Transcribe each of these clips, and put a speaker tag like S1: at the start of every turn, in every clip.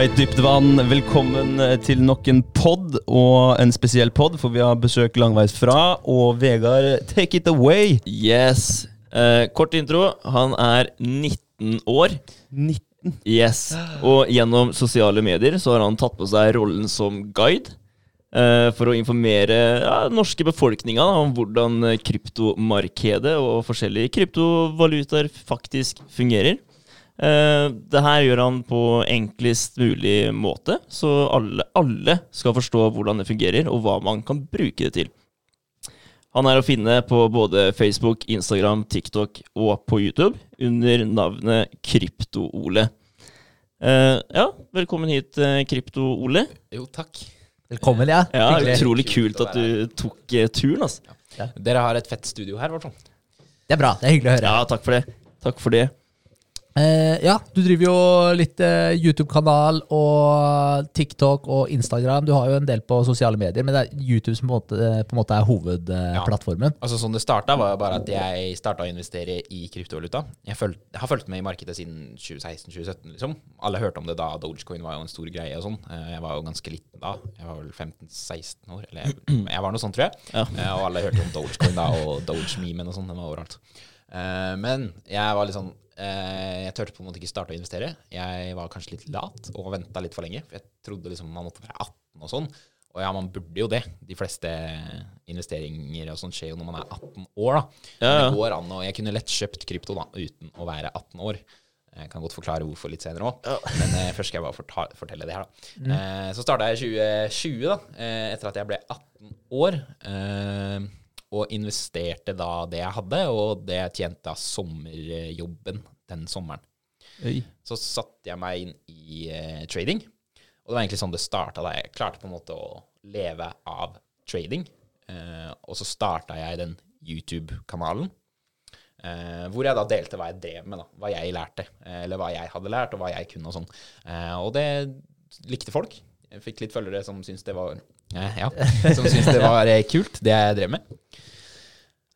S1: Right, dypt vann. Velkommen eh, til nok en pod, og en spesiell pod, for vi har besøk langveis fra. Og Vegard, take it away.
S2: Yes. Eh, kort intro. Han er 19 år.
S1: 19.
S2: Yes. Og gjennom sosiale medier så har han tatt på seg rollen som guide. eh, for å informere ja, norske befolkninga om hvordan kryptomarkedet og forskjellige kryptovalutaer faktisk fungerer. Eh, det her gjør han på enklest mulig måte, så alle, alle skal forstå hvordan det fungerer, og hva man kan bruke det til. Han er å finne på både Facebook, Instagram, TikTok og på YouTube under navnet Krypto-Ole. Eh, ja, velkommen hit, eh, Krypto-Ole.
S3: Jo, takk.
S4: Velkommen, ja.
S2: Ja, Utrolig
S3: Kult
S2: kult at du tok turen. altså.
S3: Dere har et fett studio her, i hvert fall.
S4: Det er bra. Det er hyggelig å høre.
S2: Ja, takk for det. Takk for det.
S4: Eh, ja, du driver jo litt eh, YouTube-kanal og TikTok og Instagram. Du har jo en del på sosiale medier, men det er YouTube som på en måte, eh, på en måte er hovedplattformen.
S3: Altså Sånn det starta, var jo bare at jeg starta å investere i kryptovaluta. Jeg, føl- jeg har fulgt med i markedet siden 2016-2017. liksom. Alle hørte om det da. Dogecoin var jo en stor greie og sånn. Jeg var jo ganske liten da. Jeg var vel 15-16 år. Eller jeg, jeg var noe sånt, tror jeg.
S2: Ja.
S3: Eh, Og alle hørte om Dogecoin da, og Doge-memen og sånn. Den var overalt. Eh, Men jeg var litt sånn Jeg turte på en måte ikke starte å investere. Jeg var kanskje litt lat og venta litt for lenge. For jeg trodde liksom man måtte være 18 og sånn. Og ja, man burde jo det. De fleste investeringer og sånn skjer jo når man er 18 år, da.
S2: Ja, ja.
S3: det går an, og jeg kunne lett kjøpt krypto da, uten å være 18 år. Jeg kan godt forklare hvorfor litt senere òg, men eh, først skal jeg bare fortelle det her. da. Eh, så starta jeg i 2020, da, eh, etter at jeg ble 18 år. Eh, og investerte da det jeg hadde, og det jeg tjente av sommerjobben den sommeren.
S1: Oi.
S3: Så satte jeg meg inn i uh, trading. Og det var egentlig sånn det starta. da Jeg klarte på en måte å leve av trading. uh, og så starta jeg den YouTube-kanalen. Uh, hvor jeg da delte hva jeg drev med, da. Hva jeg lærte. Eller hva jeg hadde lært, og hva jeg kunne og sånn. Og det likte folk. Jeg fikk litt følgere som syntes det var Ja, som syntes det var eh, kult, det jeg drev med.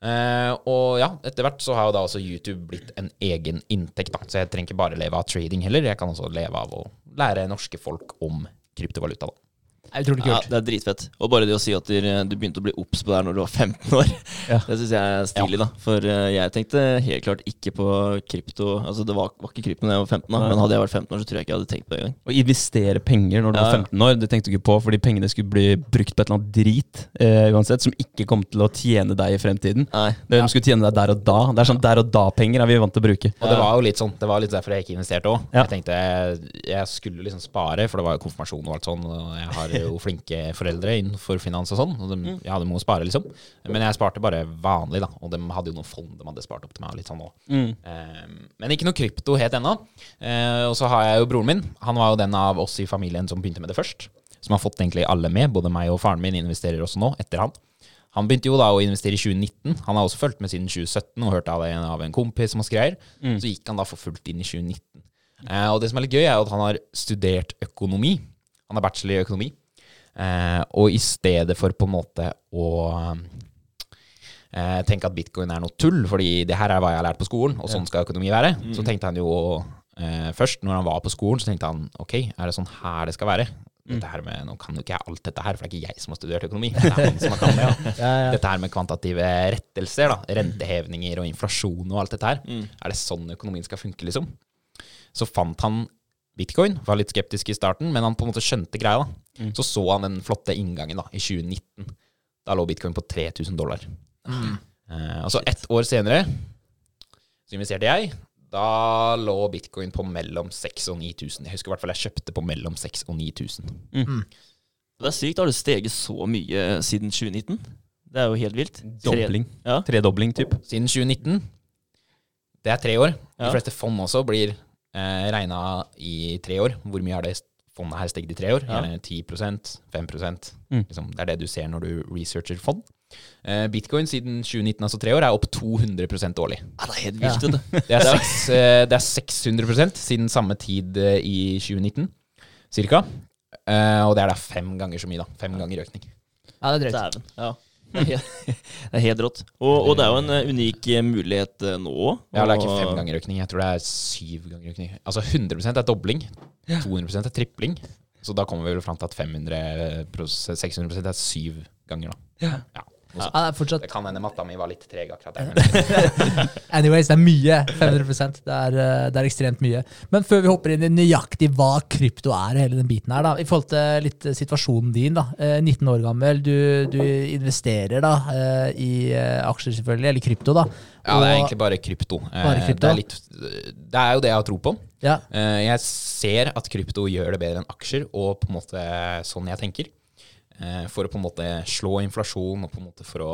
S3: Uh, og ja, etter hvert så har jo da også YouTube blitt en egen inntekt, da. Så jeg trenger ikke bare leve av trading heller. Jeg kan også leve av å lære norske folk om kryptovaluta, da.
S4: Det er
S2: Ja,
S4: kult.
S2: det er dritfett. Og bare det å si at du begynte å bli obs på det her når du var 15 år,
S1: Ja.
S2: det syns jeg er stilig, da. For eh, jeg tenkte helt klart ikke på krypto Altså, det var, var ikke krypto da jeg var 15, da, men hadde jeg vært 15 år, så tror jeg ikke jeg hadde tenkt på det engang.
S1: Å investere penger når du
S2: Ja,
S1: var 15 år, det tenkte du ikke på, fordi pengene skulle bli brukt på et eller annet drit eh, uansett, som ikke kom til å tjene deg i fremtiden.
S2: Nei.
S1: Det De skulle tjene deg der og da. Det er sånn der og da-penger er vi vant til å bruke.
S3: Og det var jo litt sånn, det var litt derfor jeg ikke investerte òg.
S1: Ja.
S3: Jeg tenkte jeg skulle liksom spare, for det var jo konfirmasjon og alt sånn. Og jeg har jo flinke foreldre innenfor finans og sånn. Og de, ja, de må spare, liksom. Men jeg sparte bare vanlig, da. Og de hadde jo noen fond de hadde spart opp til meg. litt sånn også.
S1: Mm.
S3: Eh, men ikke noe krypto helt ennå. Eh, og så har jeg jo broren min. Han var jo den av oss i familien som begynte med det først. Som har fått egentlig alle med. Både meg og faren min investerer også nå, etter han. Han begynte jo da å investere i 2019. Han har også fulgt med siden 2017 og hørt av en, av en kompis masse greier. Så gikk han da for fullt inn i 2019. Eh, og det som er litt gøy, er jo at han har studert økonomi. Han har bachelor i økonomi. Eh, og i stedet for på en måte å eh, tenke at bitcoin er noe tull, fordi det her er hva jeg har lært på skolen, og sånn skal økonomi være, så tenkte han jo eh, først, når han var på skolen, så tenkte han ok, er det sånn her det skal være? Dette her med, Nå kan jo ikke jeg alt dette her, for det er ikke jeg som har studert økonomi. Det er han som har kan det. Ja.
S4: Ja, ja.
S3: Dette her med kvantitative rettelser, da, rentehevninger og inflasjon og alt dette her. Er det sånn økonomien skal funke, liksom? Så fant han bitcoin, var litt skeptisk i starten, men han på en måte skjønte greia. da. Så så han den flotte inngangen da, i 2019. Da lå bitcoin på 3000 dollar. Eh, og så ett år senere så investerte jeg. Da lå bitcoin på mellom 6000 og 9000. Jeg husker i hvert fall jeg kjøpte på mellom 6000 og 9000.
S2: Det er sykt. Har det steget så mye siden 2019? Det er jo helt vilt. Tre-
S1: Dobling.
S2: Ja.
S1: Tredobling, typ.
S3: Siden 2019. Det er tre år. De fleste fond også blir eh, regna i tre år. Hvor mye har det fondet her steget i tre år?
S2: Ja.
S3: Gjerne 10% 5
S1: Mm.
S3: liksom, Det er det du ser når du researcher fond. Eh, Bitcoin siden 2019, altså tre år, er opp 200 årlig.
S2: Ja, det er helt vilt, Ja. du.
S3: Det er, seks, eh, det er 600% siden samme tid eh, i 2019, cirka. Eh, og det er da fem ganger så mye, da. Fem ganger økning.
S4: Ja, det er drøyt.
S2: Ja. Det er helt, rått. Og, og det er jo en eh, unik eh, mulighet eh, nå òg.
S3: Ja, det er ikke fem ganger økning. Jeg tror det er syv ganger økning. Altså 100% er dobling. 200% er tripling. Så da kommer vi vel fram til at 500 600% er syv ganger, da. Ja.
S4: Ja, det er fortsatt
S3: Det kan hende matta mi var litt treg akkurat der.
S4: Anyways, det er mye. 500 Det er, eh, det er ekstremt mye. Men før vi hopper inn i nøyaktig hva krypto er, hele den biten her, da, i forhold til litt eh, situasjonen din, da. Eh, 19 år gammel, du, du investerer da eh, i eh, aksjer, selvfølgelig, eller krypto, da.
S3: ja, det er egentlig bare krypto. Eh,
S4: Bare krypto?
S3: Det, er litt, det er jo det jeg har tro på.
S4: Ja,
S3: Eh, Jeg ser at krypto gjør det bedre enn aksjer, og på en måte sånn jeg tenker. Eh, For å på en måte slå inflasjon, og på en måte for å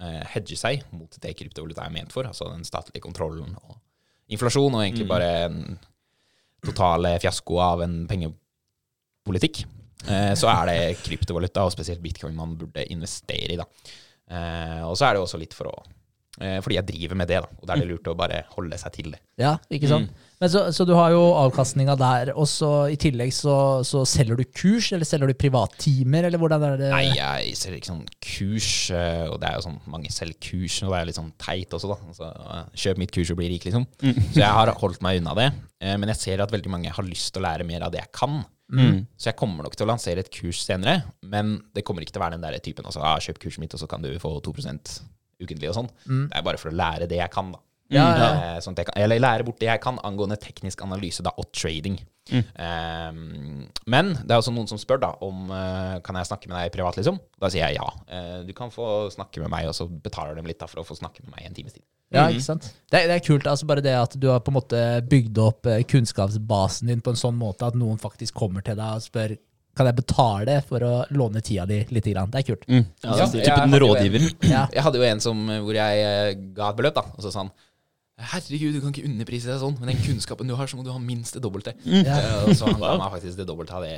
S3: eh, hedge seg mot det kryptovaluta er ment for, altså den statlige kontrollen og inflasjon, og egentlig bare en total fiasko av en pengepolitikk. Eh, Så er det kryptovaluta, og spesielt bitcoin, man burde investere i. da. Eh, Og så er det også litt for å fordi jeg driver med det, da, og da er det lurt å bare holde seg til det.
S4: ja ikke sant? Men så, så du har jo avkastninga der, og så i tillegg så, så selger du kurs, eller selger du privattimer, eller hvordan er det?
S3: Nei, jeg selger ikke sånn kurs, eh, og det er jo sånn mange selger kurs, og det er litt sånn teit også, da. Altså, eh, kjøp mitt kurs og bli rik, liksom. Så jeg har holdt meg unna det. eh, Men jeg ser at veldig mange har lyst til å lære mer av det jeg kan. Så jeg kommer nok til å lansere et kurs senere, men det kommer ikke til å være den der typen altså, ah, kjøp kurset mitt, og så kan du få 2 ukentlig og sånn. Det er bare for å lære det jeg kan, da.
S4: Ja, ja.
S3: Eh, Sånn at jeg kan, eller lære bort det jeg kan angående teknisk analyse da, og trading. Eh, men det er også noen som spør da om uh, kan jeg snakke med deg privat. liksom? Da sier jeg ja. Uh, du kan få snakke med meg, og så betaler de litt da, for å få snakke med meg i en times tid.
S4: Ja, ikke sant? Det, det er kult. altså Bare det at du har på en måte bygd opp kunnskapsbasen din på en sånn måte at noen faktisk kommer til deg og spør kan jeg betale for å låne tida di litt. Grann? Det er kult.
S1: Mm.
S2: Ja,
S3: Ja,
S2: det
S3: jeg
S1: Typen rådgiver.
S4: Ja.
S3: Jeg hadde jo en som, hvor jeg eh, ga et beløp, da, og så sa han Herregud, du kan ikke underprise deg sånn. Med den kunnskapen du har, så må du ha minst det dobbelte.
S4: Ja.
S3: Eh, Og så han ga meg faktisk det dobbelte av det.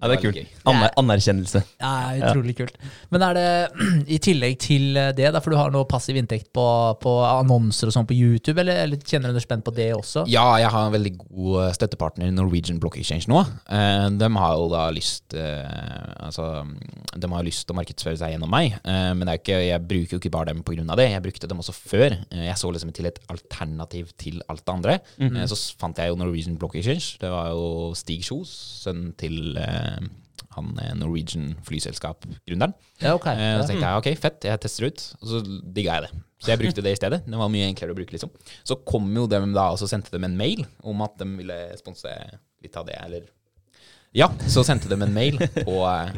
S1: Ja, det er kult. Aner anerkjennelse.
S4: Ja, utrolig kult. Men er det i tillegg til det, da, for du har noe passiv inntekt på, på annonser og sånn på YouTube, eller, eller kjenner du deg spent på det også?
S3: Ja, jeg har en veldig god støttepartner i Norwegian Block Exchange nå. Eh, de har jo da lyst eh, Altså, de har lyst til å markedsføre seg gjennom meg, eh, men det er ikke, jeg bruker jo ikke bare dem pga. det. Jeg brukte dem også før. Eh, jeg så liksom til et alternativ til alt det andre. Eh, så fant jeg jo Norwegian Block Exchange. Det var jo Stig Kjos, sønnen til eh, han eh, Norwegian flyselskap-gründeren.
S4: Ja, ok.
S3: Eh, så tenkte jeg ok, fett, jeg tester ut. Og så digga jeg det. Så jeg brukte det i stedet. Det var mye enklere å bruke, liksom. Så kom jo dem da, og så sendte dem en mail om at de ville sponse litt av det, eller Ja, så sendte de en mail på eh,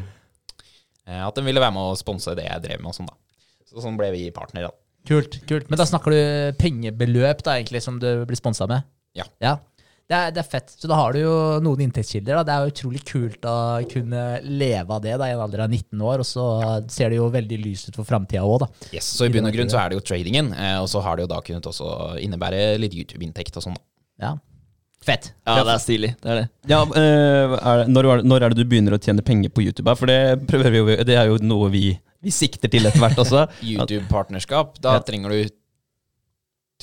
S3: at de ville være med å sponse det jeg drev med og sånn, da. Så sånn ble vi partnere, da.
S4: Kult. kult. Men da snakker du pengebeløp da, egentlig, som du blir sponsa med?
S3: Ja.
S4: ja. Det er, det er fett. Så da har du jo noen inntektskilder. Da. Det er jo utrolig kult å kunne leve av det da, i en alder av 19 år, og så ser det jo veldig lyst ut for framtida òg, da.
S3: Yes, så i bunn og grunn så er det jo tradingen, eh, og så har det jo da kunnet også innebære litt YouTube-inntekt og sånn, da.
S4: Ja. Fett.
S2: Ja, det er stilig. Det er det.
S1: Ja, eh, er det, når, når er det du begynner å tjene penger på YouTube? For det prøver vi jo, det er jo noe vi, vi sikter til etter hvert også.
S3: YouTube-partnerskap, da
S1: Ja.
S3: trenger du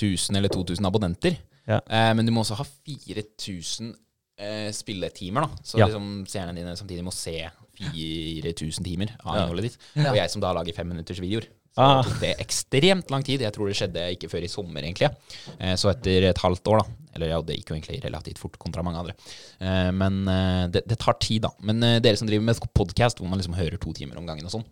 S3: 1000 eller 2000 abonnenter.
S1: Ja.
S3: Eh, men du må også ha 4000 eh, spilletimer, da. Så
S1: Ja.
S3: liksom seerne dine samtidig må se 4000 timer av
S1: Ja.
S3: innholdet ditt.
S4: Ja.
S3: Og jeg som da lager femminuttersvideoer. Så
S1: Ah.
S3: tok det ekstremt lang tid. Jeg tror det skjedde ikke før i sommer, egentlig. Eh, så etter et halvt år, da. Eller ja, det gikk jo egentlig relativt fort kontra mange andre. Eh, men eh, det, det tar tid, da. Men eh, dere som driver med podkast, hvor man liksom hører to timer om gangen og sånn,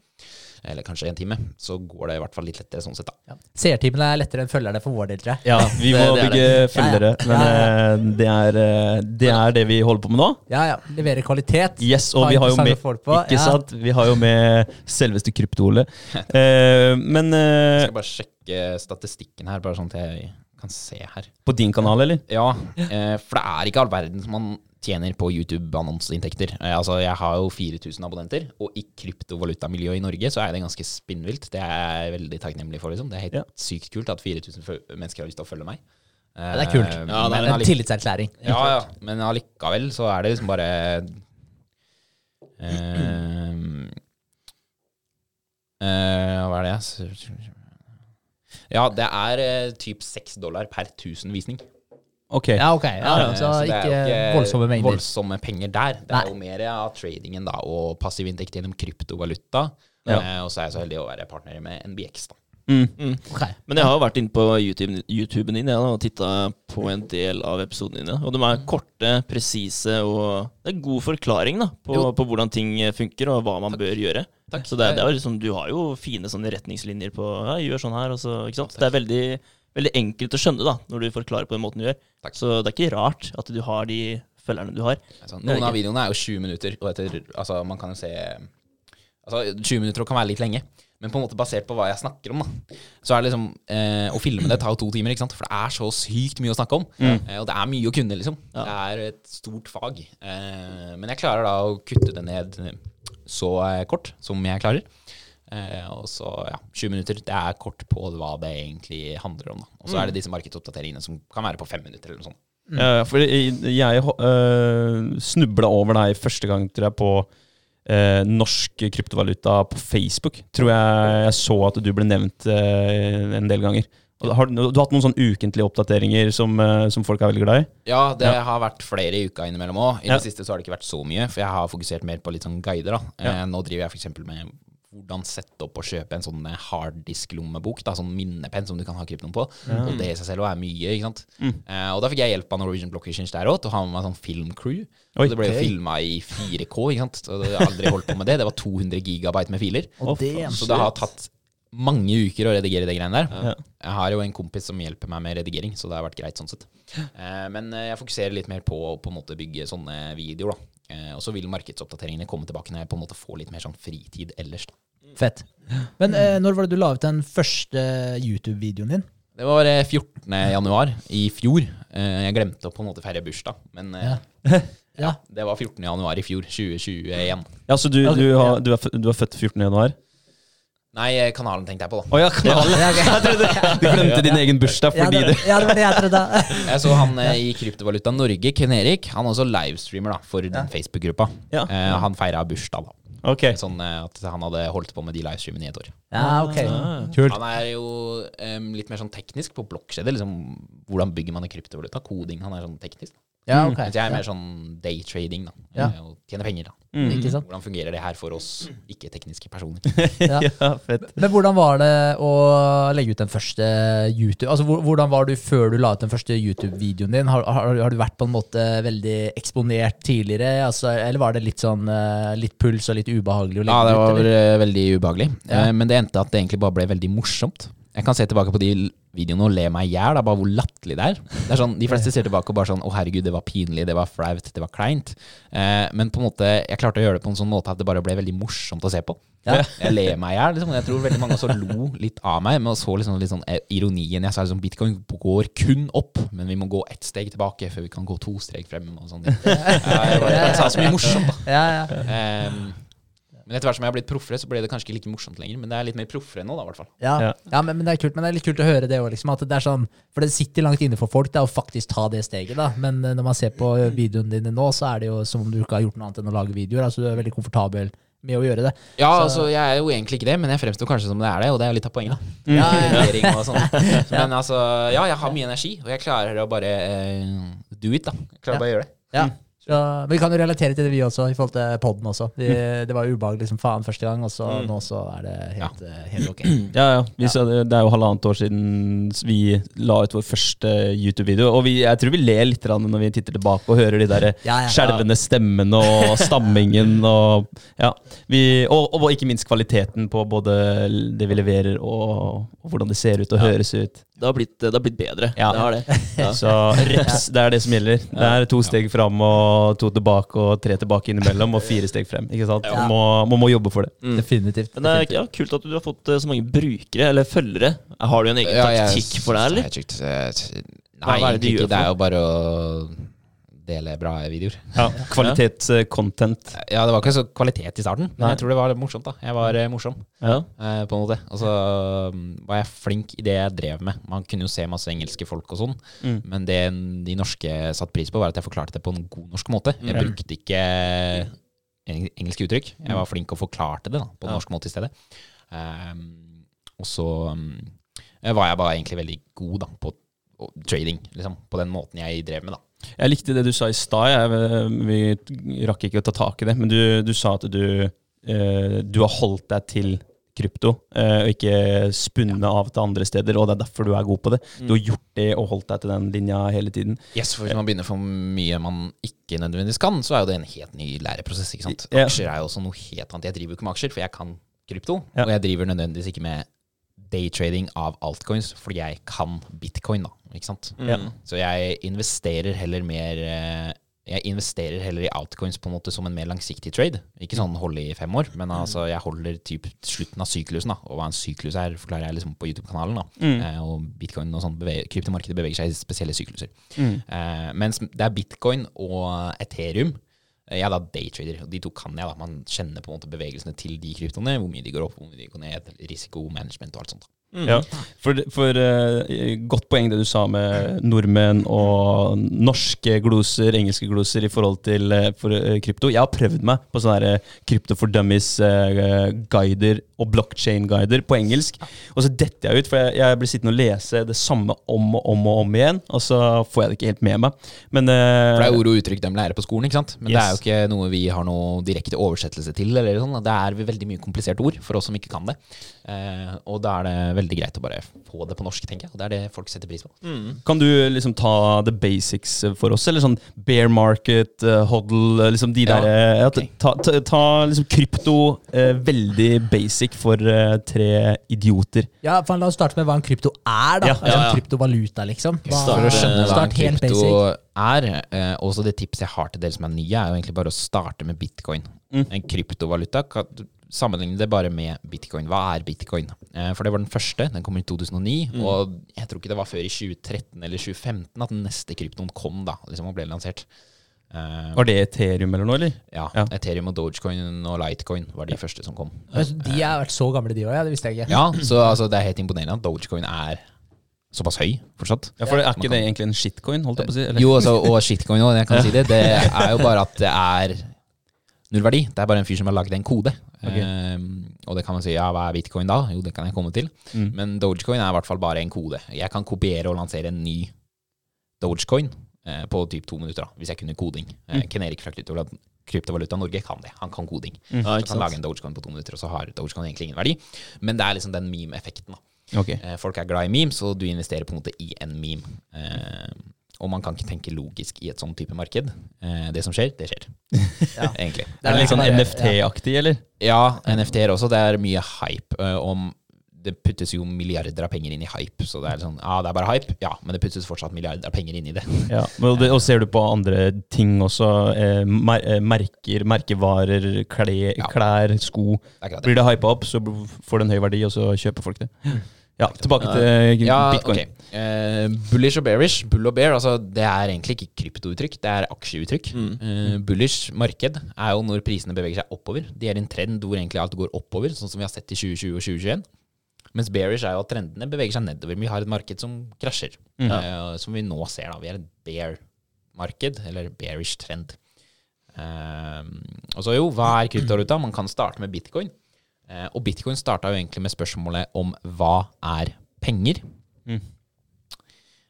S3: eller kanskje en time, så går det i hvert fall litt lettere sånn sett, da.
S4: Ja. Seertimene er lettere enn følgerne for vår del, tror jeg.
S1: Ja, vi må
S2: det det
S1: bygge
S2: det.
S1: følgere,
S4: Ja,
S1: men
S4: ja.
S1: eh, det er, eh, det er det vi holder på med nå.
S4: Ja, ja. Levere kvalitet.
S1: Yes, og vi har jo med. Ikke
S4: Ja.
S1: sant? Vi har jo med selveste Krypto-Ole. Uh, men
S3: Jeg
S1: eh,
S3: skal bare sjekke statistikken her, bare sånn at jeg kan se her.
S1: på din kanal, eller?
S3: Ja, eh, for det er ikke all verden som man tjener på YouTube-annonseinntekter. Eh, altså, jeg har jo 4000 abonnenter, og i kryptovalutamiljøet i Norge så er det ganske spinnvilt. Det er jeg veldig takknemlig for, liksom. Det er helt
S1: Ja.
S3: sykt kult at 4000 føl- mennesker har lyst til å følge meg.
S4: Ja, det er kult.
S3: Eh,
S2: Ja, det er
S3: men
S4: En tillitserklæring.
S3: ja, ja, men allikevel så er det liksom bare eh, eh, Hva er det? Ja, det er eh, typ 6 dollar per 1000 visning.
S1: Ok.
S4: Ja, ok. Ja, ja,
S3: Eh,
S4: så
S3: det er jo
S4: ikke voldsomme mengder.
S3: voldsomme penger der. Det
S4: Nei.
S3: er jo mer av tradingen da, og passiv inntekt gjennom kryptovaluta.
S1: Ja.
S3: Eh, og så er jeg så heldig å være partner med NBX. da.
S1: Mm.
S4: Ok.
S2: Men jeg har jo vært inne på YouTube, YouTuben din ja, da, og titta på en del av episodene dine. Og de er korte, presise, og det er god forklaring da, på, på hvordan ting funker, og hva man bør gjøre.
S3: Takk.
S2: Så det, det er liksom, Du har jo fine sånne retningslinjer på ja, gjør sånn her. Og så, ikke sant? Det er veldig, veldig enkelt å skjønne da, når du forklarer på den måten du gjør.
S3: Takk.
S2: Så det er ikke rart at du har de følgerne du har.
S3: Altså, noen av videoene er jo 20 minutter, og etter, altså, man kan jo se Altså, 20 minutter kan være litt lenge, men på en måte basert på hva jeg snakker om, da, så er det liksom eh, Å filme det tar jo to timer, ikke sant? for det er så sykt mye å snakke om. Eh, og det er mye å kunne, liksom. Det er et stort fag. Eh, men jeg klarer da å kutte det ned så eh, kort som jeg klarer. Eh, og så, ja, 20 minutter. Det er kort på hva det egentlig handler om. Og så er det disse markedsoppdateringene som kan være på fem minutter eller noe sånt.
S1: Ja, for jeg, jeg uh, snubla over deg første gang, tror jeg, på eh, norsk kryptovaluta på Facebook. Tror jeg jeg så at du ble nevnt eh, en del ganger. Har, du har hatt noen sånn ukentlige oppdateringer som, eh, som folk er veldig glad i?
S3: Ja, det har vært flere i uka innimellom òg. I
S1: Ja.
S3: det siste så har det ikke vært så mye, for jeg har fokusert mer på litt sånn guider. da.
S1: Ja.
S3: Eh, nå driver jeg f.eks. med hvordan sette opp og kjøpe en sånn harddisk-lommebok. Sånn minnepenn som du kan ha kryptoen på. Og det i seg selv er mye. ikke sant? Eh, og da fikk jeg hjelp av Norwegian Blockations der òg, til å ha med meg sånn filmcrew.
S1: Oi,
S3: og det ble jo filma i 4K, ikke sant. Og jeg har aldri holdt på med det. Det var 200 gigabyte med filer.
S4: Og det
S3: Så det har tatt mange uker å redigere det greiene der.
S1: Ja.
S3: Jeg har jo en kompis som hjelper meg med redigering, så det har vært greit sånn sett. Eh, men eh, jeg fokuserer litt mer på å på en måte bygge sånne videoer, da. Eh, og så vil markedsoppdateringene komme tilbake når jeg på en måte får litt mer sånn fritid ellers. da.
S4: Fett. Men eh, når var det du la ut den første YouTube-videoen din?
S3: Det var eh, 14. januar i fjor. Eh, jeg glemte å på en måte feire bursdag, men ja.
S4: Ja.
S3: det var 14. januar i fjor, 2021.
S1: Ja, Så du, du, har, du, er, du er født 14. januar?
S3: Nei, eh, kanalen tenkte jeg på, da.
S1: Oh, ja, kanalen!
S4: Ja, ok.
S1: Du glemte din egen bursdag
S4: Ja,
S1: fordi
S4: det,
S1: du
S4: ja, det var det jeg trodde.
S3: Jeg så han eh, i Kryptovaluta Norge, Ken Erik. Han er også livestreamer da, for den Facebook-gruppa.
S1: Ja.
S3: Eh, han feira bursdag, da.
S1: Ok.
S3: Sånn eh, at han hadde holdt på med de livestreamene i et år.
S4: Ja, ok.
S1: Ah. Kult.
S3: Han er jo um, litt mer sånn teknisk på blokkjede. Liksom, hvordan bygger man en kryptovaluta? Koding. Han er sånn teknisk.
S4: Ja, ok.
S3: Mens jeg er
S4: Ja.
S3: mer sånn daytrading, da.
S4: Ja.
S3: Eh, Og tjene penger, da.
S4: Ikke sant?
S3: Hvordan fungerer det her for oss ikke-tekniske personer?
S4: Ja.
S1: Ja, fett.
S4: Men hvordan var det å legge ut den første YouTube Altså, Hvordan var du før du la ut den første YouTube-videoen din? Har, har, har du vært på en måte veldig eksponert tidligere? Altså, eller var det litt sånn eh, litt puls og litt ubehagelig å
S3: Ja, det var eh, veldig ubehagelig.
S4: Ja.
S3: Eh, Men det endte at det egentlig bare ble veldig morsomt. Jeg kan se tilbake på de videoene og le meg i hjel av hvor latterlig det er. Det er sånn, De fleste ser tilbake og bare sånn 'Å, herregud, det var pinlig, det var flaut, det var kleint'. Eh, men på en måte, jeg klarte å gjøre det på en sånn måte at det bare ble veldig morsomt å se på.
S4: Ja.
S3: Jeg ler meg i hjel. Liksom. Jeg tror veldig mange også lo litt av meg, men så liksom litt sånn eh, ironien. Jeg sa liksom bitcoin går kun opp, men vi må gå ett steg tilbake før vi kan gå to steg frem. og sånn. Jeg, bare, jeg sa så mye morsomt, da.
S4: Ja, ja.
S3: Ehm, men etter hvert som jeg har blitt proffere, så ble det kanskje ikke like morsomt lenger. Men det er litt mer proffere nå, da, i hvert fall.
S4: Ja,
S1: Ja.
S4: ja men, men det er kult Men det er litt kult å høre det òg, liksom. At det er sånn, for det sitter langt inne for folk er å faktisk ta det steget. da Men eh, når man ser på videoene dine nå, så er det jo som om du ikke har gjort noe annet enn å lage videoer. Altså Du er veldig komfortabel med å gjøre det.
S3: Ja,
S4: Så-
S3: altså, jeg er jo egentlig ikke det, men jeg fremstår kanskje som det er det, og det er jo litt av poenget, da.
S4: Ja, ja, ja.
S3: Sånn. Men altså, ja, jeg har mye energi, og jeg klarer å bare uh, do it, da. Jeg klarer
S4: Ja.
S3: bare å gjøre det.
S4: Ja. Så, vi kan jo relatere til det, vi også, i forhold til poden også. Vi, det var jo ubehagelig som faen første gang, og så nå så er det helt, ja. helt ok.
S1: Ja, ja. Vi sa det, det er jo halvannet år siden vi la ut vår første YouTube-video. Og vi, jeg tror vi ler litt når vi titter tilbake og hører de der
S4: Ja, ja.
S1: skjelvende stemmene og stammingen. Og, ja. vi, og, og ikke minst kvaliteten på både det vi leverer og, og hvordan det ser ut og høres ut.
S2: Det har blitt, det har blitt bedre.
S1: Ja.
S2: Det har det. Ja.
S1: Så reps, det er det som gjelder. Det er to steg fram og to tilbake og tre tilbake innimellom og fire steg frem. Ikke sant? Man må, man må jobbe for det.
S2: Mm.
S4: Definitivt.
S2: Men det er ja, kult at du har fått eh, så mange brukere, eller følgere. Har du en egen taktikk for det, eller?
S3: Eh, Nei,
S2: er det du
S3: egentlig
S2: gjør
S3: ikke. Det er jo bare å dele bra videoer.
S1: Ja, Kvalitetscontent.
S3: Ja, det var ikke så kvalitet i starten, men
S1: Nei.
S3: jeg tror det var morsomt, da. Jeg var eh, morsom.
S1: Ja.
S3: eh, på en måte. Og så um, var jeg flink i det jeg drev med. Man kunne jo se masse engelske folk og sånn,
S1: Mm.
S3: men det de norske satte pris på, var at jeg forklarte det på en god norsk måte. Jeg
S1: Mm.
S3: brukte ikke eng- engelske uttrykk. Jeg var flink og forklarte det da, på
S1: Ja.
S3: norsk måte i stedet. Um, og så um, var jeg bare egentlig veldig god da, på trading, liksom, på den måten jeg drev med. da.
S1: Jeg likte det du sa i stad. Vi rakk ikke å ta tak i det, men du, du sa at du eh, du har holdt deg til krypto, eh, og ikke spunnet av til andre steder, og det er derfor du er god på det. Du har gjort det og holdt deg til den linja hele tiden.
S3: Yes, for Hvis man begynner for mye man ikke nødvendigvis kan, så er jo det en helt ny læreprosess. ikke sant? Aksjer er jo også noe helt annet. Jeg driver jo ikke med aksjer, for jeg kan krypto.
S1: Ja.
S3: Og jeg driver nødvendigvis ikke med daytrading av altcoins, fordi jeg kan bitcoin. da, ikke sant?
S1: Mm.
S3: Så jeg investerer heller mer eh, jeg investerer heller i altcoins på en måte som en mer langsiktig trade. Ikke sånn holde i fem år, men altså jeg holder typ slutten av syklusen. da, Og hva en syklus er, forklarer jeg liksom på YouTube-kanalen. da. Eh, og bitcoin og sånn, beveger, kryptomarkedet beveger seg i spesielle sykluser. Eh, mens det er bitcoin og Ethereum. Jeg er da daytrader, og de to kan jeg. da. Man kjenner på en måte bevegelsene til de kryptoene. Hvor mye de går opp, hvor mye de går ned, risikomanagement og alt sånt. da.
S1: Ja, for, for uh, godt poeng det du sa med nordmenn og norske gloser, engelske gloser i forhold til uh, for, uh, krypto. Jeg har prøvd meg på sånne krypto for Dummies-guider og blockchain-guider på engelsk. Og så detter jeg ut, for jeg, jeg blir sittende og lese det samme om og om og om igjen, og så får jeg det ikke helt med meg. Men
S3: For det er ord og uttrykk de lærer på skolen, ikke sant? Men det er jo ikke noe vi har noe direkte oversettelse til. eller sånn. Det er veldig mye kompliserte ord for oss som ikke kan det. Eh, og da er det veldig greit å bare få det på norsk, tenker jeg. Og det er det folk setter pris på.
S1: Kan du liksom ta the basics for oss, eller sånn bear market, uh, hodl, liksom de
S3: Ja,
S1: der okay. ja. Ta, ta, ta liksom krypto eh, veldig basic for eh, tre idioter.
S4: Ja, for La oss starte med hva en krypto er. da
S1: Ja,
S4: altså,
S2: ja, ja.
S4: Kryptovaluta, liksom. Hva,
S2: Start-
S3: For å skjønne hva
S4: start
S3: en krypto er, eh, også det tipset jeg har til dere som er nye, er jo egentlig bare å starte med bitcoin.
S1: Mm.
S3: En kryptovaluta kan sammenligne det bare med bitcoin. Hva er bitcoin? Eh, for det var den første. Den kom i 2009.
S1: Mm.
S3: Og jeg tror ikke det var før i 2013 eller 2015 at den neste kryptoen kom da, liksom, og ble lansert. Eh,
S1: Var det Ethereum eller noe, eller?
S3: ja,
S1: Ja.
S3: Ethereum og Dogecoin og Litecoin var de første som kom.
S4: Altså, De har vært så gamle, de òg. Ja, det visste jeg ikke.
S3: Ja, så altså, det er helt imponerende at Dogecoin er såpass høy fortsatt.
S1: Ja, for Er ikke
S3: kan-
S1: det egentlig en shitcoin, holdt jeg på å si? Eller?
S3: Jo, altså, og shitcoin òg, jeg kan si det. Det er jo bare at det er null verdi. Det er bare en fyr som har laget en kode. Ehm, og det kan man si, ja, hva er bitcoin da? Jo, det kan jeg komme til.
S1: Mm.
S3: Men Dogecoin er i hvert fall bare en kode. Jeg kan kopiere og lansere en ny Dogecoin eh, på typ to minutter, da, hvis jeg kunne koding. Eh, Ken Erik fra Kryptovaluta, Kryptovaluta Norge kan det. Han kan koding.
S2: Ja,
S3: Så kan lage en Dogecoin på to minutter, og så har Dogecoin egentlig ingen verdi. Men det er liksom den meme-effekten. da.
S1: Okay.
S3: Eh, Folk er glad i memes, og du investerer på en måte i en meme. Eh, og man kan ikke tenke logisk i et sånn type marked. Eh, det som skjer, det skjer.
S4: Ja.
S3: Egentlig.
S1: Er det litt sånn NFT-aktig, eller?
S3: Ja, NFT-er også. Det er mye hype eh, om Det puttes jo milliarder av penger inn i hype. Så det er sånn Ja, det er bare hype. Ja, men det puttes fortsatt milliarder av penger inn i det.
S1: Ja, og, det, og ser du på andre ting også, eh, mer, eh, merker, merkevarer, kle,
S3: Ja.
S1: klær, sko.
S3: Det er det.
S1: Blir det hypa opp, så får det en høy verdi, og så kjøper folk det. Ja, tilbake til
S3: Ja,
S1: bitcoin.
S3: Okay. Eh, bullish og bearish. Bull og bear, altså det er egentlig ikke kryptouttrykk, det er aksjeuttrykk. Eh, bullish marked er jo når prisene beveger seg oppover. De er en trend hvor egentlig alt går oppover, sånn som vi har sett i 2020 og 2021. Mens bearish er jo at trendene beveger seg nedover. Vi har et marked som krasjer, eh, som vi nå ser. da. Vi er et bear-marked, eller bearish trend. Uh, og så jo, hva er kryptovaluta? Man kan starte med bitcoin. Eh, og bitcoin starta jo egentlig med spørsmålet om hva er penger?
S1: Mm.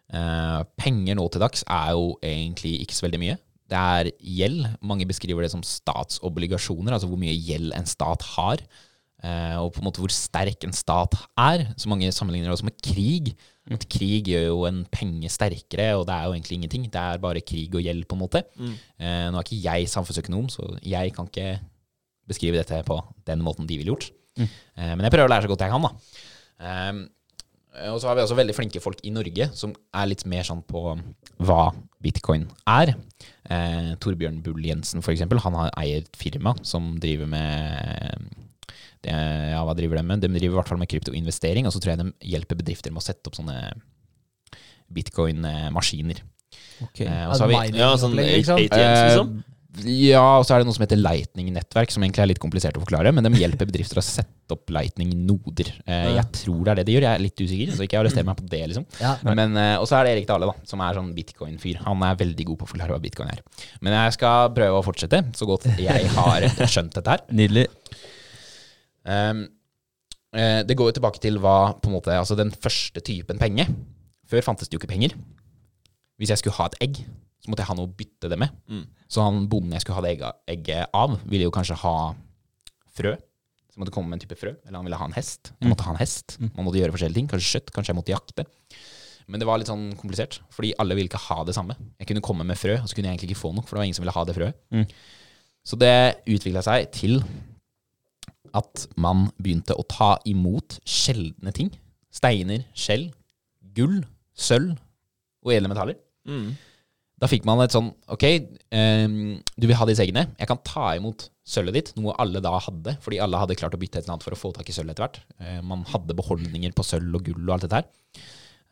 S3: Eh, penger nå til dags er jo egentlig ikke så veldig mye. Det er gjeld. Mange beskriver det som statsobligasjoner, altså hvor mye gjeld en stat har. eh, og på en måte hvor sterk en stat er. Så mange sammenligner det også med krig. At krig gjør jo en penge sterkere, og det er jo egentlig ingenting. Det er bare krig og gjeld, på en måte. Eh, nå er ikke jeg samfunnsøkonom, så jeg kan ikke beskrive dette på den måten de ville gjort. Mm. men jeg prøver å lære så godt jeg kan, da. Eh, og så har vi også veldig flinke folk i Norge som er litt mer sånn på hva bitcoin er. Eh, Torbjørn Bull Jensen, for eksempel, han har, eier et firma som driver med det, Ja, hva driver de med? De driver i hvert fall med kryptoinvestering, og så tror jeg de hjelper bedrifter med å sette opp sånne bitcoin-maskiner.
S1: Ok.
S3: Eh, og så har vi
S2: Ja, sånn. ATMs, liksom.
S3: Ja, og så er det noe som heter Lightning-nettverk, som egentlig er litt komplisert å forklare, men de hjelper bedrifter å sette opp Lightning-noder. Eh, jeg tror det er det de gjør, jeg er litt usikker, så ikke arrester meg på det, liksom.
S4: Ja.
S3: Men, eh, og så er det Erik Dale, da, som er sånn bitcoin-fyr. Han er veldig god på å forklare hva bitcoin er. Men jeg skal prøve å fortsette, så godt jeg har skjønt dette her.
S1: Nydelig.
S3: Um, det går jo tilbake til hva på en måte, altså den første typen penge. Før fantes det jo ikke penger. Hvis jeg skulle ha et egg, så måtte jeg ha noe å bytte det med.
S2: Mm.
S3: Så han bonden jeg skulle ha det egget, av, ville jo kanskje ha frø. Så jeg måtte komme med en type frø. Eller han ville ha en hest. Jeg måtte ha en hest. Man måtte gjøre forskjellige ting. Kanskje kjøtt, kanskje jeg måtte jakte. Men det var litt sånn komplisert, fordi alle ville ikke ha det samme. Jeg kunne komme med frø, og så kunne jeg egentlig ikke få noe, for det var ingen som ville ha det frøet.
S1: Mm.
S3: Så det utvikla seg til at man begynte å ta imot sjeldne ting. Steiner, skjell, gull, sølv og edle metaller.
S2: Mm.
S3: Da fikk man et sånn Ok, um, du vil ha disse eggene. Jeg kan ta imot sølvet ditt, noe alle da hadde, fordi alle hadde klart å bytte et eller annet for å få tak i sølv etter hvert. Uh, man hadde beholdninger på sølv og gull og alt dette her.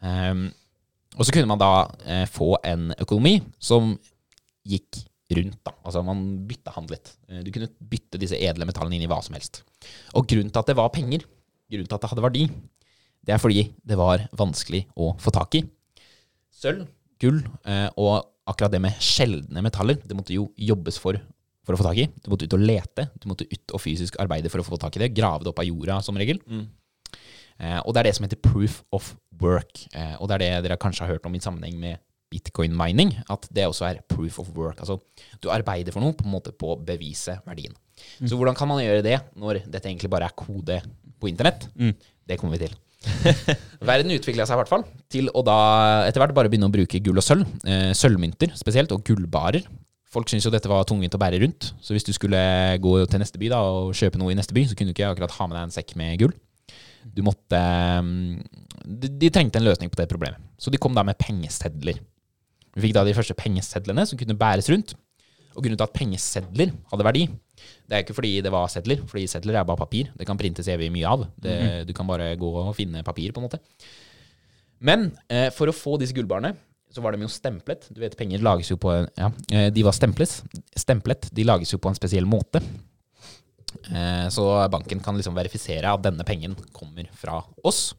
S3: Um, og så kunne man da uh, få en økonomi som gikk rundt, da. Altså man byttehandlet. Eh, Du kunne bytte disse edle metallene inn i hva som helst. Og grunnen til at det var penger, grunnen til at det hadde verdi, det er fordi det var vanskelig å få tak i. Sølv, gull og akkurat det med sjeldne metaller, det måtte jo jobbes for for å få tak i. Du måtte ut og lete, du måtte ut og fysisk arbeide for å få tak i det. Grave det opp av jorda, som regel.
S2: Mm.
S3: Eh, og det er det som heter proof of work. Eh, og det er det dere kanskje har hørt om i sammenheng med bitcoin mining, at det også er proof of work. Altså du arbeider for noe på en måte på å bevise verdien. Så hvordan kan man gjøre det når dette egentlig bare er kode på internett?
S1: Mm.
S3: Det kommer vi til. Verden utvikla seg i hvert fall til å da etter hvert bare begynne å bruke gull og sølv. Eh, sølvmynter spesielt, og gullbarer. Folk syntes jo dette var tungvint å bære rundt, så hvis du skulle gå til neste by da, og kjøpe noe i neste by, så kunne du ikke akkurat ha med deg en sekk med gull. Du måtte mm, de, de trengte en løsning på det problemet, så de kom da med pengesedler. Vi fikk da de første pengesedlene som kunne bæres rundt. Og grunnen til at pengesedler hadde verdi, det er ikke fordi det var sedler, fordi sedler er bare papir. Det kan printes evig mye av. Det, Du kan bare gå og finne papir, på en måte. Men eh, for å få disse gullbarene, så var de jo stemplet. Du vet, penger lages jo på en Ja, eh, de var stemples, stemplet. De lages jo på en spesiell måte. Eh, så banken kan liksom verifisere at denne pengen kommer fra oss.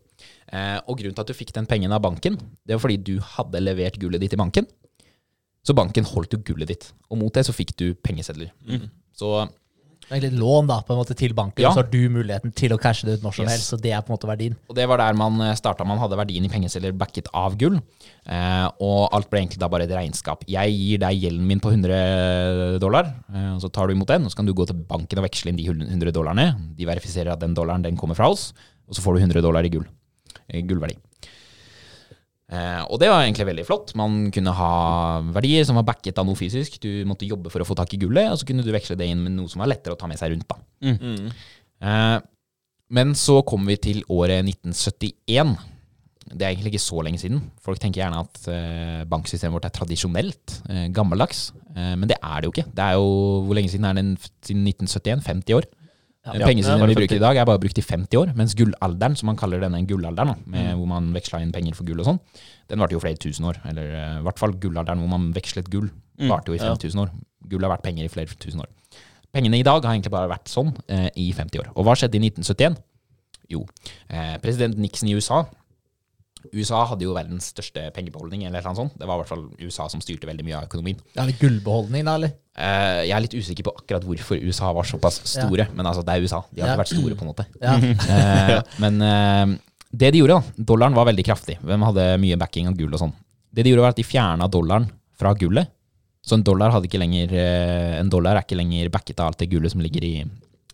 S3: Eh, og grunnen til at du fikk den pengen av banken, det var fordi du hadde levert gullet ditt i banken. Så banken holdt jo gullet ditt, og mot det så fikk du pengesedler. Så
S4: egentlig et lån da, på en måte til banken,
S3: Ja.
S4: og så har du muligheten til å cashe det ut når som
S3: Yes.
S4: helst. Så det er på en måte verdien.
S3: Og det var der man starta. Man hadde verdien i pengesedler backet av gull. Eh, og alt ble egentlig da bare et regnskap. Jeg gir deg gjelden min på 100 dollar, eh, og så tar du imot den. Og så kan du gå til banken og veksle inn de 100 dollarene. De verifiserer at den dollaren den kommer fra oss, og så får du 100 dollar i gull. Eh, gullverdi. Eh, og det var egentlig veldig flott. Man kunne ha verdier som var backet av noe fysisk. Du måtte jobbe for å få tak i gullet, og så kunne du veksle det inn med noe som var lettere å ta med seg rundt. da.
S2: Mm.
S3: Eh, men så kommer vi til året 1971. Det er egentlig ikke så lenge siden. Folk tenker gjerne at eh, banksystemet vårt er tradisjonelt, eh, gammeldags. Eh, men det er det jo ikke. Det er jo, Hvor lenge siden er det? Siden 1971? 50 år.
S4: Ja.
S3: Eh,
S2: Ja, er
S3: vi bruker i dag, er bare brukt i 50 år. Mens gullalderen, som man kaller denne gullalderen, da, med, hvor man veksla inn penger for gull og sånn, den varte jo flere tusen år. Eller eh, i hvert fall gullalderen hvor man vekslet gull, varte jo i
S2: ja.
S3: 5000 år. Gull har vært penger i flere tusen år. Pengene i dag har egentlig bare vært sånn eh, i 50 år. Og hva skjedde i 1971? Jo, eh, president Nixon i USA USA hadde jo verdens største pengebeholdning. eller noe sånt. Det var i hvert fall USA som styrte veldig mye av økonomien.
S4: Er det gullbeholdning, da, eller?
S3: Eh, jeg er litt usikker på akkurat hvorfor USA var såpass store, men altså, det er USA. De har
S4: Ja.
S3: ikke vært store, på en måte.
S4: Ja.
S3: Eh, men eh, det de gjorde, da Dollaren var veldig kraftig. Hvem hadde mye backing av gull og sånn? Det de gjorde, var at de fjerna dollaren fra gullet. Så en dollar, hadde ikke lenger, en dollar er ikke lenger backet av alt det gullet som ligger i,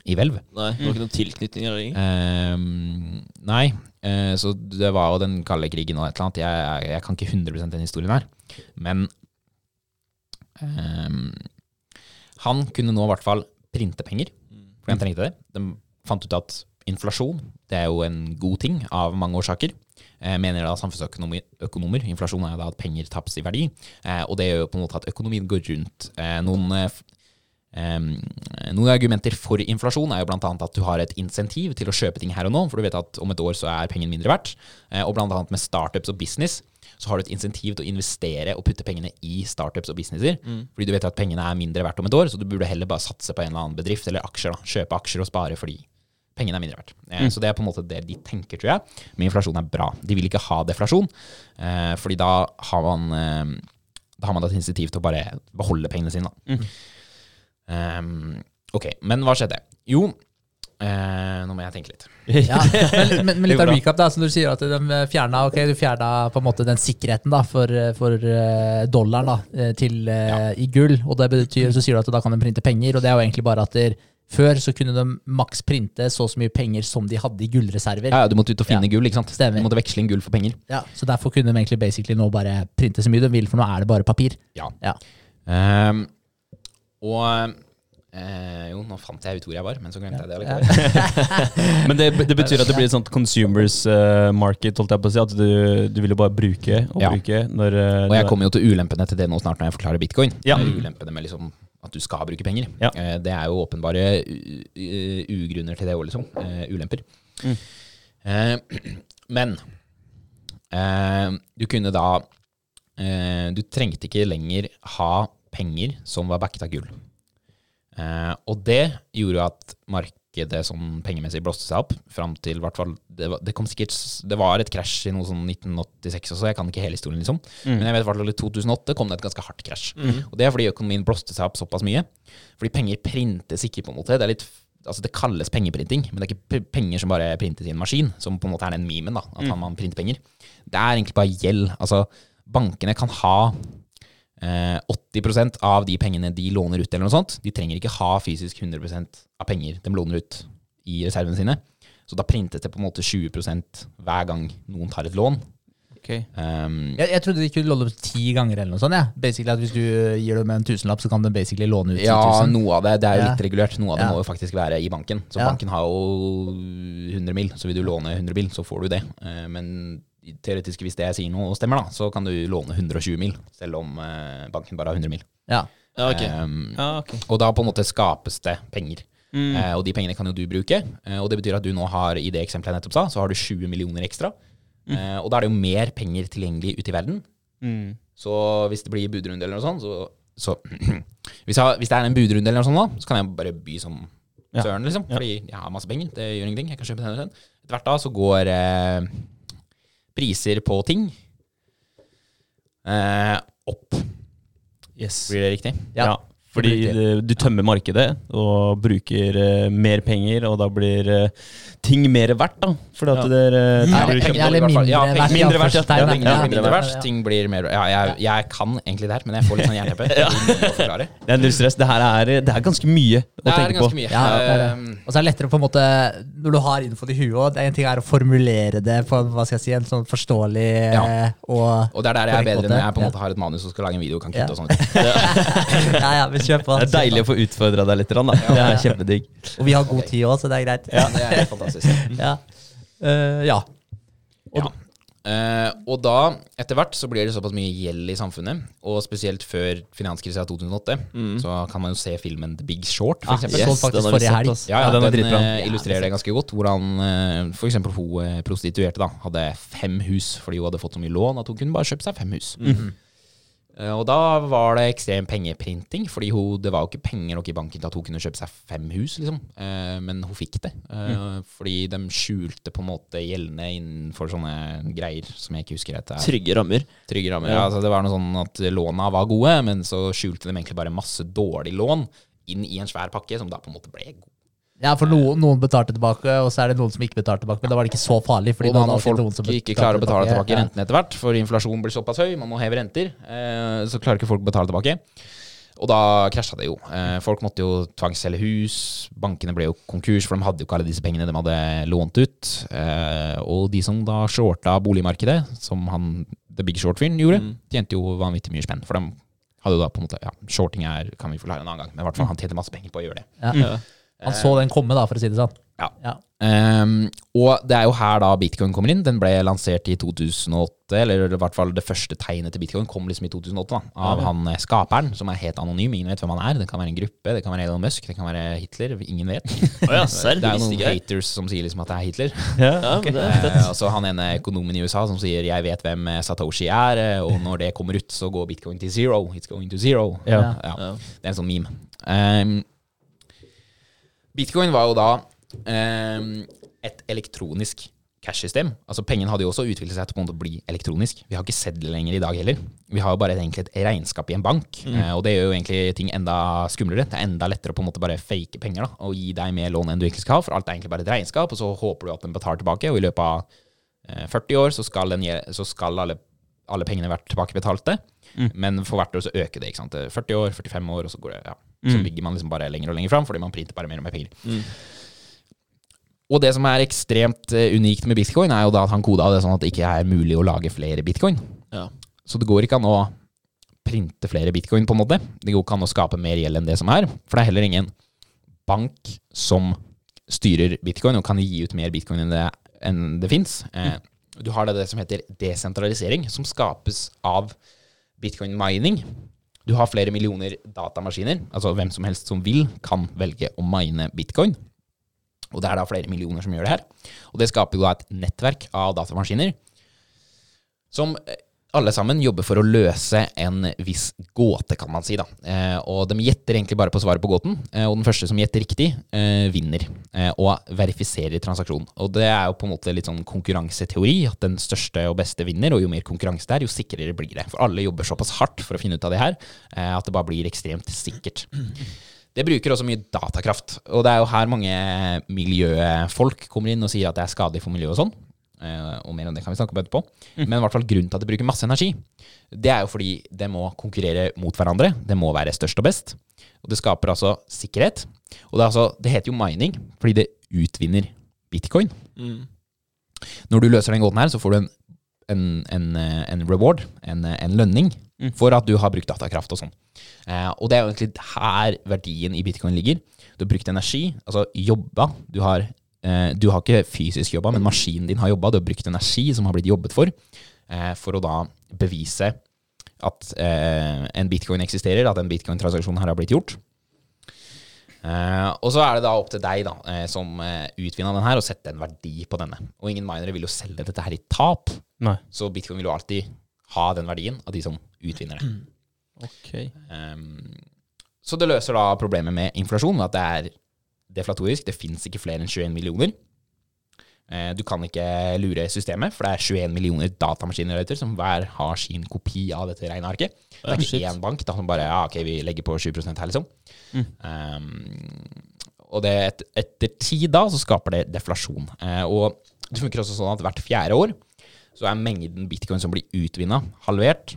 S3: i hvelv.
S2: Nei, det var ikke noen tilknytninger i?
S3: Ehm, nei, uh, så det var jo den kalde krigen og et eller annet. Jeg, jeg, jeg kan ikke 100 den historien her. Men ehm, han kunne nå i hvert fall printe penger, for han trengte det. De fant ut at inflasjon det er jo en god ting av mange årsaker. Eh, mener da samfunnsøkonomer. Inflasjon er da at penger tappes i verdi. Eh, og det gjør jo på en måte at økonomien går rundt. Eh, noen eh, noen argumenter for inflasjon er jo annet at du har et insentiv til å kjøpe ting her og nå, for du vet at om et år så er pengen mindre verdt. Eh, og annet med startups og business så har du et insentiv til å investere og putte pengene i startups og businesser. Fordi du vet at pengene er mindre verdt om et år, så du burde heller bare satse på en eller annen bedrift eller aksjer. da, Kjøpe aksjer og spare fordi pengene er mindre verdt. Eh, Så det er på en måte det de tenker, tror jeg. Men inflasjon er bra. De vil ikke ha deflasjon, eh, fordi da har man eh, da har man et insentiv til å bare beholde pengene sine. Da. Ehm, ok, men hva skjedde? Jo, eh, nå må jeg tenke litt.
S4: Ja, men, men, men litt av recap, da, som du sier at de fjerna, okay, du fjerna på en måte den sikkerheten da, for, for eh, dollaren da, eh, til, ja. i gull. og det betyr, Så sier du at da kan de printe penger, og det er jo egentlig bare at der, Før så kunne de maks printe så og så mye penger som de hadde i gullreserver.
S3: Ja, ja, du måtte ut og finne
S4: Ja.
S3: gull, ikke sant?
S4: Stemmer.
S3: Du måtte veksle inn gull for penger.
S4: Ja, så derfor kunne de egentlig basically nå bare printe så mye de vil, for nå er det bare papir.
S3: Ja.
S4: Ja.
S3: Ehm, og eh, Jo, nå fant jeg ut hvor jeg var, men så glemte jeg det.
S4: Ja.
S1: Men det, det betyr at det blir et sånt consumers uh, market, holdt jeg på å si. At du, du vil jo bare bruke og
S3: Ja.
S1: bruke når uh,
S3: Og jeg kommer jo til ulempene til det nå snart når jeg forklarer bitcoin.
S1: Ja.
S3: Ulempene med liksom at du skal bruke penger.
S1: Ja.
S3: Uh, Det er jo åpenbare u- u- ugrunner til det òg, liksom. Ulemper.
S1: Mm.
S3: Eh, Men eh, du kunne da eh, Du trengte ikke lenger ha penger som var backet av gull. Eh, og det gjorde at markedet sånn pengemessig blåste seg opp fram til hvert fall det, det kom sikkert Det var et krasj i noe sånn 1986 også, jeg kan ikke hele historien, liksom. Men jeg vet hvert fall i 2008 kom det et ganske hardt krasj. Og det er fordi økonomien blåste seg opp såpass mye. Fordi penger printes ikke, på en måte. Det er litt Altså det kalles pengeprinting, men det er ikke penger som bare printes i en maskin, som på en måte er den memen, da, at man printer penger. Det er egentlig bare gjeld. Altså, bankene kan ha 80% av de pengene de låner ut, eller noe sånt. De trenger ikke ha fysisk 100% av penger de låner ut i reservene sine. Så da printes det på en måte 20% hver gang noen tar et lån.
S1: Okay.
S3: Um,
S4: Jeg, jeg trodde de kunne låne opp ti ganger eller noe sånt. Ja. Basically at Hvis du gir dem en tusenlapp, så kan de basically låne ut 10
S3: Ja, noe av det. Det er jo
S4: Ja.
S3: litt regulert. Noe av det
S4: Ja.
S3: må jo faktisk være i banken. Så
S4: Ja.
S3: banken har jo 100 mil, så vil du låne 100 mil, så får du det. Uh, Men teoretisk, hvis det jeg sier noe stemmer, da, så kan du låne 120 mil, selv om eh, banken bare har 100 mil.
S4: Ja.
S2: Ja, okay.
S3: Um,
S1: Ja, ok.
S3: og da på en måte skapes det penger.
S1: Mm.
S3: Eh, og de pengene kan jo du bruke. Eh, og det betyr at du nå har, i det eksempelet jeg nettopp sa, så har du 20 millioner ekstra. Eh, og da er det jo mer penger tilgjengelig ute i verden.
S1: Mm.
S3: Så hvis det blir budrunde eller noe sånt, så, så hvis, jeg, hvis det er en budrunde eller noe sånt, da, så kan jeg bare by som søren, liksom.
S1: Ja.
S3: Fordi jeg har masse penger. Det gjør ingenting. Jeg kan kjøpe den og den. Etter hvert da så går priser på ting eh, opp.
S1: Yes.
S3: Blir det riktig?
S1: Ja. Fordi du tømmer markedet og bruker eh, mer penger, og da blir eh, ting mer verdt, da. Fordi at
S2: Ja.
S1: det er eh, blir
S4: Eller
S3: i hvert fall.
S4: mindre
S3: Ja,
S4: verdt.
S1: mindre verdt, ja. Ja.
S3: Mindre
S4: Ja.
S3: verdt, ting blir mer Ja, jeg, jeg kan egentlig det her, men jeg får litt sånn jernteppe.
S1: Det er null stress. Det her er, det er ganske mye å
S3: Det er
S1: tenke på.
S3: mye.
S4: Ja, det er det.
S3: Um,
S4: Og så er det lettere på en måte Når du har info i huet det er En ting er å formulere det på hva skal jeg si, en sånn forståelig
S3: Ja.
S4: og
S3: og det er der jeg er bedre når jeg på en måte har et manus og skal lage en video og kan
S4: Ja.
S3: kutte og sånn.
S4: Ja, ja, på.
S1: Det er deilig å få utfordra deg litt. Da. Det er kjempedigg.
S4: Og vi har god tid òg, så det er greit.
S3: Ja, det er fantastisk.
S4: Ja. Uh, ja.
S3: Ja. Uh, og da, etter hvert, så blir det såpass mye gjeld i samfunnet, og spesielt før finanskrisa 2008, så kan man jo se filmen The Big Short, for
S4: Ah,
S3: eksempel.
S4: så faktisk forrige helg.
S3: Ja,
S1: den
S3: den, eh, illustrerer det ganske godt. Hvordan uh, eksempel hun prostituerte da, hadde fem hus fordi hun hadde fått så mye lån at hun kunne bare kjøpe seg fem hus. Eh, og da var det ekstrem pengeprinting, fordi hun, det var jo ikke penger nok i banken til at hun kunne kjøpe seg fem hus, liksom. Eh, men hun fikk det. Eh, Fordi de skjulte på en måte gjeldene innenfor sånne greier som jeg ikke husker etter.
S2: Trygge rammer.
S3: Trygge rammer.
S2: Ja.
S3: altså det var noe sånn at låna var gode, men så skjulte de egentlig bare masse dårlig lån inn i en svær pakke, som da på en måte ble god.
S4: Ja, for noen, noen betalte tilbake, og så er det noen som ikke betalte tilbake. Men da var det ikke så farlig. Fordi
S3: Og da
S4: alltid
S3: folk
S4: noen som
S3: ikke klarer å betale tilbake
S4: tilbake
S3: rentene etter hvert, for inflasjonen blir såpass høy, man må heve renter, eh, så klarer ikke folk å betale tilbake. Og da krasja det jo. Eh, folk måtte jo tvangsselge hus, bankene ble jo konkurs, for de hadde jo ikke alle disse pengene de hadde lånt ut. Eh, og de som da shorta boligmarkedet, som han The Big Short-fyren gjorde,
S2: Mm.
S3: tjente jo vanvittig mye spenn. For de hadde jo da på en måte Ja, shorting er, kan vi forklare en annen gang, men i hvert fall han tjente masse penger på å gjøre det.
S4: Ja.
S2: Ja.
S4: Han så den komme, da, for å si det sånn.
S3: Ja.
S4: Ja.
S3: Um, og det er jo her da bitcoin kommer inn. Den ble lansert i 2008, eller i hvert fall det første tegnet til bitcoin kom liksom i 2008 da, av han eh, skaperen, som er helt anonym. Ingen vet hvem han er. Det kan være en gruppe, det kan være Elon Musk, det kan være Hitler. Ingen vet.
S2: Oh, ja, selv,
S3: det er noen haters som sier liksom at det er Hitler.
S1: Ja,
S2: okay. det er
S3: Eh,
S2: fett.
S3: og så han ene økonomen i USA som sier 'jeg vet hvem eh, Satoshi er', eh, og når det kommer ut, så går bitcoin til zero. It's going to zero.
S1: Ja.
S3: Ja.
S2: Ja.
S3: Det er en sånn meme. Ehm, Bitcoin var jo da ehm, et elektronisk cash-system. Altså Pengene hadde jo også utviklet seg til å bli elektronisk. Vi har ikke sedler lenger i dag heller. Vi har jo bare egentlig et regnskap i en bank. eh, og det gjør jo egentlig ting enda skumlere. Det er enda lettere å på en måte bare fake penger da, og gi deg mer lån enn du egentlig skal ha, for alt er egentlig bare et regnskap, og så håper du at den betaler tilbake, og i løpet av eh, 40 år så skal, den, så skal alle, alle pengene vært tilbakebetalte.
S1: Mm.
S3: Men for hvert år så øker det. ikke sant? 40 år, 45 år, og så går det, ja. Så
S1: bygger
S3: ligger man liksom bare lenger og lenger fram, fordi man printer bare mer og mer penger.
S2: Mm.
S3: Og det som er ekstremt eh, unikt med bitcoin, er jo da at han koda det sånn at det ikke er mulig å lage flere bitcoin.
S2: Ja.
S3: Så det går ikke an å printe flere bitcoin, på en måte. Det går ikke an å skape mer gjeld enn det som er. For det er heller ingen bank som styrer bitcoin og kan gi ut mer bitcoin enn det, enn det fins. Eh, du har det, det som heter desentralisering, som skapes av bitcoin mining. Du har flere millioner datamaskiner. Altså hvem som helst som vil, kan velge å mine bitcoin. Og det er da flere millioner som gjør det her. Og det skaper jo da et nettverk av datamaskiner som eh, alle sammen jobber for å løse en viss gåte, kan man si. da. Eh, og de gjetter egentlig bare på svaret på gåten, eh, og den første som gjetter riktig, eh, vinner. Eh, og verifiserer transaksjonen. Og det er jo på en måte litt sånn konkurranseteori, at den største og beste vinner, og jo mer konkurranse det er, jo sikrere blir det. For alle jobber såpass hardt for å finne ut av det her, eh, at det bare blir ekstremt sikkert. Det bruker også mye datakraft, og det er jo her mange miljøfolk kommer inn og sier at det er skadelig for miljøet og sånn. Eh, og mer om det kan vi snakke om etterpå. Men i hvert fall grunnen til at det bruker masse energi, det er jo fordi det må konkurrere mot hverandre. Det må være størst og best. Og det skaper altså sikkerhet. Og det, altså, det heter jo mining fordi det utvinner bitcoin.
S2: Mm.
S3: Når du løser den gåten her, så får du en, en, en, eh, en reward, en, eh, en lønning,
S1: Mm.
S3: for at du har brukt datakraft og sånn. Eh, og det er jo egentlig her verdien i bitcoin ligger. Du har brukt energi, altså jobba. Du har, du har ikke fysisk jobba, men maskinen din har jobba. Du har brukt energi som har blitt jobbet for, eh, for å da bevise at eh, en bitcoin eksisterer, at en bitcoin-transaksjon her har blitt gjort. Eh, og så er det da opp til deg da, eh, som eh, utvinna den her, å sette en verdi på denne. Og ingen minere vil jo selge dette her i tap,
S1: Nei.
S3: så bitcoin vil jo alltid ha den verdien av de som utvinner det.
S1: Okay.
S3: Um, så det løser da problemet med inflasjon, at det er deflatorisk. Det fins ikke flere enn 21 millioner. Eh, du kan ikke lure systemet, for det er 21 millioner datamaskiner som hver har sin kopi av dette regnearket. Det er ikke én bank da, som bare ja, ok, vi legger på 7 her, liksom.
S1: Mm.
S3: Um, og det, et, etter tid da, så skaper det deflasjon. Uh, og det funker også sånn at hvert fjerde år så er mengden bitcoin som blir utvinna, halvert.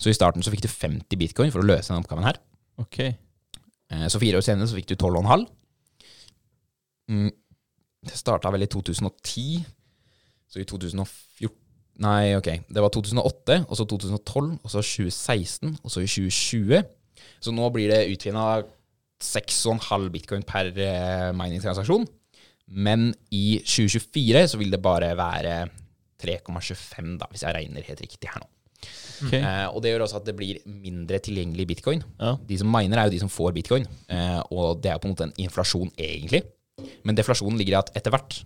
S3: Så i starten så fikk du 50 bitcoin for å løse denne oppgaven her.
S1: Okay.
S3: Uh, Så fire år senere så fikk du 12,5. Mm, Det starta vel i 2010. Så i 2014 Nei, ok. Det var 2008, og så 2012, og så 2016, og så i 2020. Så nå blir det utvinna 6,5 bitcoin per eh, mining-transaksjon. Men i 2024 så vil det bare være 3,25, da, hvis jeg regner helt riktig her nå.
S1: Okay.
S3: Eh, og det gjør også at det blir mindre tilgjengelig bitcoin.
S2: Ja.
S3: De som miner, er jo de som får bitcoin. Eh, og det er på en måte en inflasjon, egentlig. Men deflasjonen ligger i at etter hvert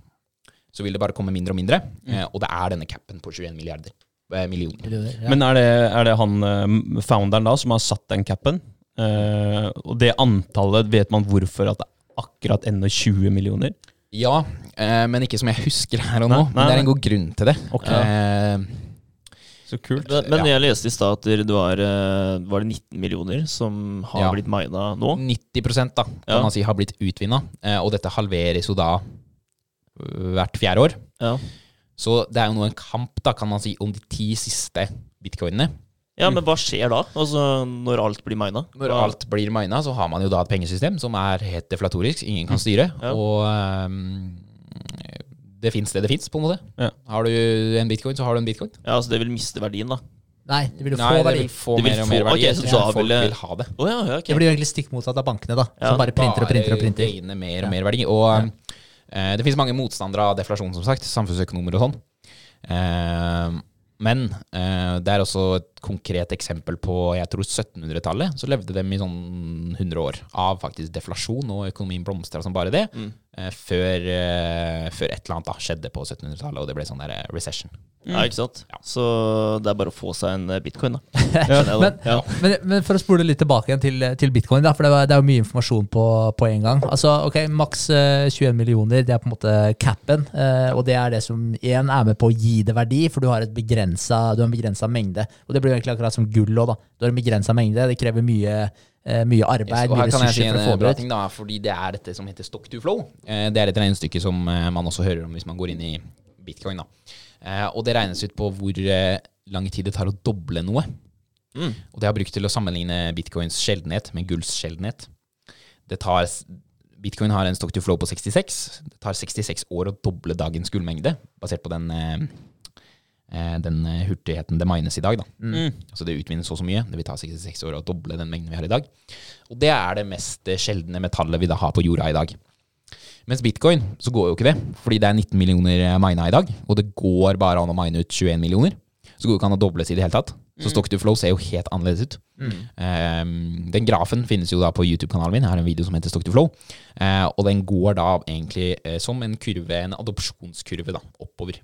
S3: så vil det bare komme mindre og mindre. Mm. og det er denne capen på 21 milliarder. Eh, millioner.
S4: Ja.
S1: Men er det, er det han eh, founderen da som har satt den capen? Eh, og det antallet, vet man hvorfor at det er akkurat ennå 20 millioner?
S3: Ja, eh, men ikke som jeg husker her og nå.
S1: Nei, nei,
S3: men det er en god grunn til det.
S1: Ok.
S3: Eh,
S1: Så kult.
S2: Men, men
S3: Ja.
S2: jeg leste i stad at det var, eh, var det 19 millioner som har
S3: Ja.
S2: blitt mina nå.
S3: 90% da, kan
S2: Ja.
S3: man si har blitt utvinna. Eh, og dette halveres jo da øh, hvert fjerde år.
S2: Ja.
S3: Så det er jo nå en kamp, da, kan man si, om de ti siste bitcoinene.
S2: ja, men hva skjer da? Altså Når alt blir mina?
S3: Når alt blir mina, så har man jo da et pengesystem som er helt deflatorisk, ingen kan styre.
S2: Ja.
S3: Og ehm, det fins det det fins, på en måte.
S1: Ja.
S3: Har du en bitcoin, så har du en bitcoin.
S2: Ja, altså Det vil miste verdien, da.
S4: Nei, det vil jo
S3: Nei,
S4: få
S3: det vil få
S2: Det vil
S3: mer og mer verdi.
S2: Okay, så
S3: folk
S2: vil det-
S3: ha det.
S2: Ja.
S4: Det blir jo egentlig stikk motsatt av bankene, da.
S2: Ja,
S4: Som bare printer og printer og
S3: Bare
S4: printer.
S3: gaine mer og mer verdi. Og uh, det finnes mange motstandere av deflasjon, som sagt. Samfunnsøkonomer og sånn. Uh, men eh, det er også et konkret eksempel på jeg tror 1700-tallet. Så levde de i sånn 100 år av faktisk deflasjon, og økonomien blomstra som bare det.
S2: Mm.
S3: Eh, før, eh, før et eller annet da skjedde på 1700-tallet, og det ble sånn der recession. recession.
S2: Ja, ikke sant?
S3: Ja.
S2: Så det er bare å få seg en eh, bitcoin, da.
S1: Ja.
S4: Men,
S2: ja.
S4: men, men for å spole litt tilbake igjen til, til bitcoin, da, for det, var, det er jo mye informasjon på, på en gang. Altså, ok, Maks eh, 21 millioner, det er på en måte capen. eh, og det er det som igjen er med på å gi det verdi, for du har, et begrensa, du har en begrensa mengde. Og det blir jo egentlig akkurat som gull òg, da. Du har en begrensa mengde, det krever mye, eh, mye arbeid, mye
S3: her kan jeg si
S4: for å
S3: en
S4: få
S3: bra
S4: det ut.
S3: ting, da, fordi det er dette som heter stock to flow. Eh, Det er et regnestykke som eh, man også hører om hvis man går inn i bitcoin. da. Eh, Og det regnes ut på hvor eh, lang tid det tar å doble noe.
S2: Mm.
S3: Og det har brukt til å sammenligne bitcoins sjeldenhet med gulls sjeldenhet. Det tar, bitcoin har en stock to flow på 66. Det tar 66 år å doble dagens gullmengde, basert på den, eh, eh, den eh, hurtigheten det mines i dag. Da.
S1: Mm.
S3: Altså det utvinnes så og så mye. Det vil ta 66 år å doble den mengden vi har i dag. Og det er det mest eh, sjeldne metallet vi da har på jorda i dag. Mens bitcoin, så går jo ikke det, fordi det er 19 millioner mina i dag, og det går bare an å mine ut 21 millioner. Så går det ikke an å dobles i det hele tatt. Så stock to flow ser jo helt annerledes ut. Um, den grafen finnes jo da på YouTube-kanalen min. Jeg har en video som heter Stock to flow. Uh, og den går da egentlig uh, som en kurve, en adopsjonskurve da, oppover.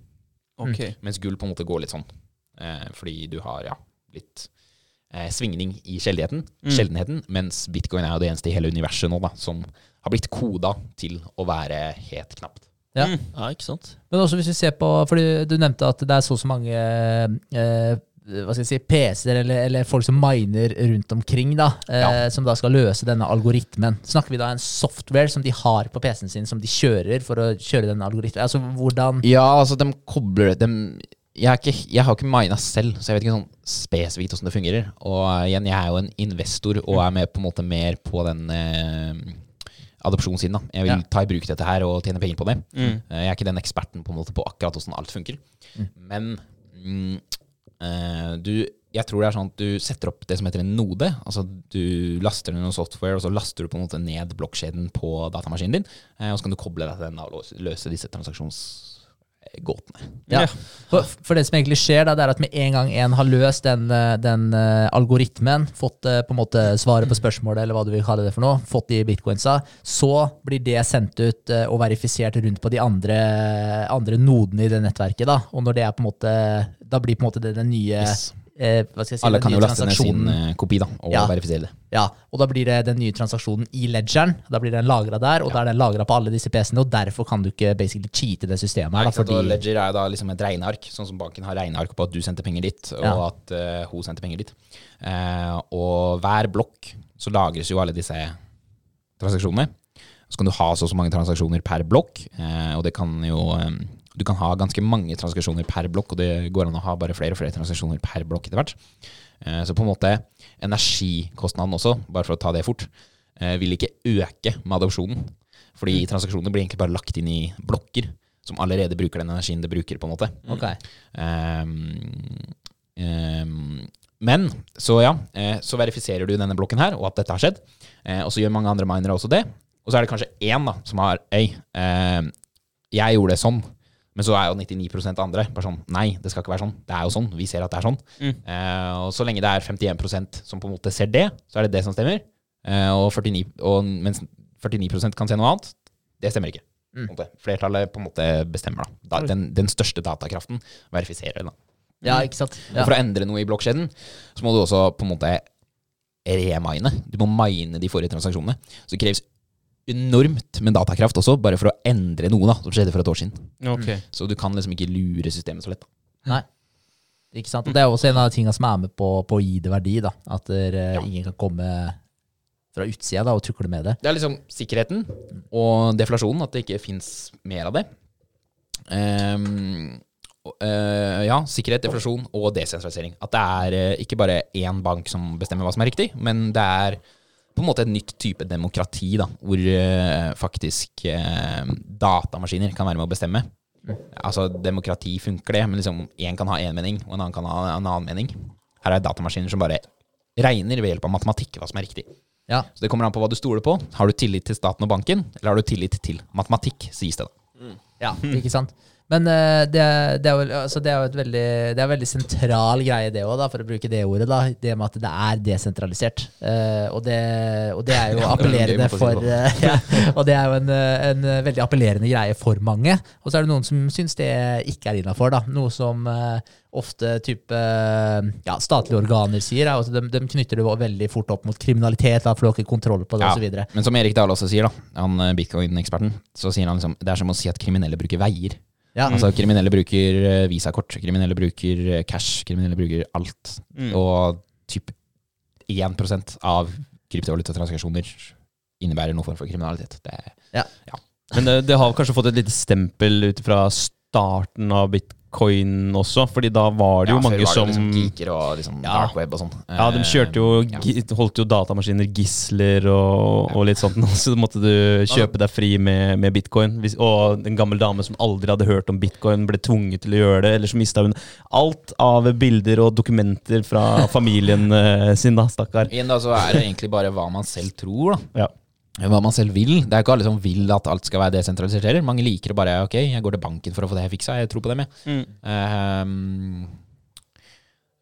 S1: Ok.
S3: Mens gull på en måte går litt sånn. Eh, fordi du har ja, litt eh, svingning i sjeldenheten, sjeldenheten, mens bitcoin er jo det eneste i hele universet nå da, som har blitt koda til å være helt knapt.
S4: Ja.
S2: Ja, ikke sant?
S4: Men også hvis vi ser på fordi Du nevnte at det er så og så mange eh, hva skal jeg si, PC-er eller, eller folk som miner rundt omkring, da, eh, som da skal løse denne algoritmen. Snakker vi da en software som de har på PC-en sin, som de kjører for å kjøre denne algoritmen? Altså hvordan
S3: Ja, altså, de kobler de, jeg, ikke, jeg har ikke mina selv, så jeg vet ikke sånn spesifikt hvordan det fungerer. Og eh, igjen, jeg er jo en investor og er med på en måte mer på den eh, adopsjonssiden. da. Jeg vil
S4: Ja.
S3: ta i bruk dette her og tjene penger på det.
S1: Mm.
S3: Eh, Jeg er ikke den eksperten på, en måte på akkurat hvordan alt funker. Men mm, eh, du, jeg tror det er sånn at du setter opp det som heter en node. Altså Du laster ned noe software, og så laster du på en måte ned blokkjeden på datamaskinen din. eh, Og så kan du koble deg til den og løse- løse disse transaksjonsgåtene.
S4: Ja. For, for det som egentlig skjer, da, det er at med en gang en har løst den, eh, den uh, algoritmen, fått uh, på en måte svaret på spørsmålet, eller hva du vil kalle det for noe, fått de bitcoinsa, så blir det sendt ut uh, og verifisert rundt på de andre, andre nodene i det nettverket. Da. Og når det er på en måte, da blir på en måte det den nye
S3: Yes.
S4: Eh, hva skal jeg si,
S3: Alle kan jo laste ned sin eh, kopi da, og
S4: Ja.
S3: verifisere det.
S4: Ja, og da blir det den nye transaksjonen i ledgeren. Da blir den lagra der, og da er den lagra på alle disse PC-ene, og derfor kan du ikke basically cheate det systemet. her. Da,
S3: Ikke sant? Og
S4: fordi,
S3: Ledger er jo da liksom et regneark, sånn som banken har regneark på at du sendte penger dit, og
S4: Ja.
S3: at eh, hun sendte penger dit. Eh, og hver blokk så lagres jo alle disse transaksjonene. Så kan du ha så og så mange transaksjoner per blokk, eh, og det kan jo eh, Du kan ha ganske mange transaksjoner per blokk, og det går an å ha bare flere og flere transaksjoner per blokk etter hvert. Eh, så på en måte energikostnaden også, bare for å ta det fort, eh, vil ikke øke med adopsjonen. Fordi transaksjoner blir egentlig bare lagt inn i blokker som allerede bruker den energien det bruker, på en måte.
S4: ok.
S3: Um, um, men så ja, eh, så verifiserer du denne blokken her, og at dette har skjedd. Og så gjør mange andre minere også det. Og så er det kanskje én da, som har Øy, eh, jeg gjorde det sånn. Men så er jo 99% andre bare sånn Nei, det skal ikke være sånn. Det er jo sånn. Vi ser at det er sånn. Eh, og så lenge det er 51% som på en måte ser det, så er det det som stemmer. Eh, og 49, og mens 49% kan se noe annet, det stemmer ikke. Mm. Flertallet på en måte bestemmer. da. da den, den største datakraften verifiserer. da.
S4: Ja, ikke sant? Ja.
S3: Og for å endre noe i blokkjeden, så må du også på en måte remine. Du må mine de forrige transaksjonene. Så det kreves enormt med datakraft også, bare for å endre noe da, som skjedde for et år siden.
S1: Okay.
S3: Så du kan liksom ikke lure systemet så lett. da.
S4: Nei. Ikke sant? Og det er også en av tingene som er med på, på å gi det verdi. da. At der,
S3: Ja.
S4: ingen kan komme fra utsida da, og tukle med det.
S3: Det er liksom sikkerheten og deflasjonen, at det ikke fins mer av det. Um, eh, ja, sikkerhet, deflasjon og desentralisering. At det er uh, ikke bare én bank som bestemmer hva som er riktig, men det er på en måte et nytt type demokrati, da, hvor eh, faktisk eh, datamaskiner kan være med å bestemme. Altså, demokrati funker det, men liksom én kan ha én mening, og en annen kan ha en annen mening. Her er datamaskiner som bare regner ved hjelp av matematikk hva som er riktig.
S4: Ja.
S3: Så det kommer an på hva du stoler på. Har du tillit til staten og banken, eller har du tillit til matematikk, sies det da.
S4: Ja, ikke sant? Men eh, det, det, er jo, altså, det er jo et veldig, det er veldig sentral greie, det òg, for å bruke det ordet. da, Det med at det er desentralisert. Uh, og, det, og det er jo
S3: Ja, det er en
S4: appellerende for
S3: det
S4: eh, ja, Og det er jo en, en veldig appellerende greie for mange. Og så er det noen som syns det ikke er innafor. Noe som uh, ofte type ja, statlige organer sier. Er, altså, de, de knytter det veldig fort opp mot kriminalitet, da, for du har ikke kontroll på det
S3: Ja,
S4: osv.
S3: Men som Erik Dahl også sier, da, han bitcoin-eksperten, så sier han liksom det er som å si at kriminelle bruker veier.
S4: Ja.
S3: Altså Kriminelle bruker eh, visakort, kriminelle bruker eh, cash, kriminelle bruker alt.
S1: Mm.
S3: Og typ 1% av kryptovalutatransaksjoner innebærer noe form for kriminalitet. Det,
S4: Ja.
S1: Men det, det har kanskje fått et lite stempel ut fra starten av bit bitcoin også? Fordi da var det jo
S3: Ja,
S1: mange
S3: var det
S1: som
S3: liksom geeker og liksom
S4: Ja.
S3: dark web og sånn.
S1: Ja, de kjørte jo,
S3: ja.
S1: holdt jo datamaskiner gisler og, og litt sånt. Så måtte du kjøpe deg fri med, med bitcoin. Og en gammel dame som aldri hadde hørt om bitcoin, ble tvunget til å gjøre det. Eller så mista hun alt av bilder og dokumenter fra familien eh, sin, da, stakkar.
S3: Igjen da, så er det egentlig bare hva man selv tror, da.
S1: Ja.
S3: Hva man selv vil. Det er ikke alle som vil at alt skal være desentralisert heller. Mange liker å bare Ok, jeg går til banken for å få det her fiksa. Jeg tror på dem, jeg.
S1: Mm.
S3: Uh,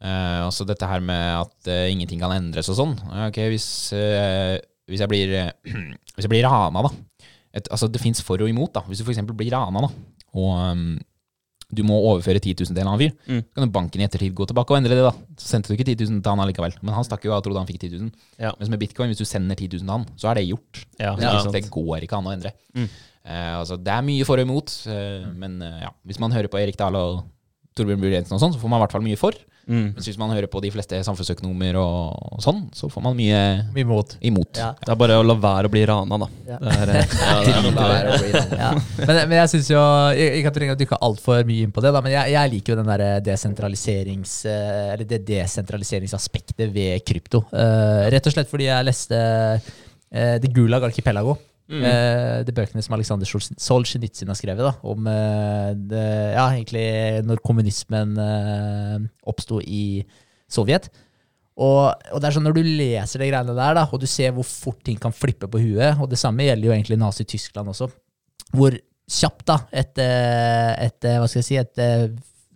S3: uh, også dette her med at uh, ingenting kan endres og sånn. Ok, hvis, eh, hvis jeg blir Hvis jeg blir rana, da. Et, altså, det fins for og imot. da Hvis du f.eks. blir rana, da, og ehm, du må overføre 10 000 til en annen fyr,
S1: Mm.
S3: så kan banken i ettertid gå tilbake og endre det. da Så sendte du ikke 10 000 til han allikevel. Men han stakk jo av og trodde han fikk 10 000.
S1: Ja.
S3: Mens med bitcoin, hvis du sender 10 000 til han, så er det gjort.
S1: Ja,
S3: Det,
S1: er
S3: det går ikke an å endre.
S1: Mm.
S3: Uh, altså, det er mye for og imot, eh, men uh, ja, hvis man hører på Erik Dahl og Torbjørn Bue Jensen og sånn, så får man i hvert fall mye for.
S1: Mm.
S3: Mens hvis man hører på de fleste samfunnsøkonomer og, og sånn, så får man mye
S4: imot.
S3: imot.
S4: Ja.
S1: Det er bare å la være å bli rana, da.
S4: Ja.
S1: Det er, eh,
S2: Ja, det er noe
S3: Da
S2: der.
S3: er det å bli-
S4: Ja. Men, men jeg syns jo Jeg at du trenge å dykke altfor mye inn på det, da, men jeg, jeg liker jo den der desentraliserings... eh, Eller det desentraliseringsaspektet ved krypto. Uh, rett og slett fordi jeg leste uh, The Gulag Archipelago.
S2: Mm.
S4: Uh, de bøkene som Aleksandr Solzjenitsyn har skrevet, da, om uh, det, ja, egentlig når kommunismen uh, oppsto i Sovjet. Og, og det er sånn Når du leser de greiene der, da, og du ser hvor fort ting kan flippe på huet, og det samme gjelder jo egentlig Nazi-Tyskland også, hvor kjapt da et, et Hva skal jeg si et,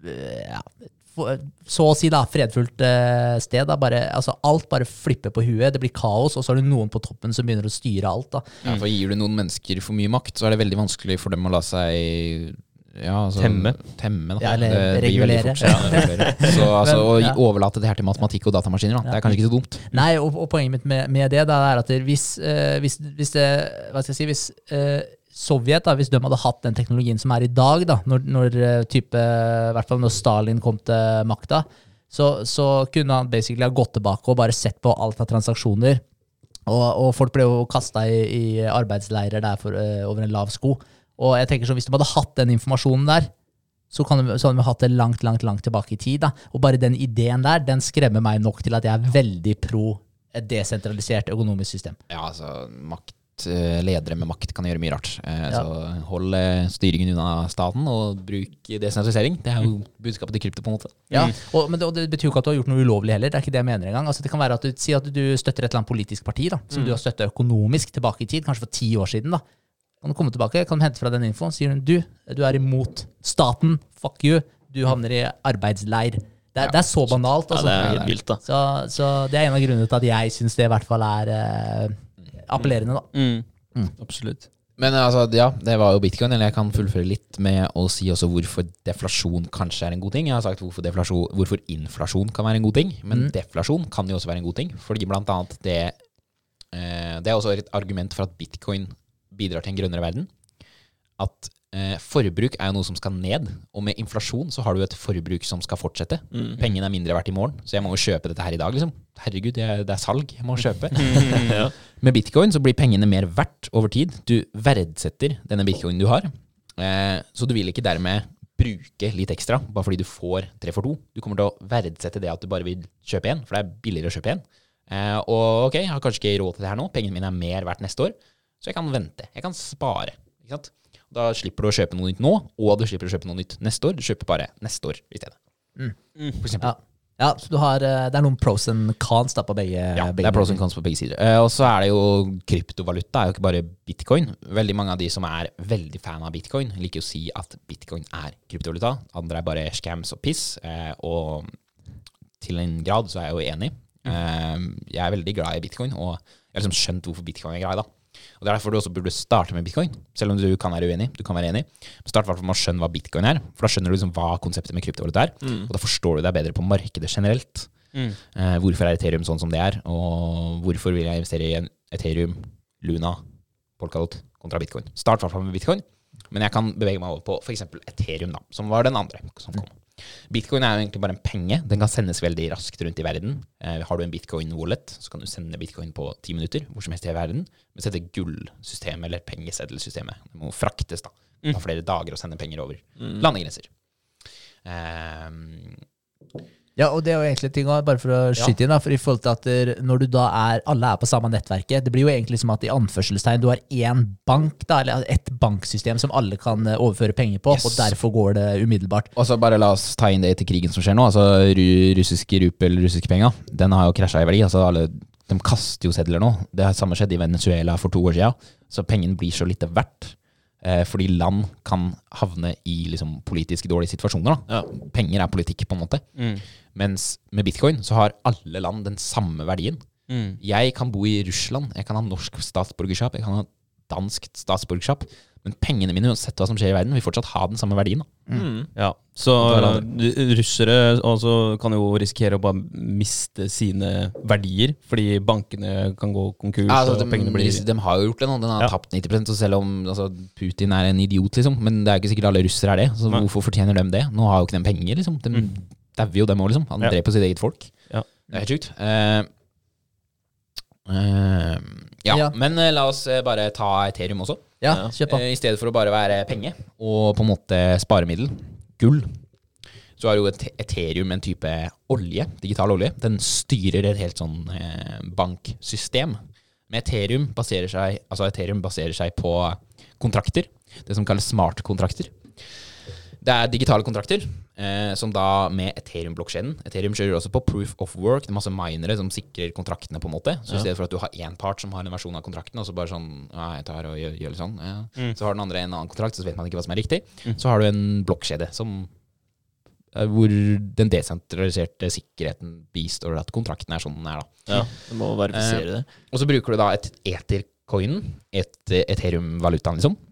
S4: ja, så å si da, fredfullt eh, sted. Da, bare, altså, alt bare flipper på huet, det blir kaos, og så er det noen på toppen som begynner å styre alt. da.
S3: Ja, for Gir du noen mennesker for mye makt, så er det veldig vanskelig for dem å la seg ja, altså,
S1: Temme.
S3: temme da.
S4: Ja, eller regulere.
S3: fort- Ja, regulere. Så altså,
S4: Men,
S3: å overlate det her til matematikk og datamaskiner, da, det er kanskje ikke så dumt.
S4: Nei, og, og poenget mitt med, med det da, er at hvis, uh, hvis, hvis det, hva skal jeg si, hvis eh, Sovjet, da, hvis de hadde hatt den teknologien som er i dag, da, når, når, eh, type, i hvert fall når Stalin kom til makta, så, så kunne han basically ha gått tilbake og bare sett på alt av transaksjoner. Og, og folk ble jo kasta i, i arbeidsleirer der for, uh, over en lav sko. Og jeg tenker så hvis de hadde hatt den informasjonen der, så, kan de, så hadde vi hatt det langt, langt, langt tilbake i tid. Da. Og bare den ideen der, den skremmer meg nok til at jeg er veldig pro et desentralisert økonomisk system.
S3: Ja, altså, makt, eh, ledere med makt kan gjøre mye rart. Eh,
S4: Ja.
S3: Så hold eh, styringen unna staten, og bruk desentralisering. Det er jo budskapet til krypto, på en måte.
S4: Ja, og, men det, og det betyr jo ikke at du har gjort noe ulovlig heller. Det er ikke det jeg mener engang. Altså, det kan være at du sier at du støtter et eller annet politisk parti da, som du har støtta økonomisk tilbake i tid, kanskje for ti år siden. da. Kan du komme tilbake, kan du hente fra den infoen, sier hun du, du er imot staten, fuck you, du havner i arbeidsleir. Det er, det er så banalt.
S2: Ja,
S4: Altså.
S2: det er vilt, da.
S4: så, så det er en av grunnene til at jeg syns det i hvert fall er appellerende. da.
S1: mm. Absolutt.
S3: Men altså, ja, det var jo bitcoin. Eller jeg kan fullføre litt med å si også hvorfor deflasjon kanskje er en god ting. Jeg har sagt hvorfor, hvorfor inflasjon kan være en god ting. Men deflasjon kan jo også være en god ting. Fordi blant annet det eh, Det er også et argument for at bitcoin bidrar til en grønnere verden. At eh, forbruk er jo noe som skal ned. Og med inflasjon så har du et forbruk som skal fortsette. Pengene er mindre verdt i morgen, så jeg må jo kjøpe dette her i dag. liksom. Herregud, det er, det er salg. Jeg må kjøpe.
S2: ja.
S3: Med bitcoin så blir pengene mer verdt over tid. Du verdsetter denne bitcoinen du har. Eh, så du vil ikke dermed bruke litt ekstra bare fordi du får tre for to. Du kommer til å verdsette det at du bare vil kjøpe én, for det er billigere å kjøpe én. Eh, og ok, jeg har kanskje ikke råd til det her nå, pengene mine er mer verdt neste år, så jeg kan vente. Jeg kan spare. Ikke sant? Da slipper du å kjøpe noe nytt nå, og du slipper å kjøpe noe nytt neste år. Du kjøper bare neste år i stedet. For eksempel.
S4: Ja. ja, så du har, eh, Det er noen pros and cons da på begge.
S3: Ja, det er pros and cons på begge sider. Eh, og så er det jo kryptovaluta, det er jo ikke bare bitcoin. Veldig mange av de som er veldig fan av bitcoin, liker å si at bitcoin er kryptovaluta. Andre er bare scams og piss. Eh, og til en grad så er jeg jo enig. Mm. jeg er veldig glad i bitcoin, og jeg har liksom skjønt hvorfor bitcoin er grei. da. Og Det er derfor du også burde starte med bitcoin, selv om du kan være uenig. Du kan være enig. Start hvert med å skjønne hva bitcoin er, for da skjønner du liksom hva konseptet med kryptovaluta er. Og da forstår du deg bedre på markedet generelt. Eh, hvorfor er Ethereum sånn som det er, og hvorfor vil jeg investere i en Ethereum, Luna, Polkadot kontra bitcoin. Start hvert med bitcoin, men jeg kan bevege meg over på f.eks. Ethereum, da, som var den andre som kom. Bitcoin er jo egentlig bare en penge. Den kan sendes veldig raskt rundt i verden. Eh, har du en bitcoin-wallet, så kan du sende bitcoin på ti minutter hvor som helst i verden. Mens dette gullsystemet, eller pengeseddelsystemet, det må fraktes, da. Det tar flere dager å sende penger over landegrenser. Ehm,
S4: Ja, og det er jo egentlig ting, også, bare for å skyte inn, da, for i forhold til at der, når du da er, alle er på samme nettverket, det blir jo egentlig som at i anførselstegn, du har én bank, da, eller et banksystem som alle kan eh, overføre penger på,
S3: Yes.
S4: og derfor går det umiddelbart.
S3: Og så bare la oss ta inn det etter krigen som skjer nå. Altså ru Russiske rupel, russiske penger, den har jo krasja i verdi. Altså alle, de kaster jo sedler nå. Det samme skjedd i Venezuela for to år siden. Så pengene blir så lite verdt. Eh, fordi land kan havne i liksom, politisk dårlige situasjoner. Da.
S2: Ja.
S3: Penger er politikk, på en måte.
S1: Mm.
S3: Mens med bitcoin så har alle land den samme verdien.
S1: Mm.
S3: Jeg kan bo i Russland, jeg kan ha norsk statsborgerskap, jeg kan ha dansk statsborgerskap. Men pengene mine, uansett hva som skjer i verden, vil fortsatt ha den samme verdien. Da.
S2: Mm.
S1: Ja, så russere også kan jo risikere å bare miste sine verdier, fordi bankene kan gå konkurs,
S3: Ja, altså,
S1: og
S3: de,
S1: pengene blir
S3: de har jo gjort det nå. Den har
S1: Ja.
S3: tapt 90 og selv om altså, Putin er en idiot, liksom. Men det er ikke sikkert alle russere er det. Så
S1: Nei.
S3: hvorfor fortjener de det? Nå har jo ikke de penger, liksom. De
S1: Mm.
S3: dauer jo, dem òg, liksom. Han
S1: Ja.
S3: dreper sitt eget folk.
S1: Ja.
S3: Det er helt sjukt. Eh, eh, ja.
S4: Ja.
S3: men uh, la oss eh, bare ta Ethereum også.
S4: Ja,
S3: kjøp I stedet for å bare være penge og på en måte sparemiddel, gull, så er jo et Ethereum en type olje, digital olje. Den styrer et helt sånn banksystem. Men Ethereum baserer, seg, altså Ethereum baserer seg på kontrakter, det som kalles smartkontrakter. Det er digitale kontrakter, eh, som da med Ethereum-blokkjeden Ethereum kjører også på proof of work. Det er masse minere som sikrer kontraktene, på en måte. Så i stedet for at du har én part som har en versjon av kontrakten, og så bare sånn ja, jeg tar og gjør, gjør litt sånn, ja.
S1: Mm.
S3: Så har den andre en annen kontrakt, så vet man ikke hva som er riktig. Så har du en blokkjede som eh, hvor den desentraliserte sikkerheten bistår at kontrakten er sånn den er, da.
S2: Ja, du må verifisere det.
S3: Og så bruker du da et ethercoin, et eh, Ethereum-valutaen, liksom, eh,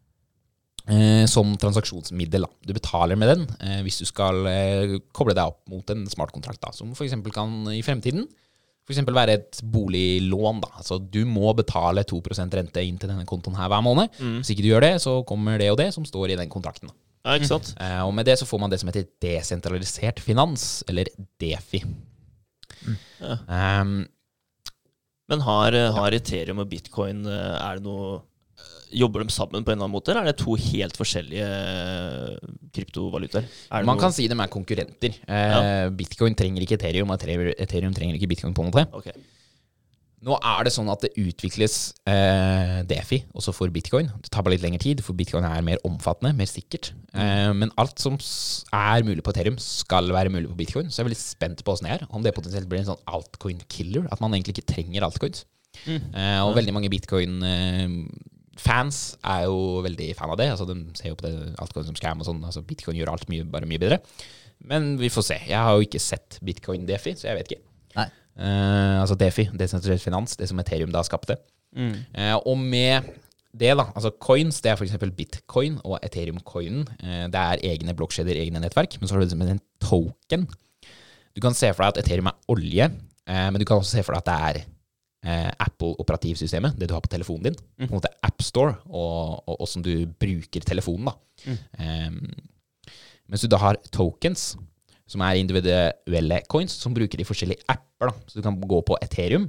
S3: som transaksjonsmiddel. da. Du betaler med den eh, hvis du skal eh, koble deg opp mot en smartkontrakt, da, som f.eks. kan i fremtiden for være et boliglån. da. Altså Du må betale 2 rente inn til denne kontoen her hver måned. Hvis ikke du gjør det, så kommer det og det som står i den kontrakten.
S2: Ja, ikke sant?
S3: Eh, og med det så får man det som heter desentralisert finans, eller DeFi.
S2: Ja.
S3: Um,
S2: Men har, har Ethereum og bitcoin eh, Er det noe eh, Jobber de sammen på en eller annen måte, eller er det to helt forskjellige eh, kryptovalutaer? Er
S3: man
S2: noe-
S3: kan si de er konkurrenter. Eh, Bitcoin trenger ikke Ethereum, og Ethereum trenger ikke Bitcoin. på en måte.
S2: Okay.
S3: Nå er det sånn at det utvikles eh, DeFi også for bitcoin. Det tar bare litt lengre tid, for bitcoin er mer omfattende, mer sikkert. Eh, men alt som er mulig på Ethereum, skal være mulig på bitcoin. Så jeg er veldig spent på åssen det er. Om det potensielt blir en sånn altcoin-killer. At man egentlig ikke trenger altcoins. Eh, og veldig mange bitcoin-fans er jo veldig fan av det. Altså De ser jo på det altcoin som scam og sånn. Altså Bitcoin gjør alt mye, bare mye bedre. Men vi får se. Jeg har jo ikke sett bitcoin DeFi, så jeg vet ikke.
S4: Nei.
S3: Uh, altså DeFi, desentralisert finans, det som Ethereum da skapte.
S1: Mm.
S3: Uh, og med det, da, altså coins, det er f.eks. bitcoin og Ethereum-coinen. Uh, det er egne blokkjeder, egne nettverk. Men så har du det som en token. Du kan se for deg at Ethereum er olje, men du kan også se for deg at det er Apple-operativsystemet, det du har på telefonen din. På en måte AppStore, og, og åssen du bruker telefonen. da. Eh, mens du da har tokens, som er individuelle coins, som bruker de forskjellige apper. da. Så du kan gå på Ethereum,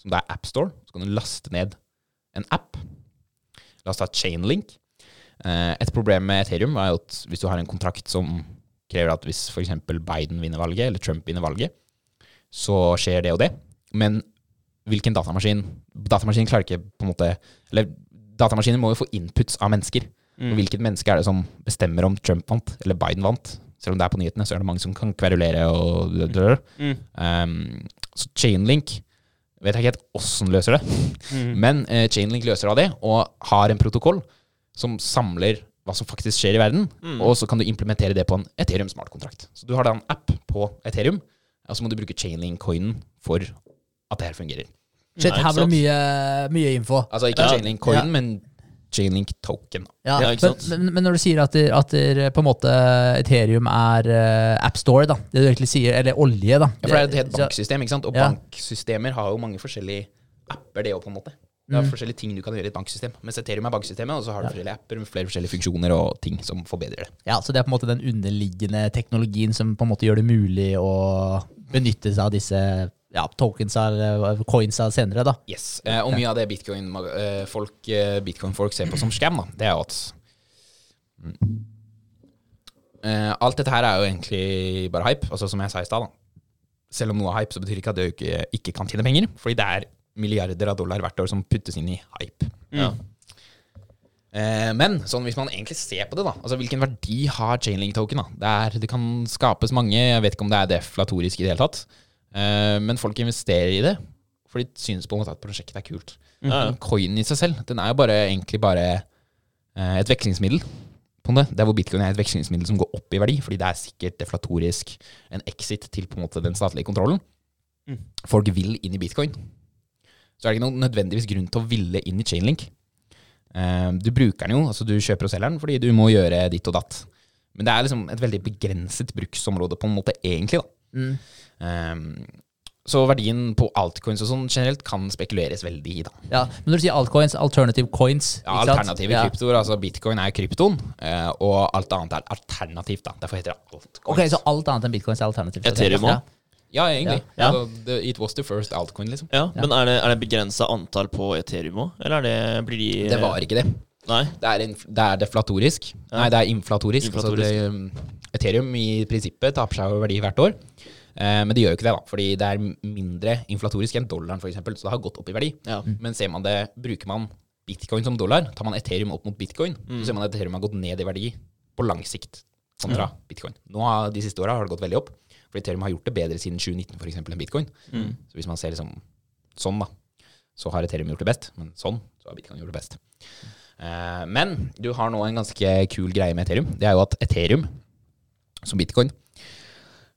S3: som da er AppStore, så kan du laste ned en app. La oss ta Chainlink. Eh, et problem med Ethereum er jo at hvis du har en kontrakt som krever at hvis f.eks. Biden vinner valget, eller Trump vinner valget, så skjer det og det. Men hvilken datamaskin Datamaskinen klarer ikke på en måte Eller datamaskiner må jo få inputs av mennesker. Og hvilket menneske er det som bestemmer om Trump vant, eller Biden vant? Selv om det er på nyhetene, så er det mange som kan kverulere og
S1: Mm.
S3: um, Så Chainlink vet jeg ikke helt åssen løser det.
S1: Mm.
S3: Men uh, Chainlink løser av det, og har en protokoll som samler hva som faktisk skjer i verden, og så kan du implementere det på en Ethereum smartkontrakt. Så du har da en app på Ethereum, og så må du bruke Chainlink-coinen for at det her fungerer.
S4: Shit,
S2: Nei,
S4: her var det mye, mye info.
S3: Altså ikke
S2: Ja.
S3: Chainlink-coinen,
S4: Ja.
S3: men Chainlink-token.
S4: Ja,
S2: Ja, ikke
S4: men,
S2: sant?
S4: men, men når du sier at, der, at der på en måte Ethereum er uh, AppStore, da, det du egentlig sier, eller olje, da
S3: Ja, for det er et helt banksystem, ikke sant? Og
S4: Ja.
S3: banksystemer har jo mange forskjellige apper, det òg, på en måte. Det er
S4: Mm.
S3: forskjellige ting du kan gjøre i et banksystem. Mens Ethereum er banksystemet, og så har du forskjellige apper med flere forskjellige funksjoner og ting som forbedrer det.
S4: Ja, så det er på en måte den underliggende teknologien som på en måte gjør det mulig å benytte seg av disse ja, tokens eller coinsa senere, da.
S3: Yes, eh, Og mye av det bitcoin-folk eh, bitcoin ser på som scam, da, det er jo at mm, Eh, alt dette her er jo egentlig bare hype, altså som jeg sa i stad. Selv om noe er hype, så betyr ikke at det ikke, ikke kan tjene penger. Fordi det er milliarder av dollar hvert år som puttes inn i hype.
S2: Ja.
S3: Eh, men sånn hvis man egentlig ser på det, da Altså hvilken verdi har Chainlink-token? da det, er, det kan skapes mange Jeg vet ikke om det er deflatorisk i det hele tatt. Eh, men folk investerer i det fordi de syns på en måte at prosjektet er kult.
S2: Ja, ja.
S3: Coinen i seg selv, den er jo bare egentlig bare eh, et vekslingsmiddel. På det. er hvor bitcoin er et vekslingsmiddel som går opp i verdi, fordi det er sikkert deflatorisk en exit til på en måte den statlige kontrollen.
S1: Mm.
S3: Folk vil inn i bitcoin. Så er det ikke noen nødvendigvis grunn til å ville inn i Chainlink. Eh, du bruker den jo, altså du kjøper og selger den fordi du må gjøre ditt og datt. Men det er liksom et veldig begrenset bruksområde på en måte, egentlig. da.
S4: Mm.
S3: Um, så verdien på altcoins og sånn generelt kan spekuleres veldig i. da.
S4: Ja, men når du sier altcoins, alternative coins
S3: Ja,
S4: Alternative sant?
S3: Alternative
S4: Ja.
S3: altså bitcoin er kryptoen, eh, og alt annet er alternativt. da. Derfor heter det altcoins.
S4: Ok, Så alt annet enn bitcoins er alternativt?
S2: Ethereum
S4: Ja.
S3: Ja, egentlig.
S2: Ja.
S3: Altså, the, it was the first altcoin, liksom.
S2: Ja, Men er det, er det begrensa antall på Ethereum òg, eller er det, blir de
S3: Det var ikke det.
S2: Nei?
S3: Det er, inf det er deflatorisk. Nei, det er inflatorisk.
S2: Inflatorisk.
S3: Altså det, um, Ethereum i prinsippet taper seg jo verdi hvert år. Eh, men det gjør jo ikke det, da, fordi det er mindre inflatorisk enn dollaren, f.eks. Så det har gått opp i verdi.
S2: Ja.
S3: Men ser man det, bruker man bitcoin som dollar, tar man Ethereum opp mot bitcoin, så ser man at Ethereum har gått ned i verdi på lang sikt kontra bitcoin. Nå har, De siste åra har det gått veldig opp, for Ethereum har gjort det bedre siden 2019 for eksempel, enn bitcoin. Så hvis man ser liksom sånn, da, så har Ethereum gjort det best, men sånn så har bitcoin gjort det best. Eh, men du har nå en ganske kul greie med Ethereum. Det er jo at Ethereum, som bitcoin,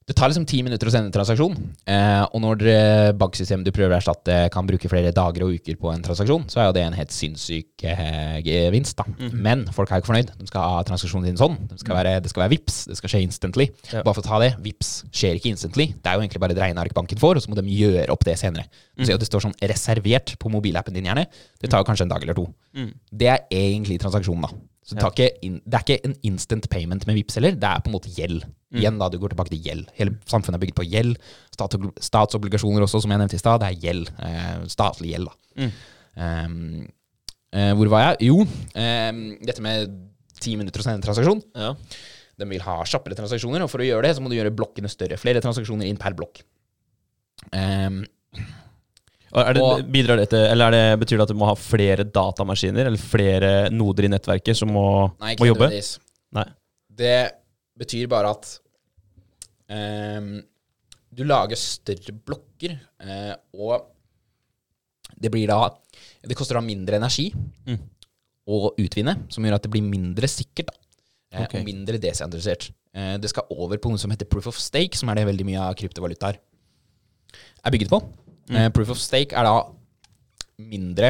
S3: det tar liksom ti minutter å sende en transaksjon. Eh, og når eh, banksystemet du prøver å erstatte, kan bruke flere dager og uker på en transaksjon, så er jo det en helt sinnssyk eh, gevinst. da. Men folk er jo ikke fornøyd. De skal ha transaksjonen sin sånn. Det skal være, det skal være VIPS. Det skal skje instantly.
S1: Ja.
S3: Bare for å ta det, VIPS skjer ikke instantly. Det er jo egentlig bare et regneark banken får, og så må de gjøre opp det senere. Du ser jo det står sånn reservert på mobilappen din, gjerne. Det tar jo kanskje en dag eller to.
S1: Mm.
S3: Det er egentlig transaksjonen, da. Så det, ja. inn, det er ikke en instant payment med VIPS heller, det er på en måte gjeld. Igjen da, du går tilbake til gjeld. Hele samfunnet er bygget på gjeld. Stats statsobligasjoner også, som jeg nevnte i stad, det er gjeld. Eh, statlig gjeld, da.
S1: Mm.
S3: Um, uh, hvor var jeg? Jo, um, dette med ti minutter å sende en transaksjon.
S2: Ja.
S3: De vil ha kjappere transaksjoner, og for å gjøre det, så må du gjøre blokkene større. Flere transaksjoner inn per blokk.
S1: Er det, bidrar det til, eller er det, betyr det at du må ha flere datamaskiner eller flere noder i nettverket som må,
S3: Nei, ikke
S1: må jobbe? Nei.
S3: Det betyr bare at um, du lager større blokker, uh, og det blir da Det koster da mindre energi
S1: Mm.
S3: å utvinne, som gjør at det blir mindre sikkert. Da. uh,
S1: okay.
S3: Og mindre desentralisert. Uh, det skal over på noe som heter proof of stake, som er det veldig mye av kryptovalutaer er bygget på. Eh, proof of stake er da mindre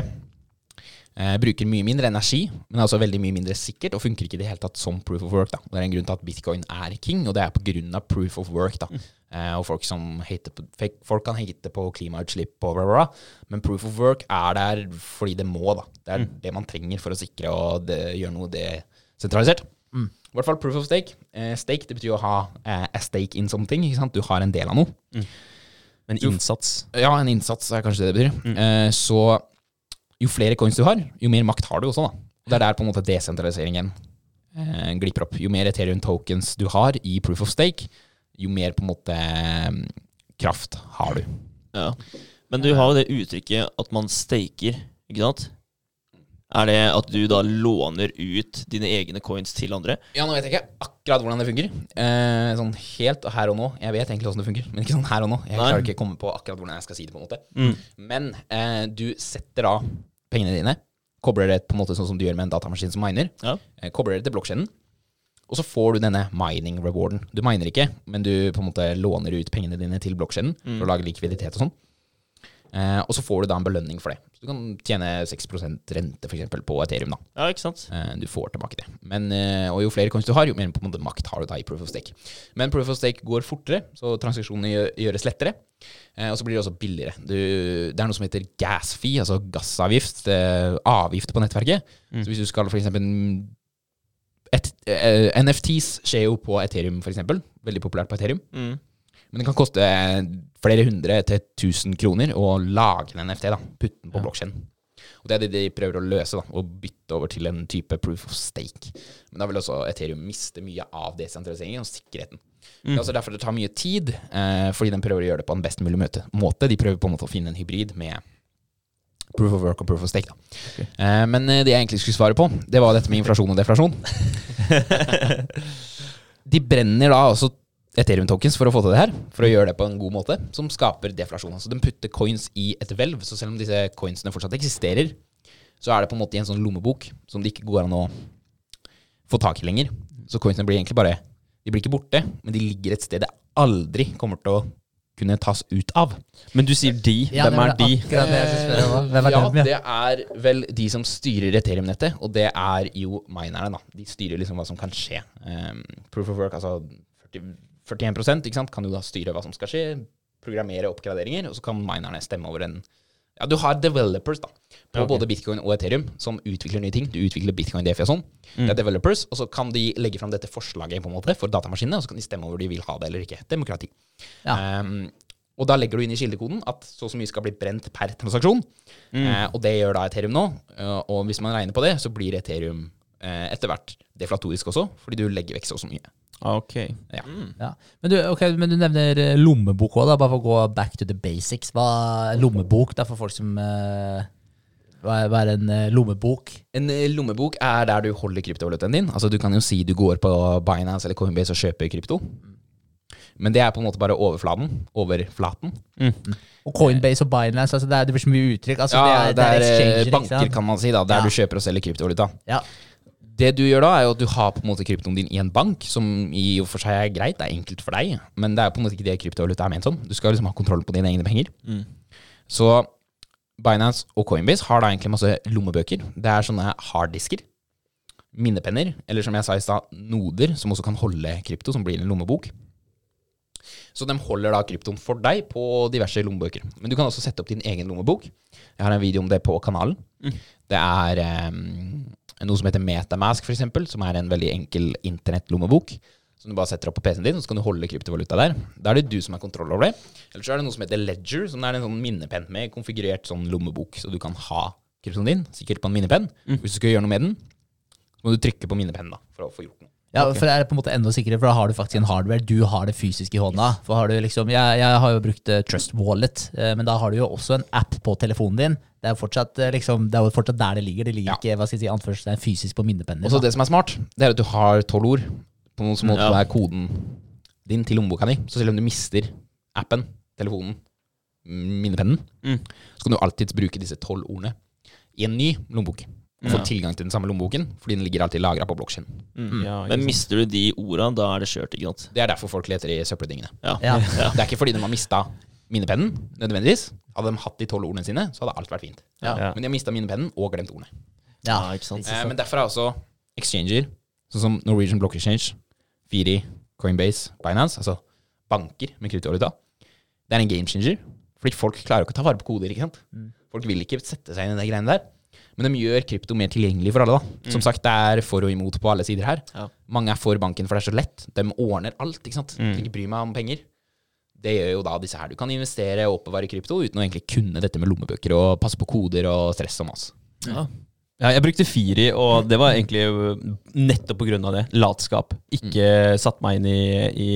S3: eh, Bruker mye mindre energi, men er også veldig mye mindre sikkert, og funker ikke i det hele tatt som proof of work. da. Det er en grunn til at bitcoin er king, og det er av proof of work. da. Eh, og folk på, folk kan hate på klimautslipp og bla, bla, bla, men proof of work er der fordi det må. da. Det er det man trenger for å sikre og det, gjøre noe desentralisert. I hvert fall proof of stake. Eh, stake det betyr å ha eh, a stake in something. ikke sant? Du har en del av noe.
S1: En innsats.
S3: Ja, en innsats er kanskje det det betyr. Eh, så jo flere coins du har, jo mer makt har du også. da. Det er der på en måte desentraliseringen eh, glipper opp. Jo mer Ethereum tokens du har i proof of stake, jo mer på en måte eh, kraft har du.
S2: Ja. Men du har jo det uttrykket at man staker, ikke sant? Er det at du da låner ut dine egne coins til andre?
S3: Ja, nå vet jeg ikke akkurat hvordan det funker. Eh, sånn helt her og nå. Jeg vet egentlig hvordan det funker, men ikke sånn her og nå. Jeg
S2: Nei.
S3: klarer ikke å komme på akkurat hvordan jeg skal si det. på en måte.
S1: Mm.
S3: Men eh, du setter av pengene dine, kobler det på en måte sånn som du gjør med en datamaskin som miner,
S2: Ja.
S3: eh, kobler det til blokkjeden, og så får du denne mining rewarden. Du miner ikke, men du på en måte låner ut pengene dine til blokkjeden for å lage likviditet og sånn. Eh, og så får du da en belønning for det. Så du kan tjene 6% rente for eksempel, på Ethereum. da.
S2: Ja, ikke sant?
S3: Eh, Du får tilbake det. Men, eh, og jo flere coins du har, jo mer på en måte makt har du da i proof of stake. Men proof of stake går fortere, så transaksjonene gjø- gjøres lettere. Eh, Og så blir det også billigere. Du, det er noe som heter gas fee, altså gassavgift. eh, Avgift på nettverket. Så hvis du skal for eksempel et, eh, NFTs skjer jo på Ethereum, eksempel. Veldig populært på Ethereum.
S2: Mm.
S3: Men det kan koste flere hundre til tusen kroner å lage en NFT. da, Putte den på
S2: Ja.
S3: blokkjeden. Og det er det de prøver å løse, da, å bytte over til en type proof of stake. Men da vil også Ethereum miste mye av desentraliseringen og sikkerheten. Det er også derfor det tar mye tid, eh, fordi de prøver å gjøre det på en best mulig måte. De prøver på en måte å finne en hybrid med proof of work og proof of stake. Da. Eh, men eh, det jeg egentlig skulle svare på, det var dette med inflasjon og deflasjon. De brenner da også Ethereum tokens for å få til det her, for å gjøre det på en god måte, som skaper deflasjon. Altså de putter coins i et hvelv, så selv om disse coinsene fortsatt eksisterer, så er det på en måte i en sånn lommebok som det ikke går an å få tak i lenger. Så coinsene blir egentlig bare De blir ikke borte, men de ligger et sted det aldri kommer til å kunne tas ut av.
S1: Men du sier de.
S4: Ja,
S1: Hvem er de?
S4: det spørre. Hvem er ja?
S3: det er vel de som styrer Ethereum-nettet, og det er jo minerne, da. De styrer liksom hva som kan skje. Um, proof of work, altså 40, 41 ikke sant, kan jo da styre hva som skal skje, programmere oppgraderinger, og så kan minerne stemme over en Ja, du har developers, da, på
S1: okay.
S3: både bitcoin og Ethereum, som utvikler nye ting. Du utvikler bitcoin DFI og sånn. Det
S1: Mm.
S3: er developers, og så kan de legge fram dette forslaget på en måte for datamaskinene, og så kan de stemme over de vil ha det eller ikke. Demokrati.
S4: Ja.
S3: Um, og da legger du inn i kildekoden at så og så mye skal bli brent per transaksjon. Eh, og det gjør da Ethereum nå. Uh, og hvis man regner på det, så blir Ethereum etter hvert deflatorisk også, fordi du legger vekk så og så mye.
S1: Ah, Ok.
S4: Ja. Men, du, okay, men du nevner eh, lommebok òg, bare for å gå back to the basics. Hva er lommebok? Det er for folk som uh, Hva er, hva er en eh, lommebok?
S3: En eh, lommebok er der du holder kryptovalutaen din. Altså Du kan jo si du går på Binance eller Coinbase og kjøper krypto. Men det er på en måte bare overflaten. Overflaten.
S4: Og Coinbase og Binance, altså det, er, det blir så mye uttrykk. Altså
S3: Ja,
S4: det, er, det er
S3: eh,
S4: exchanger, ikke
S3: banker,
S4: sant?
S3: kan man si, da, der
S4: Ja.
S3: du kjøper og selger kryptovaluta.
S4: Ja.
S3: Det du gjør da, er jo at du har på en måte kryptoen din i en bank, som i og for seg er greit, det er enkelt for deg, men det er på en måte ikke det kryptovaluta er ment som. Du skal liksom ha kontroll på dine egne penger. Så Binance og Coinbase har da egentlig masse lommebøker. Det er sånne harddisker, minnepenner, eller som jeg sa i stad, noder, som også kan holde krypto, som blir en lommebok. Så de holder da kryptoen for deg på diverse lommebøker. Men du kan også sette opp din egen lommebok. Jeg har en video om det på kanalen. Det er eh, noe som heter Metamask, eksempel, som er en veldig enkel internettlommebok. Som du bare setter opp på PC-en din, og så kan du holde kryptovaluta der. Da er det du som har kontroll over det. Eller så er det noe som heter Ledger, som er en sånn minnepenn med konfigurert sånn lommebok, så du kan ha kryptoen din sikkert på en minnepenn. Hvis du skal gjøre noe med den, så må du trykke på minnepennen da, for å få gjort noe.
S4: Ja, for det er på en måte enda sikrere, for da har du faktisk en hardware. Du har det fysisk i hånda. For har du liksom, jeg, jeg har jo brukt eh, Trust Wallet, eh, men da har du jo også en app på telefonen din. Det er fortsatt, eh, liksom, det er jo fortsatt der det ligger. Det ligger
S3: Ja.
S4: ikke hva skal jeg si, anførselstegn fysisk på minnepenner.
S3: Og så
S4: da.
S3: det som er smart, det er at du har tolv ord på noen som
S2: Ja.
S3: er koden din til lommeboka di. Så selv om du mister appen, telefonen, minnepennen,
S1: Mm.
S3: så kan du alltids bruke disse tolv ordene i en ny lommebok. Og få
S1: Ja.
S3: tilgang til den samme lommeboken, fordi den ligger alltid lagra på blokkjeden.
S1: Ja,
S2: Men mister du de orda, da er det kjørt, ikke sant?
S3: Det er derfor folk leter i søppeldingene.
S2: Ja.
S4: Ja.
S3: Det er ikke fordi de har mista minnepennen, nødvendigvis. Hadde de hatt de tolv ordene sine, så hadde alt vært fint.
S4: Ja.
S1: Ja.
S3: Men de har mista minnepennen og glemt ordene.
S4: Ja,
S2: Ja, ikke sant?
S3: Eh, men derfor er også exchanger, sånn som Norwegian Block Exchange, Firi, Coinbase, Binance, altså banker med kryptovaluta, det er en game changer. Fordi folk klarer jo ikke å ta vare på koder. ikke sant? Folk vil ikke sette seg inn i de greiene der. Men de gjør krypto mer tilgjengelig for alle. da. Som sagt, det er for og imot på alle sider her.
S2: Ja.
S3: Mange er for banken, for det er så lett. De ordner alt. ikke sant?
S1: Mm.
S3: Ikke bry meg om penger. Det gjør jo da disse her. Du kan investere og oppbevare krypto uten å egentlig kunne dette med lommebøker og passe på koder og stress og mas.
S2: Ja.
S1: Ja, jeg brukte Firi, og det var egentlig nettopp på grunn av det. Latskap. Ikke satt meg inn i, i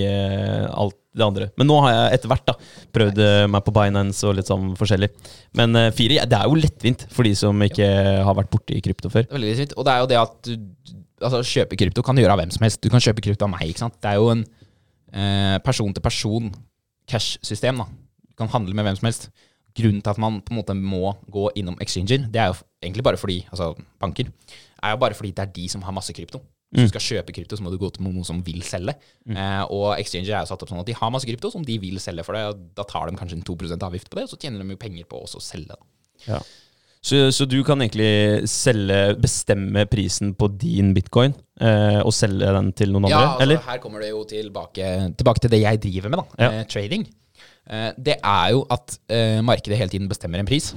S1: alt det andre. Men nå har jeg etter hvert da prøvd nice. meg på Binance og litt sånn forskjellig. Men uh, fire ja, det er jo lettvint for de som ikke har vært borti krypto før.
S3: Veldig lettvint, Og det er jo det at du, altså, kjøpe krypto kan du gjøre av hvem som helst. Du kan kjøpe krypto av meg. ikke sant? Det er jo en eh, person-til-person cash-system. da. Du kan handle med hvem som helst. Grunnen til at man på en måte må gå innom exchanger, det er jo egentlig bare fordi, altså banker, er jo bare fordi det er de som har masse krypto. Hvis du skal kjøpe krypto, så må du gå til noen som vil selge. Eh, og exchanger er jo satt opp sånn at de har masse krypto som de vil selge for det. og Da tar de kanskje en 2% avgift på det, og så tjener de jo penger på å selge. da.
S1: Så, så du kan egentlig selge, bestemme prisen på din bitcoin eh, og selge den til noen andre?
S3: Ja, altså,
S1: eller?
S3: her kommer det jo tilbake, tilbake til det jeg driver med, da.
S1: Ja.
S3: Eh, trading. Eh, det er jo at eh, markedet hele tiden bestemmer en pris.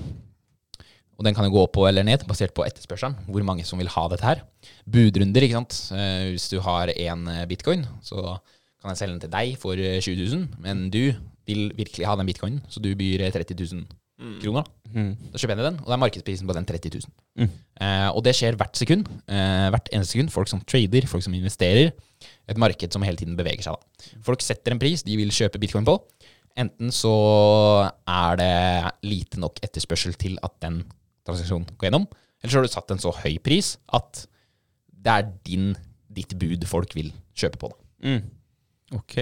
S3: Og den kan jo gå opp eller ned, basert på etterspørselen. Hvor mange som vil ha dette her. Budrunder, ikke sant. Eh, hvis du har én bitcoin, så kan jeg selge den til deg for eh, 20 000, men du vil virkelig ha den bitcoinen, så du byr eh, 30 000 kroner. da. Da kjøper jeg den, og det er markedsprisen på den 30 000.
S1: Mm.
S3: Eh, og det skjer hvert sekund. Eh, hvert eneste sekund. Folk som trader, folk som investerer. Et marked som hele tiden beveger seg. da. Folk setter en pris de vil kjøpe bitcoin på. Enten så er det lite nok etterspørsel til at den transaksjonen går gjennom, eller så har du satt en så høy pris at det er din, ditt bud folk vil kjøpe på. Da.
S1: Mm. Ok.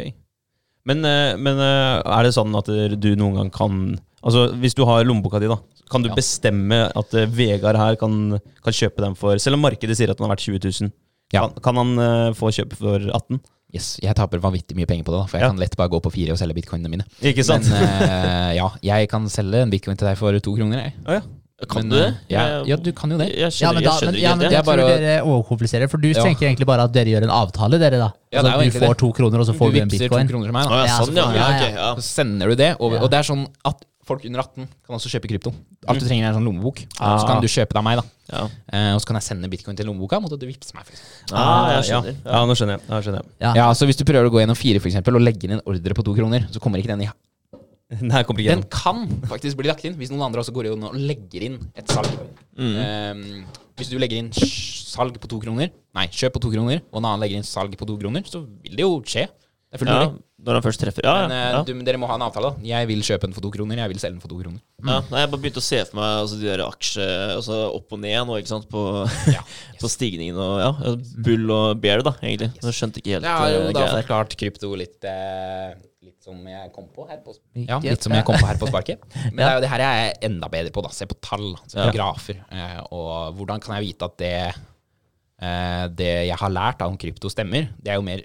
S1: Men, eh, men eh, er det sånn at du noen gang kan Altså Hvis du har lommeboka di, da, kan du
S3: Ja.
S1: bestemme at eh, Vegard her kan, kan kjøpe den for Selv om markedet sier at den har vært 20 000,
S3: Ja.
S1: kan, kan han få kjøpe for 18
S3: Yes, jeg taper vanvittig mye penger på det, da, for jeg
S1: Ja.
S3: kan lett bare gå på fire og selge bitcoinene mine.
S1: Ikke sant?
S3: Men uh, ja, jeg kan selge en bitcoin til deg for to kroner, jeg.
S1: Oh, ja.
S2: Kan
S3: Men,
S2: du det?
S3: eh, Ja, ja, du kan jo det.
S2: Jeg
S4: Ja,
S2: skjønner,
S4: men, da,
S2: jeg skjønner
S4: men,
S2: ikke
S4: ja, men
S3: er
S4: jeg tror dere overkompliserer, for du
S3: Ja.
S4: tenker egentlig bare at dere gjør en avtale, dere da.
S3: Ja,
S4: altså,
S3: ja,
S4: du får
S3: det.
S4: to kroner, og så får
S3: du
S4: du en
S3: bitcoin. to kroner til meg, da.
S2: ja,
S4: Ja,
S2: sånn, ja. ja,
S4: Ja, ja.
S2: ja.
S3: Så sender du det
S4: og,
S3: Og det er sånn at folk under 18 kan også kjøpe krypto. Alt du trenger er en sånn lommebok.
S1: Ah.
S3: Så kan du kjøpe det av meg, da.
S2: Ja.
S3: Uh, og så kan jeg sende bitcoin til lommeboka mot at du vippser meg. Eksempel.
S2: Ah, jeg skjønner.
S1: ja, nå skjønner jeg. Ja, skjønner jeg.
S4: Ja.
S3: ja, så hvis du prøver å gå gjennom fire for eksempel, og legge inn en ordre på to kroner, så kommer ikke den i
S1: Nei, kommer ikke
S3: Den kan faktisk bli lagt inn hvis noen andre også går inn og legger inn et salg. Ehm, hvis du legger inn salg på to kroner, nei, kjøp på to kroner, og en annen legger inn salg på to kroner, så vil det jo skje. Det er fullt
S2: Ja, når han først treffer. Ja,
S3: Men
S2: ja,
S3: eh,
S2: ja.
S3: du, dere må ha en avtale. da Jeg vil kjøpe den for to kroner, jeg vil selge den for to kroner.
S2: ja. Nei, Jeg bare begynte å se for meg altså, de der aksje altså, opp og ned nå, ikke sant, på,
S3: Ja.
S2: på stigningen og ja, bull og bear, da, egentlig. Jeg skjønte ikke helt
S3: har jo
S2: eh,
S3: da
S2: greia.
S3: forklart krypto litt eh, Litt som jeg kom på her på sparket.
S4: Ja.
S3: litt som jeg kom på her på sparket. Men det er jo det her jeg er enda bedre på. da Se på tall, se på
S2: Ja.
S3: grafer. Eh, og hvordan kan jeg vite at det, eh, det jeg har lært om krypto, stemmer? Det er jo mer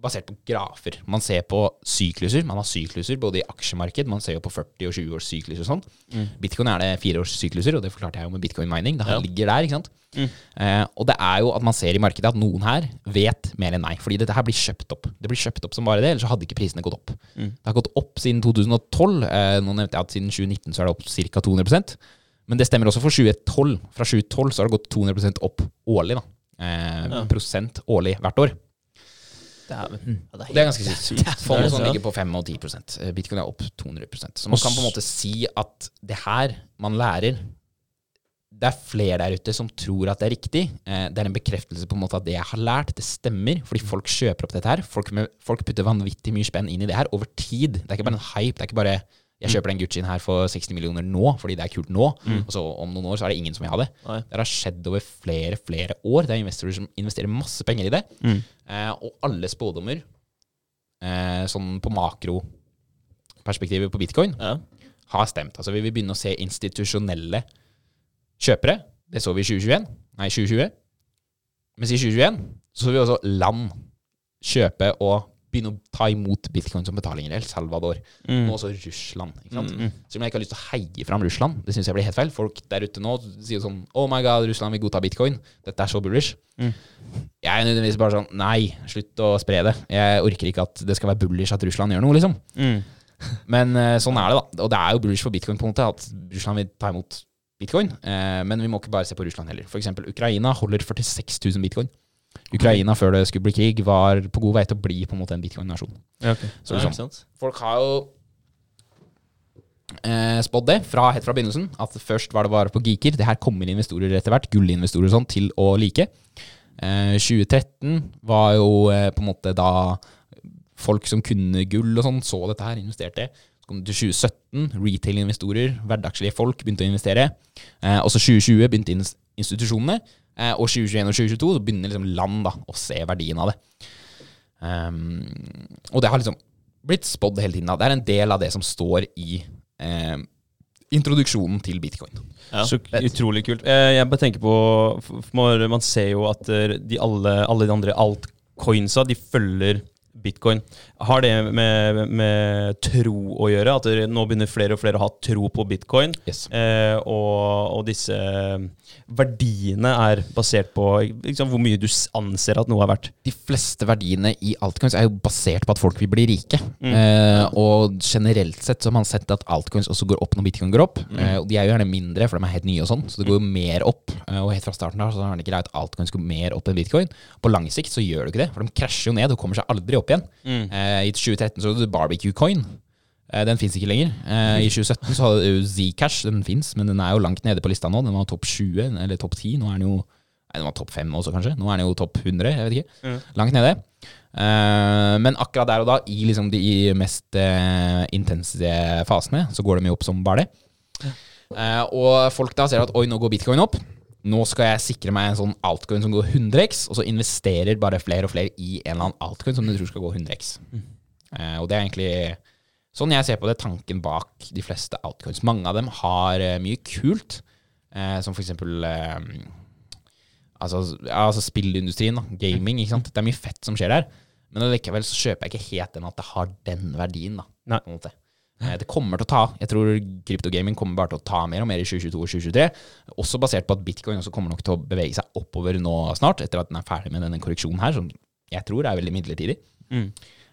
S3: basert på grafer. Man ser på sykluser. Man har sykluser både i aksjemarked, man ser jo på 40 og 20 års sykluser og sånn. Bitcoin er det fireårssykluser, sykluser, og det forklarte jeg jo med bitcoin mining. Det
S2: Ja.
S3: ligger der, ikke sant. Eh, og det er jo at man ser i markedet at noen her vet mer enn meg. Fordi dette her blir kjøpt opp. Det blir kjøpt opp som bare det, ellers så hadde ikke prisene gått opp. Det har gått opp siden 2012. Eh, nå nevnte jeg at siden 2019 så er det opp ca. 200% Men det stemmer også for 2012. Fra 2012 så har det gått 200 opp årlig. da. Eh, Prosent årlig hvert år.
S2: Dæven. Ja,
S3: Det er ganske sykt. Fondet
S2: er
S3: sånn ligger på 5 og 10 Eh, Bitcoin er opp 200% Så man kan på en måte si at det her man lærer Det er flere der ute som tror at det er riktig. Eh, Det er en bekreftelse på en måte at det jeg har lært, det stemmer. Fordi folk kjøper opp dette her. Folk, med, folk putter vanvittig mye spenn inn i det her over tid. Det er ikke bare en hype. Det er ikke bare jeg kjøper den Guccien her for 60 millioner nå fordi det er kult nå, og så om noen år så er det ingen som vil ha det.
S2: Nei.
S3: Det har skjedd over flere flere år. Det er investorer som investerer masse penger i det. Eh, og alle spådommer, eh, sånn på makroperspektivet på bitcoin,
S2: Ja.
S3: har stemt. Altså Vi vil begynne å se institusjonelle kjøpere. Det så vi i 2021. Nei, 2020. Mens i 2021 så så vi også land kjøpe og begynne å ta imot bitcoin som betalinger. El Salvador. Nå også Russland. ikke sant? Selv om jeg ikke har lyst til å heie fram Russland. Det syns jeg blir helt feil. Folk der ute nå sier sånn Oh my god, Russland vil godta bitcoin. Dette er så bullish. Jeg er nødvendigvis bare sånn Nei, slutt å spre det. Jeg orker ikke at det skal være bullish at Russland gjør noe, liksom.
S1: Mm.
S3: Men eh, sånn er det, da. Og det er jo bullish for bitcoin på en måte at Russland vil ta imot bitcoin. Eh, men vi må ikke bare se på Russland heller. Eksempel Ukraina holder 46 000 bitcoin. Ukraina før det skulle bli krig, var på god vei til å bli på en måte en bitcoin-nasjon.
S1: Ja, ok.
S3: Så
S2: Ja,
S3: liksom,
S2: ikke
S3: folk har jo eh, spådd det fra, helt fra begynnelsen. At først var det bare på geeker. Det her kommer investorer etter hvert, gullinvestorer og sånn, til å like. Eh, 2013 var jo eh, på en måte da folk som kunne gull og sånn, så dette her, investerte. Til 2017, retail-investorer, hverdagslige folk begynte å investere. Eh, også 2020 begynte institusjonene. Eh, og 2021 og 2022 så begynner liksom land da, å se verdien av det. Um, og det har liksom blitt spådd hele tiden. Da. Det er en del av det som står i eh, introduksjonen til bitcoin.
S2: Ja.
S1: Så utrolig kult. Eh, Jeg bare tenker på for Man ser jo at eh, de alle, alle de andre altcoinsa De følger bitcoin. Har det med, med tro å gjøre? At nå begynner flere og flere å ha tro på bitcoin?
S3: Yes.
S1: Eh, og, og disse verdiene er basert på liksom, hvor mye du anser at noe er verdt.
S3: De fleste verdiene i altcoins er jo basert på at folk vil bli rike. Eh, og generelt sett så har man sett at altcoins også går opp når bitcoin går opp. Eh, og de er jo gjerne mindre, for de er helt nye og sånn, så det går jo mer opp. Eh, og helt fra starten av så har det ikke greit at altcoins går mer opp enn bitcoin. På lang sikt så gjør det ikke det, for de krasjer jo ned og kommer seg aldri opp igjen. Eh, I 2013 så var det barbecue coin. Eh, Den fins ikke lenger. Eh, I 2017 så hadde du Zcash, den fins, men den er jo langt nede på lista nå. Den var topp 20, eller topp 10. Nå er den jo Nei, den var topp 5 også, kanskje. Nå er den jo topp 100, jeg vet ikke. Langt nede. Eh, men akkurat der og da, i liksom de mest intense fasene, så går de jo opp som bare det. Og folk da ser at oi, nå går bitcoin opp. Nå skal jeg sikre meg en sånn altcoin som går 100x, og så investerer bare flere og flere i en eller annen altcoin som du tror skal gå 100x. Eh, og det er egentlig sånn jeg ser på det, tanken bak de fleste altcoins. Mange av dem har eh, mye kult, eh, som for eksempel eh, altså, altså spillindustrien, da. gaming. ikke sant? Det er mye fett som skjer der. Men likevel så kjøper jeg ikke helt den at det har den verdien. da,
S1: Nei.
S3: på en måte. Eh, Det kommer til å ta. Jeg tror kryptogaming kommer bare til å ta mer og mer i 2022 og 2023. Også basert på at bitcoin også kommer nok til å bevege seg oppover nå snart, etter at den er ferdig med denne korreksjonen her, som jeg tror er veldig midlertidig.
S1: Mm.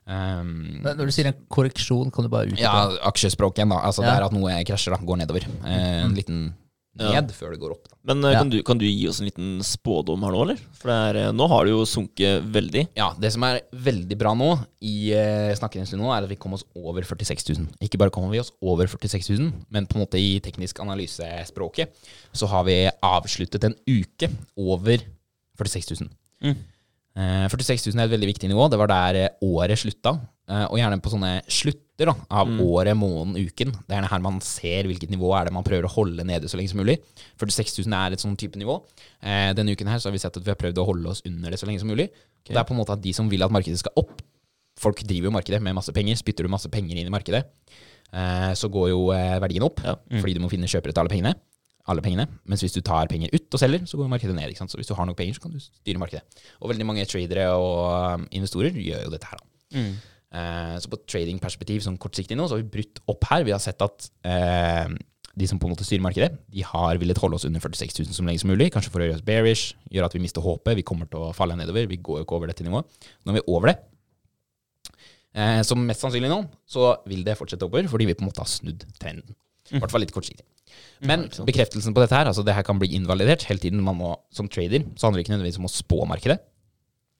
S3: Um,
S4: Når du sier en korreksjon, kan du bare utdype?
S3: ja, aksjespråket igjen, da. Altså
S4: Ja.
S3: det er at noe krasjer, da. Går nedover. Eh, en liten ned før det går opp. Da.
S2: Men kan,
S4: Ja.
S2: du, kan du gi oss en liten spådom her nå, eller? For det er, eh, nå har det jo sunket veldig.
S3: Ja, det som er veldig bra nå, i snakken snakker en stund nå, er at vi kom oss over 46 000. Ikke bare kommer vi oss over 46 000, men på en måte i teknisk analysespråket så har vi avsluttet en uke over 46 000.
S1: Mm.
S3: Eh, 46 000 er et veldig viktig nivå. Det var der eh, året slutta. Eh, og gjerne på sånne slutter da, av året, måneden, uken. Det er gjerne her man ser hvilket nivå er det man prøver å holde nede så lenge som mulig. 46 000 er et sånn type nivå. Eh, denne uken her så har vi sett at vi har prøvd å holde oss under det så lenge som mulig. Det er på en måte at de som vil at markedet skal opp Folk driver jo markedet med masse penger. Spytter du masse penger inn i markedet, eh, så går jo eh, verdien opp.
S2: Ja.
S3: Fordi du må finne kjøpere til alle pengene. Alle pengene. Mens hvis du tar penger ut og selger, så går markedet ned. Ikke sant? Så hvis du har nok penger, så kan du styre markedet. Og veldig mange tradere og um, investorer gjør jo dette her.
S1: Mm.
S3: Eh, så på tradingperspektiv sånn kortsiktig nå, så har vi brutt opp her. Vi har sett at eh, de som på en måte styrer markedet, de har villet holde oss under 46 000 som lenge som mulig. Kanskje for å gjøre oss bearish, gjøre at vi mister håpet. Vi kommer til å falle nedover. Vi går jo ikke over dette nivået. Nå er vi over det. Eh, så mest sannsynlig nå så vil det fortsette oppover, fordi vi på en måte har snudd trenden. I hvert fall litt kortsiktig. Men
S2: ja,
S3: bekreftelsen på dette her, altså det her kan bli invalidert hele tiden. Man må, som trader så handler det ikke nødvendigvis om å spå markedet.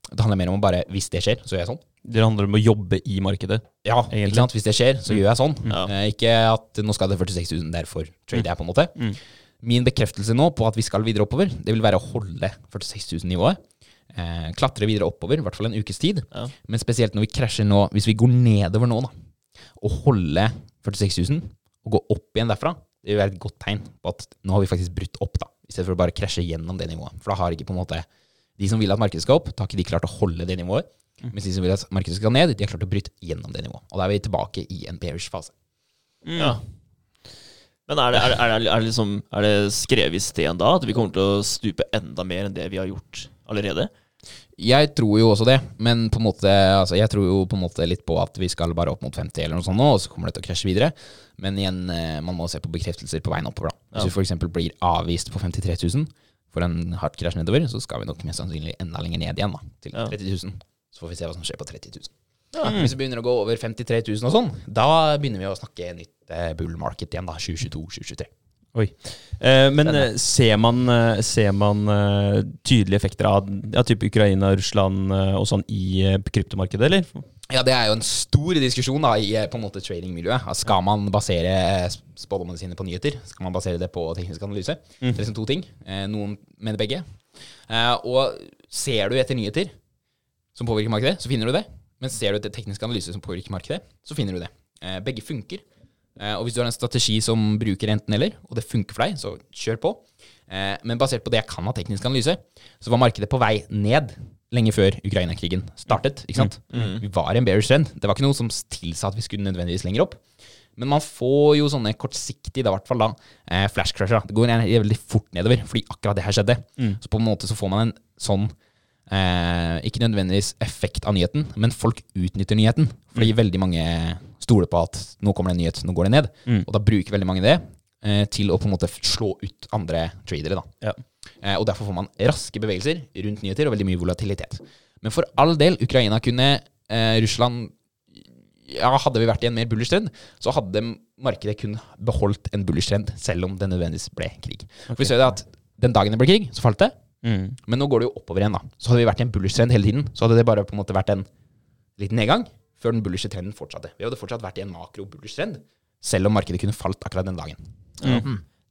S3: Det handler mer om å bare Hvis det skjer, så gjør jeg sånn.
S1: Det handler om å jobbe i markedet.
S3: Ja,
S1: Egentlig.
S3: ikke sant? Hvis det skjer, så gjør jeg sånn.
S2: Ja.
S3: Eh, ikke at nå skal det 46 000, derfor trader jeg, på en måte.
S1: Mm.
S3: Min bekreftelse nå på at vi skal videre oppover, det vil være å holde 46 000-nivået. Eh, klatre videre oppover, i hvert fall en ukes tid.
S2: Ja.
S3: Men spesielt når vi krasjer nå, hvis vi går nedover nå, da, og holde 46 000, og gå opp igjen derfra, det vil være et godt tegn på at nå har vi faktisk brutt opp, da. I stedet for å bare krasje gjennom det nivået. For da har ikke på en måte de som vil at markedet skal opp, da har ikke de klart å holde det nivået. Mens de som vil at markedet skal ned, de har klart å bryte gjennom det nivået. Og da er vi tilbake i en bearish fase.
S2: Ja. Men er det, er, det, er, det, er, det liksom, er det skrevet i sten da at vi kommer til å stupe enda mer enn det vi har gjort allerede?
S3: Jeg tror jo også det, men på en måte, altså jeg tror jo på en måte litt på at vi skal bare opp mot 50 eller noe sånt nå, og så kommer det til å krasje videre. Men igjen, eh, man må se på bekreftelser på veien oppover. da. Hvis
S2: Ja.
S3: vi f.eks. blir avvist på 53 000 for en hardt krasj nedover, så skal vi nok mest sannsynlig enda lenger ned igjen, da, til
S2: Ja.
S3: 30 000. Så får vi se hva som skjer på 30 000. Hvis vi begynner å gå over 53 000 og sånn, da begynner vi å snakke nytt eh, bull market igjen, da. 2022-2023.
S1: Oi. Eh, men eh, ser man, eh, ser man eh, tydelige effekter av ja, type Ukraina, Russland og sånn i kryptomarkedet, eller?
S3: Ja, det er jo en stor diskusjon da i på en måte tradingmiljøet. Altså, Skal man basere spådommene sine på nyheter? Skal man basere det på teknisk analyse? Det er liksom to ting. Noen mener begge. Eh, Og ser du etter nyheter som påvirker markedet, så finner du det. Men ser du etter teknisk analyse som påvirker markedet, så finner du det. Begge funker. Eh, Og hvis du har en strategi som bruker enten-eller, og det funker for deg, så kjør på. Eh, Men basert på det jeg kan av teknisk analyse, så var markedet på vei ned lenge før Ukraina-krigen startet. ikke sant? Vi var i en bearish trend. Det var ikke noe som tilsa at vi skulle nødvendigvis lenger opp. Men man får jo sånne kortsiktige, da, i hvert fall da, eh, flash crusher. Det går veldig fort nedover, fordi akkurat det her skjedde. Så på en måte så får man en sånn eh, Ikke nødvendigvis effekt av nyheten, men folk utnytter nyheten. Fordi veldig mange stoler på at nå kommer det en nyhet, nå går det ned. Og da bruker veldig mange det eh, til å på en måte slå ut andre tradere. da.
S1: Ja.
S3: Eh, og derfor får man raske bevegelser rundt nyheter og veldig mye volatilitet. Men for all del, Ukraina kunne eh, Russland ja, Hadde vi vært i en mer bullish trend, så hadde markedet kun beholdt en bullish trend, selv om det nødvendigvis ble krig. For vi ser det at Den dagen det ble krig, så falt det.
S1: Mm.
S3: Men nå går det jo oppover igjen. da Så hadde vi vært i en bullish trend hele tiden, så hadde det bare på en måte vært en liten nedgang. før den bullishe trenden fortsatte. Vi hadde fortsatt vært i en makro-bullish trend, selv om markedet kunne falt akkurat den dagen.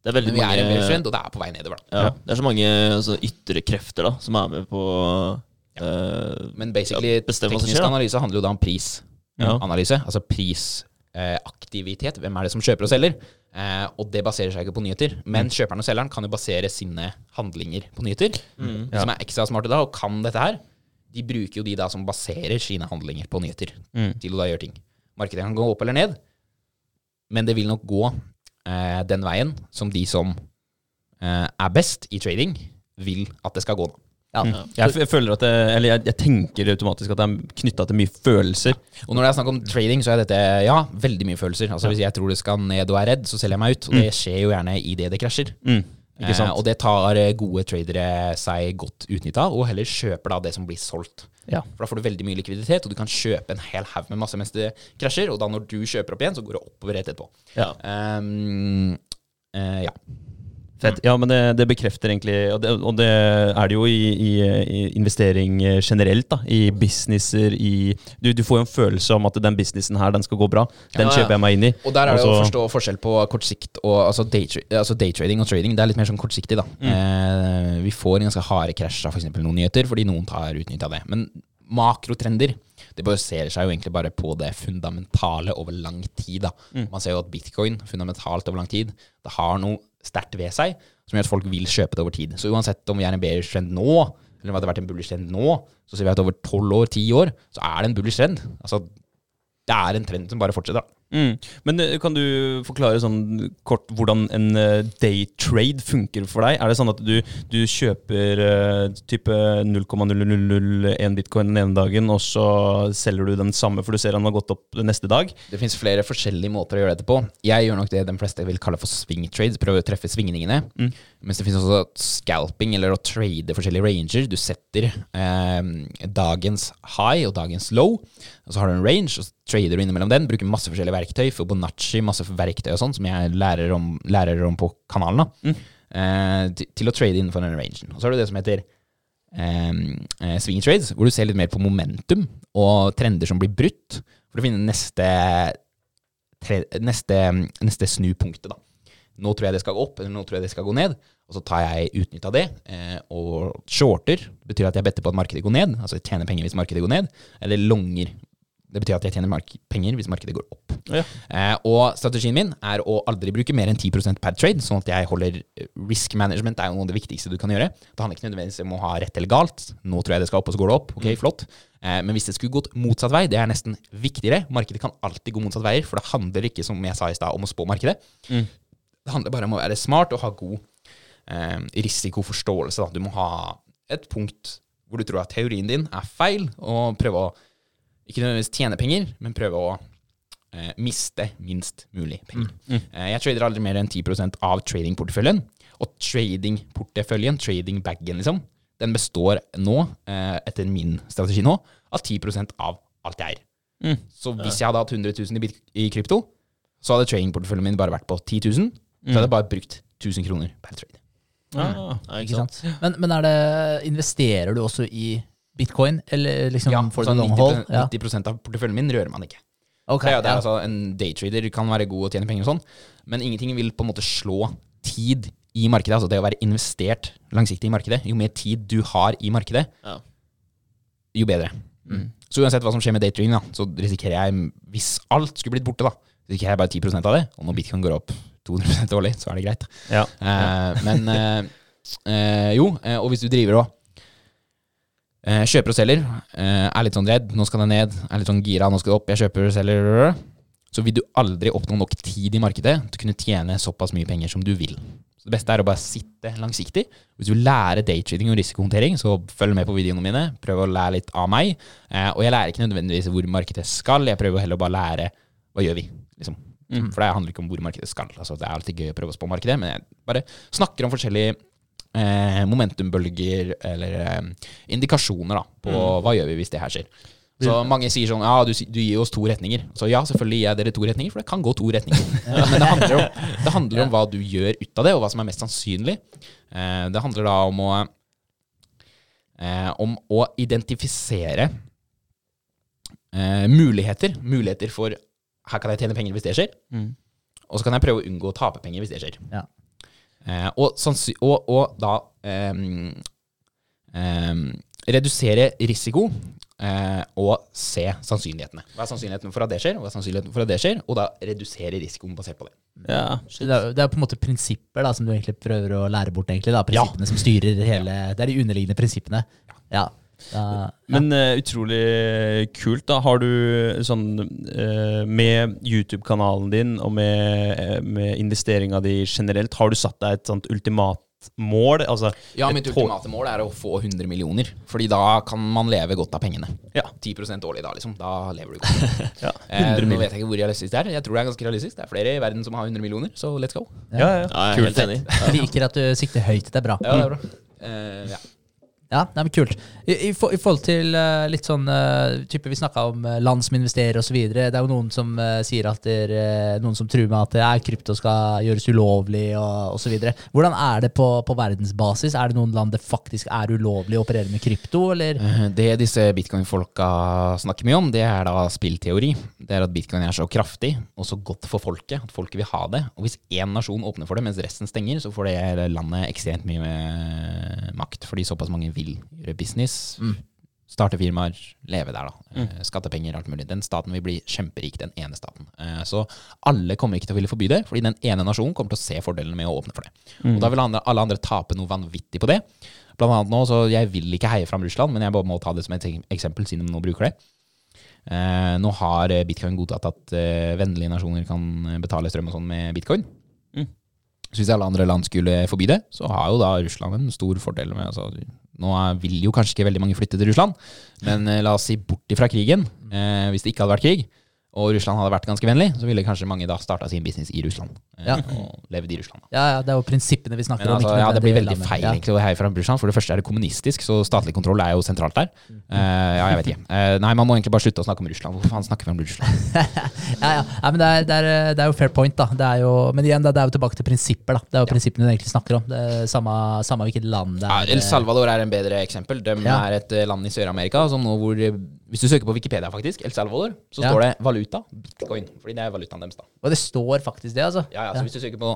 S2: Det er veldig
S3: Men vi er i en bullish trend, og det er på vei nedover. da.
S2: ja, Det er så mange altså, ytre krefter da som er med på eh,
S3: Men basically,
S2: Ja,
S3: teknisk
S2: skjer,
S3: analyse handler jo da om prisanalyse.
S2: Ja.
S3: Altså prisaktivitet. Hvem er det som kjøper og selger? Eh, og det baserer seg ikke på nyheter. Men kjøperen og selgeren kan jo basere sine handlinger på nyheter.
S1: mm.
S3: Som er ekstra smarte da, og kan dette her. De bruker jo de da som baserer sine handlinger på nyheter,
S1: Mm.
S3: til å da gjøre ting. Markedet kan gå opp eller ned, men det vil nok gå eh, den veien som de som eh, er best i trading, vil at det skal gå. da.
S1: Mm. Jeg, jeg føler at det, eller jeg, jeg tenker automatisk at det er knytta til mye følelser.
S3: Og når det er snakk om trading, så er dette ja, veldig mye følelser. Altså Hvis jeg tror det skal ned og er redd, så selger jeg meg ut. Og det skjer jo gjerne idet det krasjer.
S1: Mm. Ikke sant?
S3: Eh, og det tar eh, gode tradere seg godt utnytta, og heller kjøper da det som blir solgt.
S1: Ja.
S3: For da får du veldig mye likviditet, og du kan kjøpe en hel haug med masse mens det krasjer. Og da når du kjøper opp igjen, så går det oppover rett etterpå.
S2: Ja.
S3: Um, eh, ja.
S1: Fett. Ja, men det, det bekrefter egentlig Og det, og det er det jo i, i, i investering eh, generelt, da. I businesser, i du, du får jo en følelse om at den businessen her, den skal gå bra. Den
S3: Ja, ja.
S1: kjøper jeg meg inn i.
S3: Og der er det å forstå forskjell på kort sikt og altså daytrading altså daytrading og trading. Det er litt mer sånn kortsiktig, da. Eh, vi får en ganske harde krasj av f.eks. noen nyheter, fordi noen tar utnytt av det. Men makrotrender det baserer seg jo egentlig bare på det fundamentale over lang tid. da. Man ser jo at bitcoin fundamentalt over lang tid, det har noe sterkt ved seg som gjør at folk vil kjøpe det over tid. Så uansett om vi er en bearish trend nå, eller om det hadde vært en bullish trend nå, så ser vi at over tolv år, ti år, så er det en bullish trend. Altså, det er en trend som bare fortsetter. da.
S1: Mm. Men eh, kan du forklare sånn kort hvordan en day daytrade funker for deg? Er det sånn at du, du kjøper eh, type 0,0001 bitcoin den ene dagen, og så selger du den samme for du ser den har gått opp neste dag?
S3: Det finnes flere forskjellige måter å gjøre dette på. Jeg gjør nok det de fleste vil kalle for swing trades, prøver å treffe svingningene.
S1: Mm.
S3: Mens det finnes også scalping, eller å trade forskjellige ranger. Du setter eh, dagens high og dagens low, og så har du en range, og så trader du innimellom den. Bruker masse forskjellige verktøy, Fibonacci, masse verktøy og sånn, som jeg lærer om, lærer om på kanalen.
S1: Mm.
S3: Eh, til, til å trade innenfor den rangen. Og så har du det som heter eh, eh, swing trades, hvor du ser litt mer på momentum og trender som blir brutt, for å finne neste, tre, neste, neste snupunktet. da. Nå tror jeg det skal gå opp, eller nå tror jeg det skal gå ned. Og så tar jeg utnytt av det. Eh, og shorter betyr at jeg better på at markedet går ned, altså jeg tjener penger hvis markedet går ned. Eller longer. Det betyr at jeg tjener mark penger hvis markedet går opp.
S1: Ja.
S3: Eh, og strategien min er å aldri bruke mer enn 10% per trade, sånn at jeg holder eh, risk management Det er jo noe av det viktigste du kan gjøre. Det handler ikke nødvendigvis om å ha rett eller galt. Nå tror jeg det skal opp, og så går det opp. Ok, flott. Eh, men hvis det skulle gått motsatt vei, det er nesten viktigere. Markedet kan alltid gå motsatt veier, for det handler ikke, som jeg sa i stad, om å spå markedet.
S1: Mm.
S3: Det handler bare om å være smart og ha god eh, risikoforståelse. Da. Du må ha et punkt hvor du tror at teorien din er feil, og prøve å ikke nødvendigvis tjene penger, men prøve å eh, miste minst mulig penger. Eh, jeg trader aldri mer enn 10% av tradingporteføljen. Og tradingporteføljen, tradingbagen, liksom, den består nå, eh, etter min strategi nå, av 10% av alt jeg eier.
S1: Mm.
S3: Så hvis jeg hadde hatt 100 000 i, i krypto, så hadde tradingporteføljen min bare vært på 10 000. Så hadde jeg bare brukt 1000 kroner per trade.
S1: Ah.
S2: Ja,
S4: Ikke sant? Men, men er det, investerer du også i bitcoin, eller liksom
S3: Ja,
S4: for sånn
S3: 90,
S4: haul? Ja.
S3: 90 av porteføljen min rører man ikke.
S4: Okay,
S3: det er, det er
S4: ja.
S3: altså, en daytrader kan være god og tjene penger og sånn, men ingenting vil på en måte slå tid i markedet. Altså det å være investert langsiktig i markedet. Jo mer tid du har i markedet,
S2: Ja.
S3: jo bedre.
S4: Mm.
S3: Så uansett hva som skjer med daytrading, da, så risikerer jeg, hvis alt skulle blitt borte, da, risikerer jeg bare 10% av det. Og når bitcoin går opp 200% årlig, så er det greit.
S1: Ja.
S3: Eh, men eh, eh, jo, og hvis du driver og eh, kjøper og selger, eh, er litt sånn redd, nå skal det ned, er litt sånn gira, nå skal det opp, jeg kjøper og selger, så vil du aldri oppnå nok tid i markedet til å kunne tjene såpass mye penger som du vil. Så det beste er å bare sitte langsiktig. Hvis du vil lære daytrading og risikohåndtering, så følg med på videoene mine. Prøv å lære litt av meg. Eh, og jeg lærer ikke nødvendigvis hvor markedet skal, jeg prøver heller å bare lære hva gjør vi, liksom.
S1: Mm.
S3: For det handler ikke om hvor markedet skal. Altså, det er alltid gøy å prøve å spå markedet, men jeg bare snakker om forskjellige eh, momentumbølger eller eh, indikasjoner da, på hva gjør vi hvis det her skjer. Så mange sier sånn Ja, du, du gir oss to retninger. Så ja, selvfølgelig gir jeg dere to retninger, for det kan gå to retninger. Men det handler, om, det handler om hva du gjør ut av det, og hva som er mest sannsynlig. Eh, det handler da om å eh, Om å identifisere eh, muligheter. Muligheter for her kan jeg tjene penger hvis det skjer.
S1: Mm.
S3: Og så kan jeg prøve å unngå å tape penger hvis det skjer.
S4: Ja.
S3: Eh, og, og, og da eh, ehm, redusere risiko eh, og se sannsynlighetene. Hva er sannsynligheten for at det skjer, og hva er sannsynligheten for at det skjer, og da redusere risikoen basert på det.
S1: Ja,
S4: Det er, det er på en måte prinsipper da, som du egentlig prøver å lære bort. egentlig da, Prinsippene som styrer hele Det er de underliggende prinsippene. Ja. Da, ja.
S1: Men uh, utrolig kult. da Har du sånn uh, Med YouTube-kanalen din og med, eh, med investeringa di generelt, har du satt deg et sånt ultimat mål? Altså,
S3: Ja, mitt ultimate mål er å få 100 millioner, Fordi da kan man leve godt av pengene.
S1: Ja.
S3: 10% årlig da, liksom. Da lever du godt.
S1: Ja,
S3: Eh,
S1: 100
S3: nå
S1: millioner.
S3: vet jeg ikke hvor realistisk det er. Jeg tror det er ganske realistisk. Det er flere i verden som har 100 millioner, så let's go.
S1: Ja, ja.
S2: Ja, jeg er helt enig.
S4: Liker at du sikter høyt. Det er bra.
S3: Ja, det er bra. Eh, ja.
S4: Ja, nei, men Kult. I, i, I forhold til uh, litt sånn uh, type Vi snakka om uh, land som investerer osv. Det er jo noen som sier at er, eh, noen som truer med at eh, krypto skal gjøres ulovlig og osv. Hvordan er det på, på verdensbasis? Er det noen land det faktisk er ulovlig å operere med krypto, eller?
S3: Det disse bitcoin-folka snakker mye om, det er da spillteori. Det er at bitcoin er så kraftig og så godt for folket at folket vil ha det. Og hvis én nasjon åpner for det, mens resten stenger, så får det landet ekstremt mye makt. Fordi såpass mange vil gjøre business. Starte firmaer, leve der, da. Mm. Skattepenger, alt mulig. Den staten vil bli kjemperik, den ene staten. Eh, Så alle kommer ikke til å ville forby det, fordi den ene nasjonen kommer til å se fordelene med å åpne for det. Og da vil alle andre tape noe vanvittig på det. Blant annet nå, så jeg vil ikke heie fram Russland, men jeg bare må ta det som et eksempel, siden de nå bruker det. Eh, nå har eh, bitcoin godtatt at eh, vennlige nasjoner kan eh, betale strøm og sånn med bitcoin.
S1: Mm.
S3: Så hvis alle andre land skulle forby det, så har jo da Russland en stor fordel med altså, Nå vil jo kanskje ikke veldig mange flytte til Russland, men eh, la oss si bort ifra krigen. Eh, hvis det ikke hadde vært krig, og Russland hadde vært ganske vennlig, så ville kanskje mange da starta sin business i Russland. eh,
S4: Ja.
S3: Og levd i Russland.
S4: Ja, ja, det er jo prinsippene vi snakker
S3: Men
S4: om.
S3: altså, ja, det blir veldig feil egentlig å heie fram Russland. For det første er det kommunistisk, så statlig kontroll er jo sentralt der. Eh, ja, jeg vet ikke. Uh, nei, man må egentlig bare slutte å snakke om Russland. Hvorfor faen snakker vi om Russland?
S4: Ja, ja. Nei, men det er, det, er, det er jo fair point, da. Det er jo, men igjen, det er jo tilbake til prinsipper. da. Det er jo prinsippene du egentlig snakker om. Det er samme, samme hvilket land det er. Ja.
S3: El Salvador er en bedre eksempel. De
S4: Ja.
S3: er et land i Sør-Amerika som nå hvor Hvis du søker på Wikipedia, faktisk, El Salvador, så
S4: Ja.
S3: står det valuta bitcoin. Fordi det er valutaen deres, da.
S4: Og det står faktisk det, altså.
S3: Ja, ja, så hvis du søker på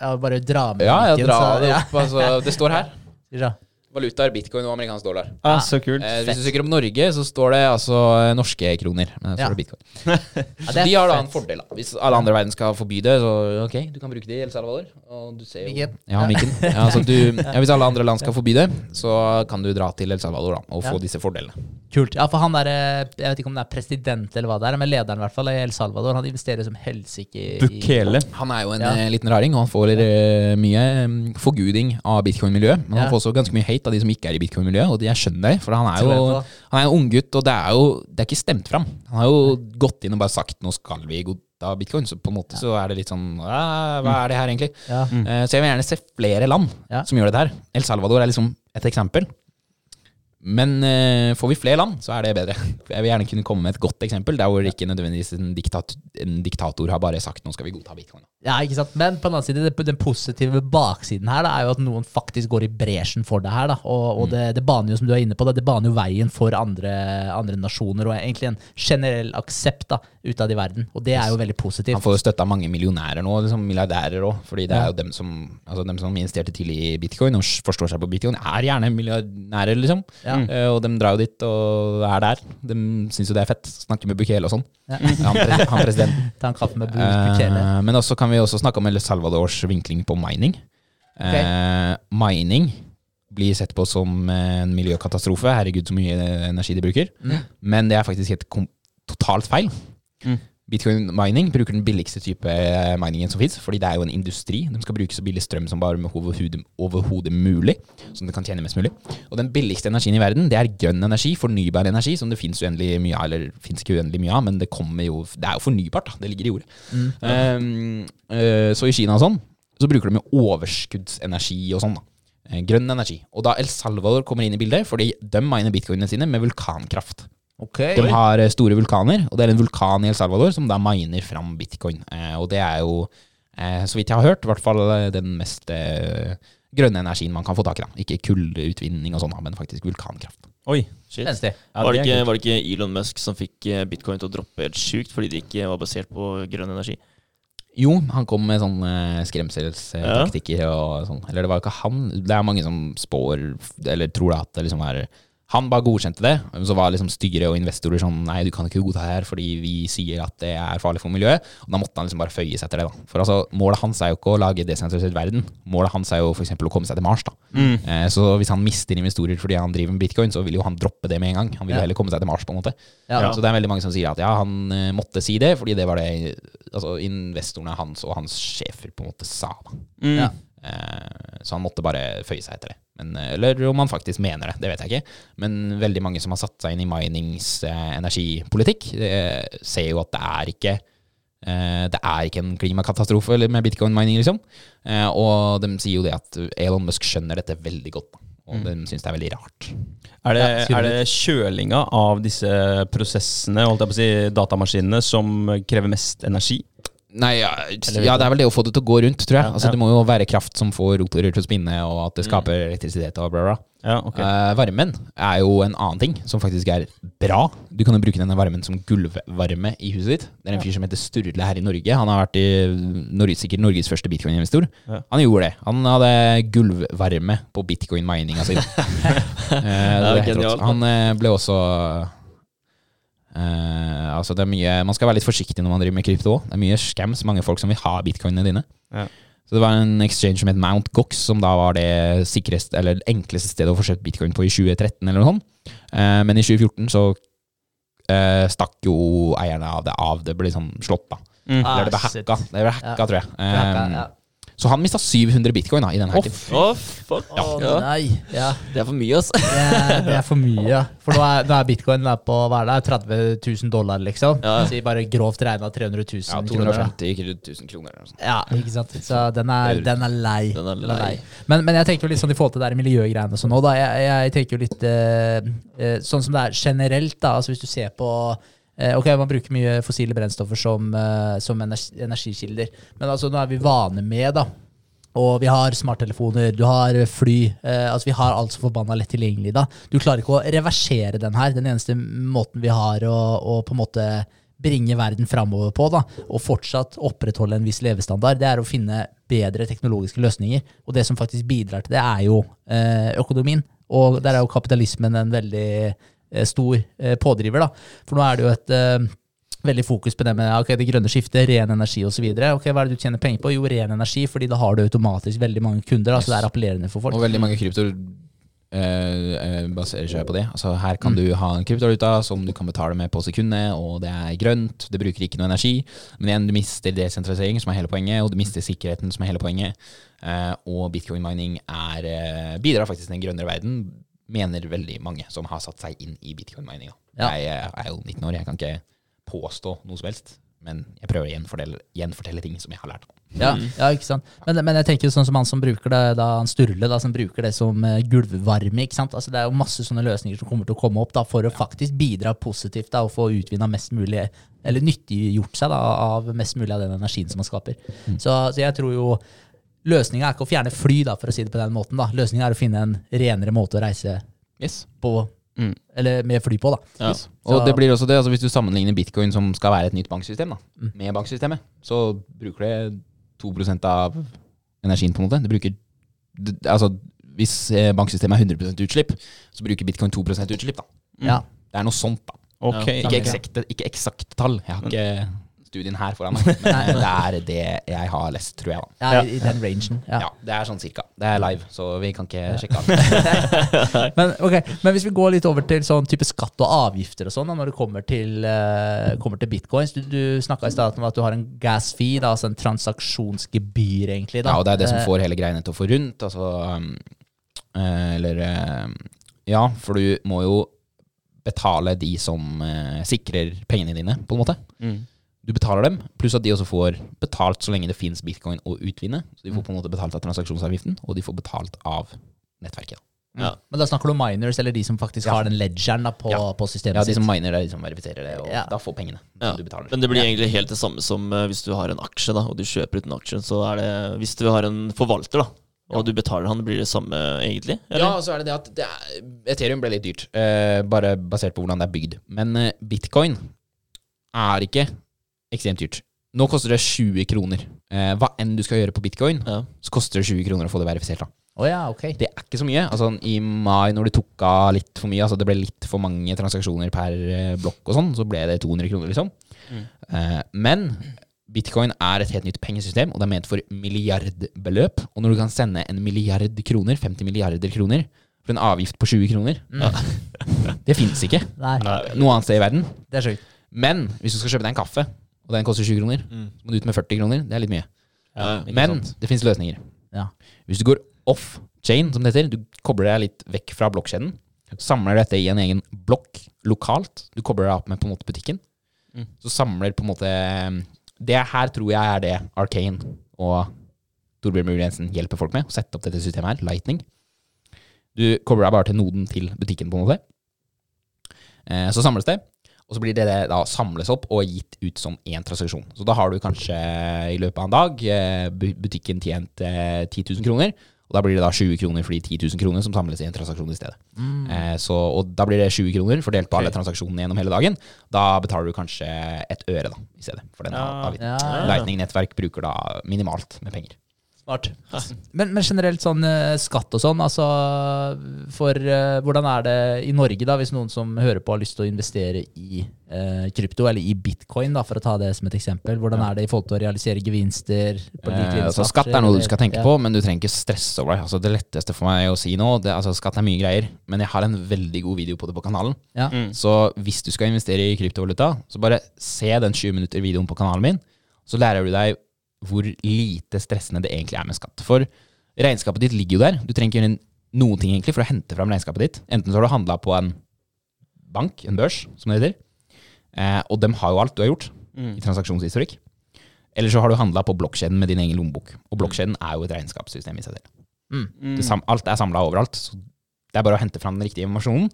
S4: Ja, bare dra med
S3: Ja, ja, dra
S4: så-
S3: det
S4: ja.
S3: opp. Altså, det står her.
S4: Ja.
S3: Valuta er bitcoin og amerikansk dollar.
S1: Ah, så kult.
S3: Eh, hvis du søker om Norge, så står det altså eh, norske kroner. Men så
S4: Ja.
S3: står det bitcoin.
S4: Ja,
S3: Så
S4: det
S3: de har da en fordel. da Hvis alle andre i verden skal forby det, så ok, du kan bruke det i El Salvador. Og du ser jo
S4: Mikken.
S3: Ja, mikken. Ja, altså du, ja, hvis alle andre land skal forby det, så kan du dra til El Salvador da og få disse fordelene.
S4: Kult. Ja, for han der, eh, jeg vet ikke om det er president eller hva det er, men lederen i hvert fall i El Salvador, han investerer som helsike i
S1: Bukele.
S3: Han er jo en
S4: Ja.
S3: eh, liten raring, og han får eh, mye eh, forguding av bitcoin-miljøet. Men
S4: Ja.
S3: han får også ganske mye hate av de som ikke er i bitcoin-miljøet, og jeg skjønner det. For han er jo han er en unggutt, og det er jo det er ikke stemt fram. Han har jo gått inn og bare sagt 'nå skal vi godta bitcoin', så på en måte så er det litt sånn Hva er det her, egentlig?
S4: Ja.
S3: Mm. Så jeg vil gjerne se flere land
S4: Ja.
S3: som gjør dette her. El Salvador er liksom et eksempel. Men uh, får vi flere land, så er det bedre. Jeg vil gjerne kunne komme med et godt eksempel, der hvor ikke nødvendigvis en, diktat, en diktator har bare sagt 'nå skal vi godta bitcoin'.
S4: Ja, ikke sant? Men på den annen side, den positive baksiden her da, er jo at noen faktisk går i bresjen for det her. Da. Og, og det, det baner jo, som du er inne på, da, det baner jo veien for andre, andre nasjoner, og egentlig en generell aksept da, utad i verden. Og det er jo veldig positivt.
S3: Han får jo støtte av mange millionærer nå, liksom milliardærer òg. Fordi det er jo dem som, altså dem som investerte tidlig i bitcoin og forstår seg på bitcoin, er gjerne milliardærer, liksom.
S4: Ja.
S3: Eh, og de drar jo dit og er der. De syns jo det er fett. Snakker med Bukele og sånn.
S4: Ja.
S3: Han, han presidenten.
S4: Ta en kaffe med Bukele.
S3: Uh, men også kan vi også snakke om El Salvadors vinkling på mining. Eh, mining blir sett på som en miljøkatastrofe. Herregud, så mye energi de bruker. Men det er faktisk helt totalt feil.
S1: Mm.
S3: Bitcoin mining bruker den billigste type eh, miningen som fins, fordi det er jo en industri. De skal bruke så billig strøm som bare med overhodet mulig, så de kan tjene mest mulig. Og den billigste energien i verden, det er grønn energi, fornybar energi, som det fins uendelig mye av, eller fins ikke uendelig mye av, men det kommer jo Det er jo fornybart, da. Det ligger i jordet. Um, eh, så i Kina og sånn, så bruker de jo overskuddsenergi og sånn, da. Eh, Grønn energi. Og da El Salvador kommer inn i bildet, fordi de miner bitcoinene sine med vulkankraft.
S4: Ok.
S3: De har eh, store vulkaner, og det er en vulkan i El Salvador som da miner fram bitcoin. Eh, og det er jo, eh, så vidt jeg har hørt, i hvert fall den mest eh, grønne energien man kan få tak i. da. Ikke kullutvinning og sånn, men faktisk vulkankraft.
S1: Oi.
S2: Shit.
S1: Ja,
S2: var, det ikke, var det ikke Elon Musk som fikk bitcoin til å droppe helt sjukt fordi det ikke var basert på grønn energi?
S3: Jo, han kom med sånne skremselstaktikker og sånn. Eller det var jo ikke han. Det er mange som spår, eller tror da at det liksom er Han bare godkjente det. Så var liksom styret og investorer sånn Nei, du kan ikke godta det her fordi vi sier at det er farlig for miljøet. Og da måtte han liksom bare føye seg etter det, da. For altså, målet hans er jo ikke å lage desentralisert verden. Målet hans er jo f.eks. å komme seg til Mars, da.
S1: Mm.
S3: Eh, så hvis han mister investorer fordi han driver med bitcoin, så vil jo han droppe det med en gang. Han vil jo
S4: Ja.
S3: heller komme seg til Mars, på en måte.
S4: Ja.
S3: Så det er veldig mange som sier at ja, han eh, måtte si det, fordi det var det altså, investorene hans og hans sjefer på en måte sa. da.
S1: Mm.
S4: Ja.
S3: Eh, så han måtte bare føye seg etter det. Men, eh, eller om han faktisk mener det, det vet jeg ikke. Men veldig mange som har satt seg inn i minings eh, energipolitikk, eh, ser jo at det er ikke eh, det er ikke en klimakatastrofe eller med bitcoin-mining, liksom. Eh, og de sier jo det at Elon Musk skjønner dette veldig godt. Og de syns det er veldig rart.
S1: Er det,
S4: Ja,
S1: er det kjølinga av disse prosessene, holdt jeg på å si, datamaskinene, som krever mest energi?
S3: Nei, ja, ja, det er vel det å få det til å gå rundt, tror jeg.
S1: Ja,
S3: altså,
S1: ja.
S3: Det må jo være kraft som får rotorer til å spinne, og at det skaper elektrisitet og bla, bla.
S1: Ja, ok.
S3: Eh, varmen er jo en annen ting som faktisk er bra. Du kan jo bruke denne varmen som gulvvarme i huset ditt. Det er en fyr som heter Sturle her i Norge. Han har vært i Norge, sikkert Norges første bitcoin-investor. Han gjorde det. Han hadde gulvvarme på bitcoin-mininga si. uh, han uh, ble også eh, altså det er mye, Man skal være litt forsiktig når man driver med krypto òg. Det er mye scams, mange folk som vil ha bitcoinene dine.
S1: Ja.
S3: Så det var en exchange som het Mount Gox, som da var det sikreste, eller enkleste stedet å få kjøpt bitcoin på i 2013, eller noe sånt. Uh, men i 2014 så uh, stakk jo eierne av det av. Det ble liksom slått, da.
S1: Mm.
S4: Ah,
S3: Eller det ble hacka, det ble hacka
S4: Ja.
S3: tror jeg. Eh,
S4: ja.
S3: Så han mista 700 bitcoin da, i den hacken.
S2: Å, fuck. Ja.
S4: Oh, nei. Ja.
S2: det er for mye, altså.
S4: Det det er for mye, ja. For nå er, nå er bitcoin er på hva er det, 30 000 dollar, liksom.
S2: Ja.
S4: Si bare grovt regna 300 000
S3: Ja,
S4: kroner. da.
S3: 250 000 kroner. Eller.
S4: Ja, ikke sant. Så den er,
S3: er-
S4: den er lei.
S2: Den er lei.
S4: Men, men jeg tenker jo litt sånn i forhold til det der miljøgreiene sånn nå, da. Jeg, jeg tenker jo litt eh, eh, sånn som det er generelt, da. Altså hvis du ser på Ok, man bruker mye fossile brennstoffer som, eh, som energikilder. Men altså nå er vi vane med, da. Og vi har smarttelefoner, du har fly. Eh, altså Vi har alt så forbanna lett tilgjengelig. da. Du klarer ikke å reversere den her. Den eneste måten vi har å, å på en måte bringe verden framover på, da, og fortsatt opprettholde en viss levestandard, det er å finne bedre teknologiske løsninger. Og det som faktisk bidrar til det, er jo eh, økonomien. Og der er jo kapitalismen en veldig eh, stor eh, pådriver. da. For nå er det jo et eh, veldig fokus på det med ok, det grønne skiftet, ren energi osv. Okay, hva er det du tjener penger på? Jo, ren energi, fordi da har du automatisk veldig mange kunder. Da, så Det er appellerende for folk.
S3: Og veldig mange kryptoer eh, eh, baserer seg på det. Altså Her kan du ha en kryptovaluta som du kan betale med på sekundet, og det er grønt, det bruker ikke noe energi. Men igjen, du mister desentralisering, som er hele poenget, og du mister sikkerheten, som er hele poenget. Eh, og bitcoin-mining er, eh, bidrar faktisk til en grønnere verden, mener veldig mange som har satt seg inn i bitcoin-mining.
S4: Ja.
S3: Jeg eh, er jo 19 år, jeg kan ikke påstå noe som helst. Men jeg prøver å gjenfortelle, gjenfortelle ting som jeg har lært.
S4: Ja, ja, ikke sant. Men, men jeg tenker sånn som han som bruker det, da han Sturle, da, som bruker det som uh, gulvvarme. ikke sant? Altså Det er jo masse sånne løsninger som kommer til å komme opp da, for å faktisk bidra positivt da, og få utvinna mest mulig, eller nyttiggjort seg da, av mest mulig av den energien som man skaper. Så, så jeg tror jo løsninga er ikke å fjerne fly, da, for å si det på den måten. da. Løsninga er å finne en renere måte å reise
S3: Yes.
S4: på,
S1: Mm.
S4: eller med fly på. da.
S2: Ja.
S3: Og det blir også det, altså hvis du sammenligner bitcoin som skal være et nytt banksystem, da,
S4: Mm.
S3: med banksystemet, så bruker det 2% av energien på en måte. Det bruker, altså Hvis eh, banksystemet er 100% utslipp, så bruker bitcoin 2% utslipp. da.
S4: Ja.
S3: Det er noe sånt, da.
S1: Okay.
S2: Ja.
S3: Ikke eksakte, ikke eksakte tall. Jeg har ikke studien her foran meg, men det er det jeg har lest, tror jeg. da.
S4: Ja, i, i den rangen. Ja.
S3: Ja, Det er sånn cirka. Det er live, så vi kan ikke sjekke av.
S4: Men, okay. men hvis vi går litt over til sånn type skatt og avgifter og sånn, når det kommer til, uh, kommer til bitcoins Du, du snakka i stad om at du har en gas fee, da, altså en transaksjonsgebyr, egentlig. Da.
S3: Ja, og det er det som
S4: Eh,
S3: får hele greiene til å få rundt. Altså, um, eh, eller um, Ja, for du må jo betale de som uh, sikrer pengene dine, på en måte.
S1: Mm.
S3: Du betaler dem, pluss at de også får betalt så lenge det fins bitcoin å utvinne. Så de får på en måte betalt av transaksjonsavgiften, og de får betalt av nettverket.
S2: Ja.
S4: Men da snakker du om miners, eller de som faktisk
S3: Ja.
S4: har den ledgeren da, på,
S3: Ja.
S4: på systemet
S3: Ja, de
S4: sitt?
S3: som miner, det de som verifiserer det, og
S4: Ja.
S3: da får pengene.
S2: Ja,
S3: du betaler.
S2: Men det blir egentlig helt det samme som eh, hvis du har en aksje, da, og du kjøper ut en aksje. Så er det Hvis du har en forvalter, da, Og du betaler han, blir det samme egentlig? Eller?
S3: Ja, så er det det at det er, Ethereum ble litt dyrt, eh, bare basert på hvordan det er bygd. Men eh, bitcoin er ikke ekstremt dyrt. Nå koster det 20 kroner. Eh, hva enn du skal gjøre på bitcoin,
S2: Ja.
S3: så koster det 20 kroner å få det verifisert. da.
S4: Oh, ja, ok.
S3: Det er ikke så mye. Altså, I mai, når det tok av litt for mye, altså det ble litt for mange transaksjoner per eh, blokk og sånn, så ble det 200 kroner, liksom. Eh, men bitcoin er et helt nytt pengesystem, og det er ment for milliardbeløp. Og når du kan sende en milliard kroner, 50 milliarder kroner, for en avgift på 20 kroner Det fins ikke
S4: Nei,
S3: noe annet sted i verden.
S4: det er sjukt.
S3: Men hvis du skal kjøpe deg en kaffe, og den koster 20 kroner, så må du ut med 40 kroner. Det er litt mye.
S2: Ja,
S3: Men
S2: sant?
S3: det fins løsninger.
S4: Ja.
S3: Hvis du går off-chain, som det heter, du kobler deg litt vekk fra blokkjeden, samler dette i en egen blokk lokalt, du kobler deg opp med på en måte butikken,
S2: Mm.
S3: så samler på en måte Det her tror jeg er det Arcane og Torbjørn Mulig Jensen hjelper folk med, å sette opp dette systemet her, Lightning. Du kobler deg bare til noden til butikken, på en måte. Eh, så samles det, og så blir det da samles opp og gitt ut som én transaksjon. Så da har du kanskje i løpet av en dag eh, butikken tjent eh, 10 000 kroner, og da blir det da 20 kroner for de 10 000 kroner som samles i en transaksjon i stedet. Eh, så, og da blir det 20 kroner fordelt på alle transaksjonene gjennom hele dagen. Da betaler du kanskje et øre da, i stedet for den
S2: Ja.
S3: avgiften.
S4: Ja.
S3: Lightning-nettverk bruker da minimalt med penger.
S4: Smart. Men, men generelt sånn eh, skatt og sånn, altså for uh, hvordan er det i Norge, da, hvis noen som hører på har lyst til å investere i uh, krypto, eller i bitcoin, da, for å ta det som et eksempel. Hvordan er det i forhold til å realisere gevinster? på
S3: Eh, altså, skatt er noe du skal tenke på, men du trenger ikke stresse over det. Altså, det letteste for meg å si nå det, altså, Skatt er mye greier, men jeg har en veldig god video på det på kanalen.
S4: Ja.
S2: Mm.
S3: Så hvis du skal investere i kryptovaluta, så bare se den 20 minutter videoen på kanalen min. Så lærer du deg hvor lite stressende det egentlig er med skatt. For regnskapet ditt ligger jo der. Du trenger ikke gjøre noen ting egentlig for å hente fram regnskapet ditt. Enten så har du handla på en bank, en børs, som det heter, eh, og dem har jo alt du har gjort
S2: Mm.
S3: i transaksjonshistorikk. Eller så har du handla på blokkjeden med din egen lommebok. Og blokkjeden er jo et regnskapssystem i seg selv.
S2: Mm.
S3: Sam alt er samla overalt. Så det er bare å hente fram den riktige informasjonen.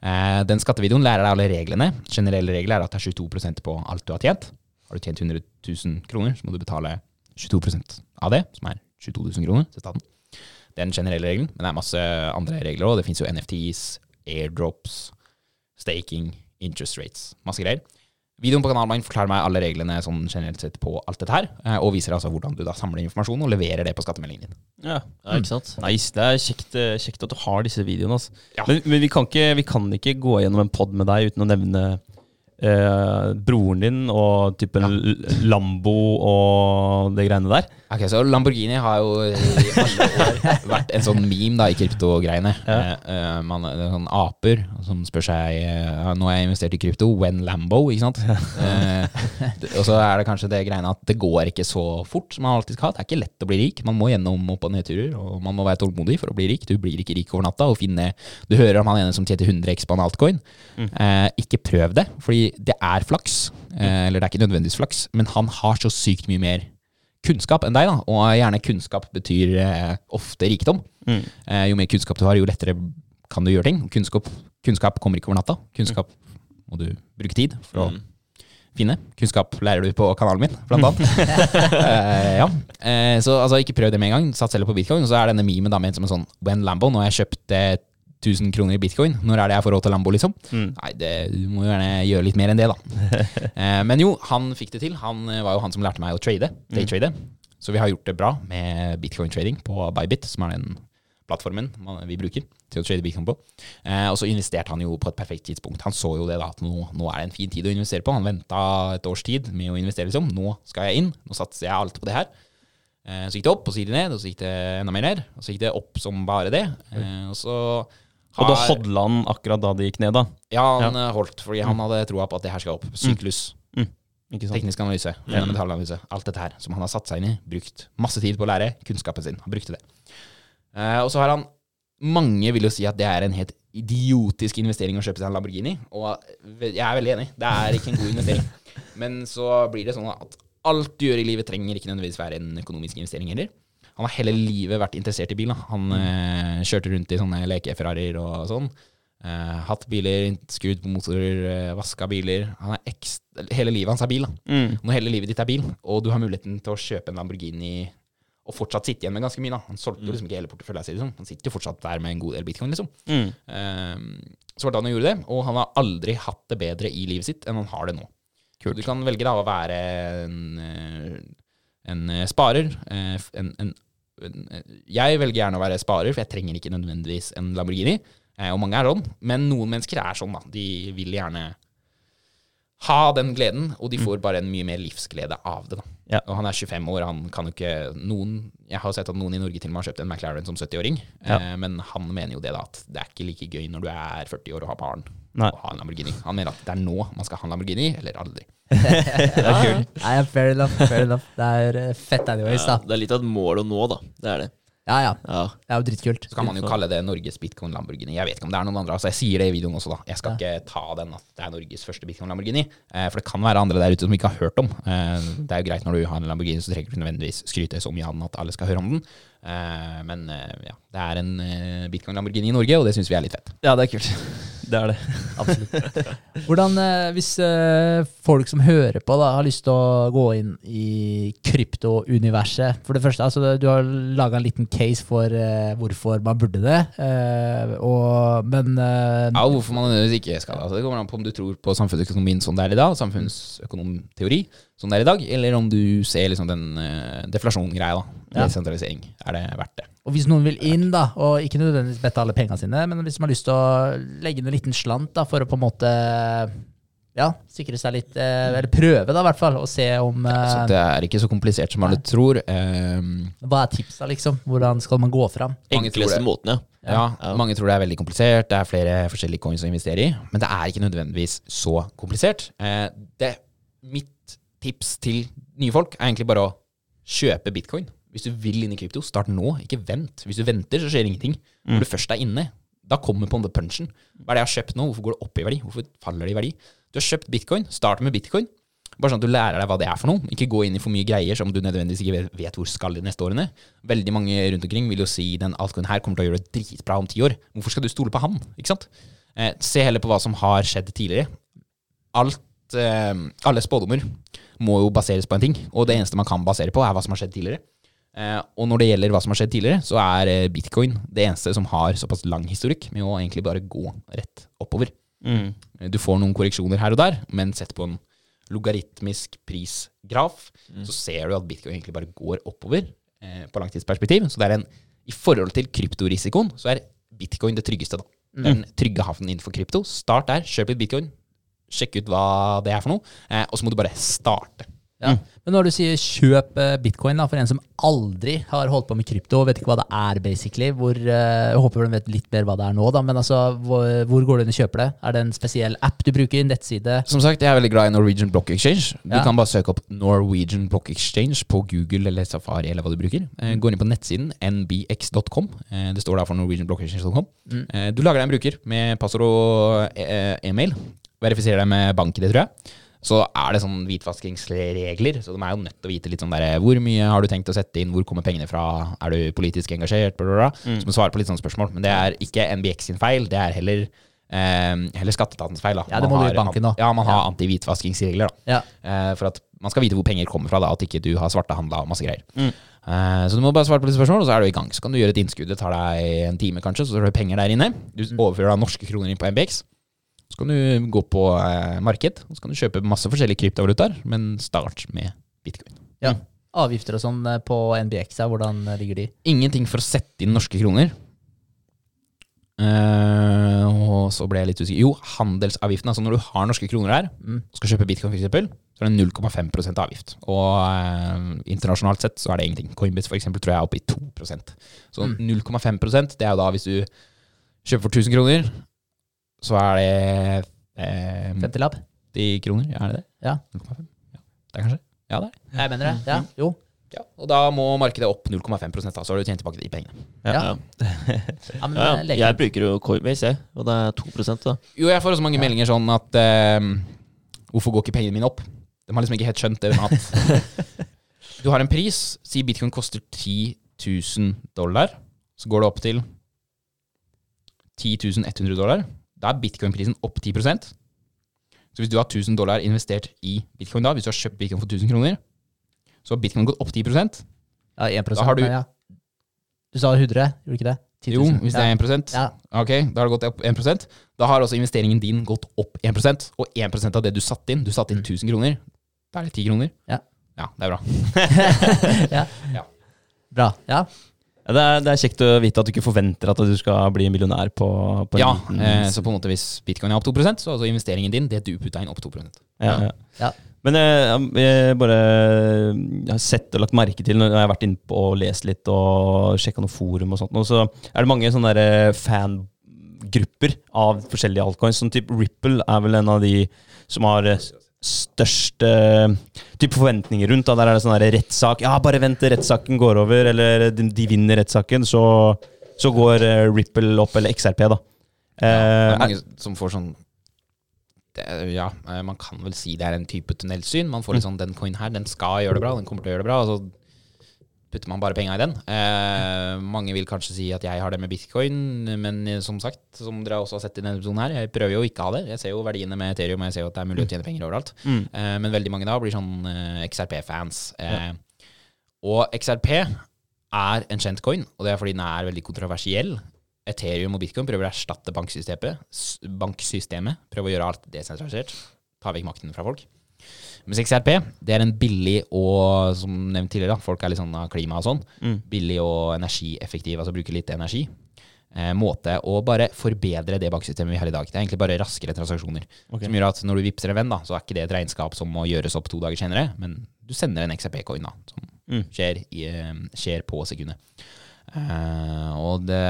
S3: Eh, den skattevideoen lærer deg alle reglene. Generelle regler er at det er 22% på alt du har tjent. Har du tjent 100 000 kroner, så må du betale 22 av det, som er 22 000 kroner til staten. Det er den generelle regelen, men det er masse andre regler òg. Det fins jo NFTs, airdrops, staking, interest rates, masse greier. Videoen på kanalen min forklarer meg alle reglene sånn generelt sett på alt dette her, eh, og viser altså hvordan du da samler informasjon og leverer det på skattemeldingen din.
S1: Ja.
S2: Ja, ikke sant?
S1: Nice. Det er kjekt, eh, kjekt at du har disse videoene. Altså.
S3: Ja.
S1: Men, men vi, kan ikke, vi kan ikke gå gjennom en pod med deg uten å nevne eh, broren din og typen ja. Lambo og det greiene der.
S3: Ok, så Lamborghini har jo i alle år vært en sånn meme da i kryptogreiene.
S1: Ja.
S3: Man, det er sånn aper som spør seg uh, Nå har jeg investert i krypto, when Lambo? Ikke sant? Uh, og så er det kanskje det greiene at det går ikke så fort som man alltid skal. Det er ikke lett å bli rik. Man må gjennom opp- og nedturer, og man må være tålmodig for å bli rik. Du blir ikke rik over natta. Og finne, du hører om han ene som tjente 100 x på en altcoin. Uh, ikke prøv det, fordi det er flaks. Eh, eller det er ikke nødvendigvis flaks, men han har så sykt mye mer kunnskap enn deg, da. Og gjerne kunnskap betyr eh, ofte rikdom.
S1: Mm.
S3: Eh, jo mer kunnskap du har, jo lettere kan du gjøre ting. Kunnskap, kunnskap kommer ikke over natta. Kunnskap må du bruke tid for å
S2: Mm.
S3: finne. Kunnskap lærer du på kanalen min, blant annet. eh, ja. eh, så altså, ikke prøv det med en gang. Sats heller på bitcoin. Og så er denne memen da ment som en sånn When Lambo, nå har jeg kjøpt eh, 1000 kroner i bitcoin. Når er det jeg får råd til Lambo, liksom?
S1: Mm.
S3: Nei, det, du må jo gjerne gjøre litt mer enn det, da. eh, men jo, han fikk det til. Han eh, var jo han som lærte meg å trade. Daytrade. Så vi har gjort det bra med bitcoin-trading på Bybit, som er den plattformen vi bruker til å trade bitcoin på. Eh, og så investerte han jo på et perfekt tidspunkt. Han så jo det da, at nå, nå er det en fin tid å investere på. Han venta et års tid med å investere, liksom. Nå skal jeg inn. Nå satser jeg alt på det her. Så gikk det opp, og så gikk det ned, og så gikk det enda mer ned. Og så gikk det opp som bare det. Og så
S1: Og da hodla han akkurat da det gikk ned, da.
S3: ja, han ja. holdt, fordi han hadde troa på at det her skal opp. Syklus,
S1: Ikke sant?
S3: teknisk analyse, fundamental analyse. Alt dette her som han har satt seg inn i. Brukt masse tid på å lære kunnskapen sin. Han brukte det. Eh, og så har han Mange vil jo si at det er en helt idiotisk investering å kjøpe seg en Lamborghini. Og jeg er veldig enig. Det er ikke en god investering. Men så blir det sånn at alt du gjør i livet, trenger ikke nødvendigvis være en økonomisk investering heller. Han har hele livet vært interessert i bil. Da. Han eh, kjørte rundt i sånne leke-Ferrarier og sånn. Eh, hatt biler, skrudd på motorer, uh, vaska biler. Er hele livet hans er bil. Da.
S1: Mm.
S3: Når hele livet ditt er bil, og du har muligheten til å kjøpe en Lamborghini og fortsatt sitte igjen med ganske mye. da. Han solgte jo liksom ikke hele porteføljen sin. Liksom. Han sitter jo fortsatt der med en god del bitcoin. liksom.
S1: Mm.
S3: Ehm, så var det han gjorde det, og han har aldri hatt det bedre i livet sitt enn han har det nå. Kult. Du kan velge da å være en, eh, en eh, sparer. eh, En, en, eh, jeg velger gjerne å være sparer, for jeg trenger ikke nødvendigvis en Lamborghini. eh, Og mange er sånn, men noen mennesker er sånn. da. De vil gjerne ha den gleden, og de får bare en mye mer livsglede av det. da.
S1: Ja.
S3: Og han er 25 år, han kan jo ikke noen Jeg har sett at noen i Norge til og med har kjøpt en McLaren som 70-åring,
S1: Ja.
S3: eh, men han mener jo det da, at det er ikke like gøy når du er 40 år og har barn
S1: Nei.
S3: å ha en Lamborghini. Han mener at det er nå man skal ha en Lamborghini, eller aldri.
S4: Det Ja, Nei, fair enough. Fair enough. Det er eh, fett anyways,
S2: Ja,
S4: da.
S2: det er litt av et mål å nå, da. Det er det.
S4: Ja, ja.
S2: Ja.
S4: Det er jo dritkult.
S3: Så kan man jo kalle det Norges bitcoin Lamborghini. Jeg vet ikke om det er noen andre. altså Jeg sier det i videoen også, da. Jeg skal ikke ta den at det er Norges første bitcoin Lamborghini. Eh, for det kan være andre der ute som ikke har hørt om. Eh, det er jo greit når du har en Lamborghini, så trenger du ikke nødvendigvis skryte så mye av den at alle skal høre om den. Eh, men eh, ja, det er en eh, bitcoin Lamborghini i Norge, og det syns vi er litt fett.
S1: Ja, det er kult. Det er det.
S4: Absolutt. Hvordan, hvis folk som hører på, da, har lyst til å gå inn i kryptouniverset For det første, altså, du har laga en liten case for hvorfor man burde det, eh, og, men
S3: Ja, hvorfor man nødvendigvis ikke skal det. Altså, det kommer an på om du tror på samfunnsøkonomien sånn det er i dag, samfunnsøkonomteori sånn det er i dag, eller om du ser liksom den uh, deflasjongreia, da.
S4: Ja.
S3: Er det verdt det?
S4: Og hvis noen vil inn, da, og ikke nødvendigvis bette alle pengene sine, men hvis man har lyst til å legge inn en liten slant da, for å på en måte ja, sikre seg litt eh, Eller prøve, da, i hvert fall, og se om
S3: ja,
S4: eh,
S3: det er ikke så komplisert som alle tror. Um,
S4: Hva er tipsa, liksom? Hvordan skal man gå fram?
S2: Enkleste måten, ja.
S3: Ja,
S2: Ja.
S3: Mange tror det er veldig komplisert, det er flere forskjellige coins å investere i, men det er ikke nødvendigvis så komplisert. Eh, det, mitt tips til nye folk er egentlig bare å kjøpe bitcoin. Hvis du vil inn i krypto, start nå, ikke vent. Hvis du venter, så skjer ingenting. Når du først er inne, da kommer på en punchen. Hva er det jeg har kjøpt nå? Hvorfor går det opp i verdi? Hvorfor faller det i verdi? Du har kjøpt bitcoin, start med bitcoin. Bare sånn at du lærer deg hva det er for noe. Ikke gå inn i for mye greier som du nødvendigvis ikke vet, vet hvor skal de neste årene. Veldig mange rundt omkring vil jo si den altcoinen her kommer til å gjøre det dritbra om ti år. Hvorfor skal du stole på han? Ikke sant? Eh, se heller på hva som har skjedd tidligere. Alt, eh, alle spådommer må jo baseres på en ting, og det eneste man kan basere på, er hva som har skjedd tidligere. Eh, og når det gjelder hva som har skjedd tidligere, så er eh, bitcoin det eneste som har såpass lang historikk med å egentlig bare gå rett oppover.
S1: Mm.
S3: Du får noen korreksjoner her og der, men sett på en logaritmisk prisgraf, så ser du at bitcoin egentlig bare går oppover eh, på langtidsperspektiv. Så det er en, i forhold til kryptorisikoen, så er bitcoin det tryggeste. da. Er den trygge havnen innenfor krypto. Start der, kjøp litt bitcoin, sjekk ut hva det er for noe, eh, og så må du bare starte.
S4: Ja. Men når du sier kjøp eh, bitcoin, da, for en som aldri har holdt på med krypto, vet ikke hva det er, basically, hvor, eh, jeg håper de vet litt mer hva det er nå, da, men altså, hvor, hvor går du inn og kjøper det? Er det en spesiell app du bruker, nettside?
S3: Som sagt, jeg er veldig glad i Norwegian Block Exchange. Du
S4: Ja.
S3: kan bare søke opp Norwegian Block Exchange på Google eller Safari eller hva du bruker. Eh, Gå inn på nettsiden nbx.com. Det står der for norwegianblockexchange.com. Mm. Du lager deg en bruker med passord og e-mail. Verifiserer deg med banken din, tror jeg. Så er det sånn hvitvaskingsregler, så de er jo nødt til å vite litt sånn der Hvor mye har du tenkt å sette inn, hvor kommer pengene fra, er du politisk engasjert, bla, bla, bla. Så må du svare på litt sånne spørsmål. Men det er ikke NBX sin feil, det er heller Eh, heller skatteetatens feil. da.
S4: Ja, det
S3: Man
S4: må du i banken da.
S3: Ja, man har antihvitvaskingsregler. da.
S4: Ja.
S3: Eh, for at man skal vite hvor penger kommer fra, da, at ikke du har svartehandla og masse greier.
S1: Mm.
S3: Eh, så du må bare svare på litt spørsmål, og så er du i gang. Så kan du gjøre et innskudd. Det tar deg en time, kanskje, så har du penger der inne. Du overfører da norske kroner inn på MBX. Så kan du gå på eh, marked, og så kan du kjøpe masse forskjellige kryptovalutaer, men start med bitcoin.
S4: Ja. Avgifter og sånn eh, på NBX, hvordan eh, ligger de?
S3: Ingenting for å sette inn norske kroner. Uh, og så ble jeg litt usikker. Jo, handelsavgiften. Altså når du har norske kroner der,
S4: Mm.
S3: og skal kjøpe bitcoin for eksempel, så er det 0,5% avgift. Og uh, internasjonalt sett så er det ingenting. Coinbase for eksempel tror jeg er oppe i 2% Så
S4: Mm.
S3: 0,5% det er jo da hvis du kjøper for 1000 kroner, så er det eh,
S4: 50-lapp?
S3: 80 kroner. Ja, er det det?
S4: Ja.
S3: 0,5? Ja, det er kanskje? Ja, det er det.
S4: Jeg mener det. Ja, jo.
S3: Ja, og da må markedet opp 0,5 da, så har du tjent tilbake de pengene.
S4: Ja.
S2: Ja.
S4: Ja, men,
S2: Ja,
S4: eh,
S2: jeg bruker jo Coinbase, jeg, og det er 2% da.
S3: Jo, jeg får også mange meldinger sånn at eh, Hvorfor går ikke pengene mine opp? De har liksom ikke helt skjønt det med at Du har en pris. Si bitcoin koster 10 000 dollar. Så går det opp til 10 100 dollar. Da er bitcoin-prisen opp 10% Så hvis du har 1000 dollar investert i bitcoin da, hvis du har kjøpt bitcoin for 1000 kroner, så har bitcoin gått opp 10
S4: Ja, 1
S3: Da har du-
S4: ja. Du sa 100, gjorde du ikke det? 10
S3: Jo, hvis det er 1%
S4: Ja.
S3: Ok, da har det gått opp 1 Da har også investeringen din gått opp 1% og 1% av det du satte inn Du satte inn 1000 kroner. Da er det 10 kroner.
S4: Ja.
S3: Ja, det er bra.
S4: ja.
S3: Ja.
S4: Bra. Ja.
S1: Ja, Det er, det er kjekt å vite at du ikke forventer at du skal bli millionær på, på en
S3: Ja,
S1: liten
S3: eh, Så på en måte hvis bitcoin er opp 2% så altså investeringen din det du putta inn, opp 2
S1: Ja, ja.
S4: Ja.
S1: Men jeg, jeg bare jeg har sett og lagt merke til når jeg har vært inne på og lest litt og sjekka noe forum og sånt, og så er det mange sånne der fangrupper av forskjellige altcoins. Sånn type Ripple er vel en av de som har eh, størst eh, type forventninger rundt. Da. Der er det sånn rettssak. Ja, bare vent til rettssaken går over, eller de, de vinner rettssaken, så, så går eh, Ripple opp, eller XRP, da.
S3: Ja, det
S1: Eh,
S3: er mange som får sånn det, Ja, eh, man kan vel si det er en type tunnelsyn. Man får litt sånn Den coin her, den skal gjøre det bra, den kommer til å gjøre det bra. Og så putter man bare penga i den. Eh, mange vil kanskje si at jeg har det med bitcoin, men eh, som sagt, som dere også har sett i denne episoden her, jeg prøver jo ikke å ha det. Jeg ser jo verdiene med Ethereum, og jeg ser jo at det er mulig å tjene penger overalt.
S1: Mm.
S3: Eh, men veldig mange da blir sånn eh, XRP-fans. Eh, Og XRP er en kjent coin, og det er fordi den er veldig kontroversiell. Ethereum og bitcoin prøver å erstatte banksystemet. banksystemet prøver å gjøre alt desentralisert. Ta vekk makten fra folk. Mens XRP det er en billig og, som nevnt tidligere, folk er litt sånn av klima og sånn,
S1: Mm.
S3: billig og energieffektiv, altså bruker litt energi. Eh, måte å bare forbedre det banksystemet vi har i dag. Det er egentlig bare raskere transaksjoner.
S1: Okay.
S3: Som gjør at når du vippser en venn, da, så er ikke det et regnskap som må gjøres opp to dager senere, men du sender en XRP-coin da, som
S1: Mm.
S3: skjer, i, eh, skjer på sekundet. Eh, og det,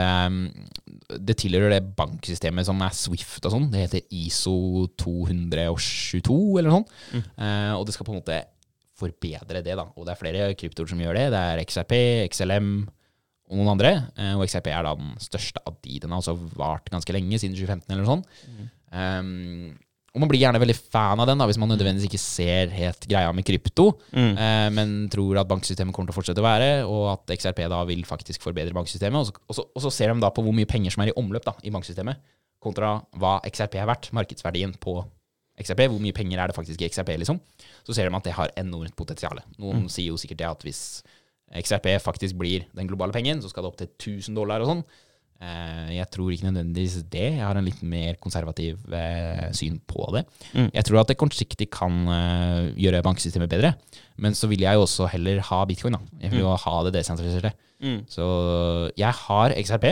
S3: det tilhører det banksystemet som er Swift og sånn. Det heter ISO 222 eller noe sånt. Eh, og det skal på en måte forbedre det, da. Og det er flere kryptoer som gjør det. Det er XRP, XLM og noen andre. Uh, og XRP er da den største av de. Den har også vart ganske lenge, siden 2015 eller noe sånt. Um, og man blir gjerne veldig fan av den da, hvis man nødvendigvis ikke ser helt greia med krypto,
S1: Mm.
S3: eh, men tror at banksystemet kommer til å fortsette å være, og at XRP da vil faktisk forbedre banksystemet. Og så, og så, og så ser de da på hvor mye penger som er i omløp da, i banksystemet, kontra hva XRP er verdt, markedsverdien på XRP. Hvor mye penger er det faktisk i XRP, liksom? Så ser de at det har enormt potensial. Noen sier jo sikkert det at hvis XRP faktisk blir den globale pengen, så skal det opp til 1000 dollar og sånn. Eh, Jeg tror ikke nødvendigvis det. Jeg har en litt mer konservativ eh, syn på det.
S1: Mm.
S3: Jeg tror at det kortsiktig kan eh, gjøre banksystemet bedre, men så vil jeg jo også heller ha bitcoin. da. Jeg vil jo ha det desentraliserte.
S1: Mm.
S3: Så jeg har XRP,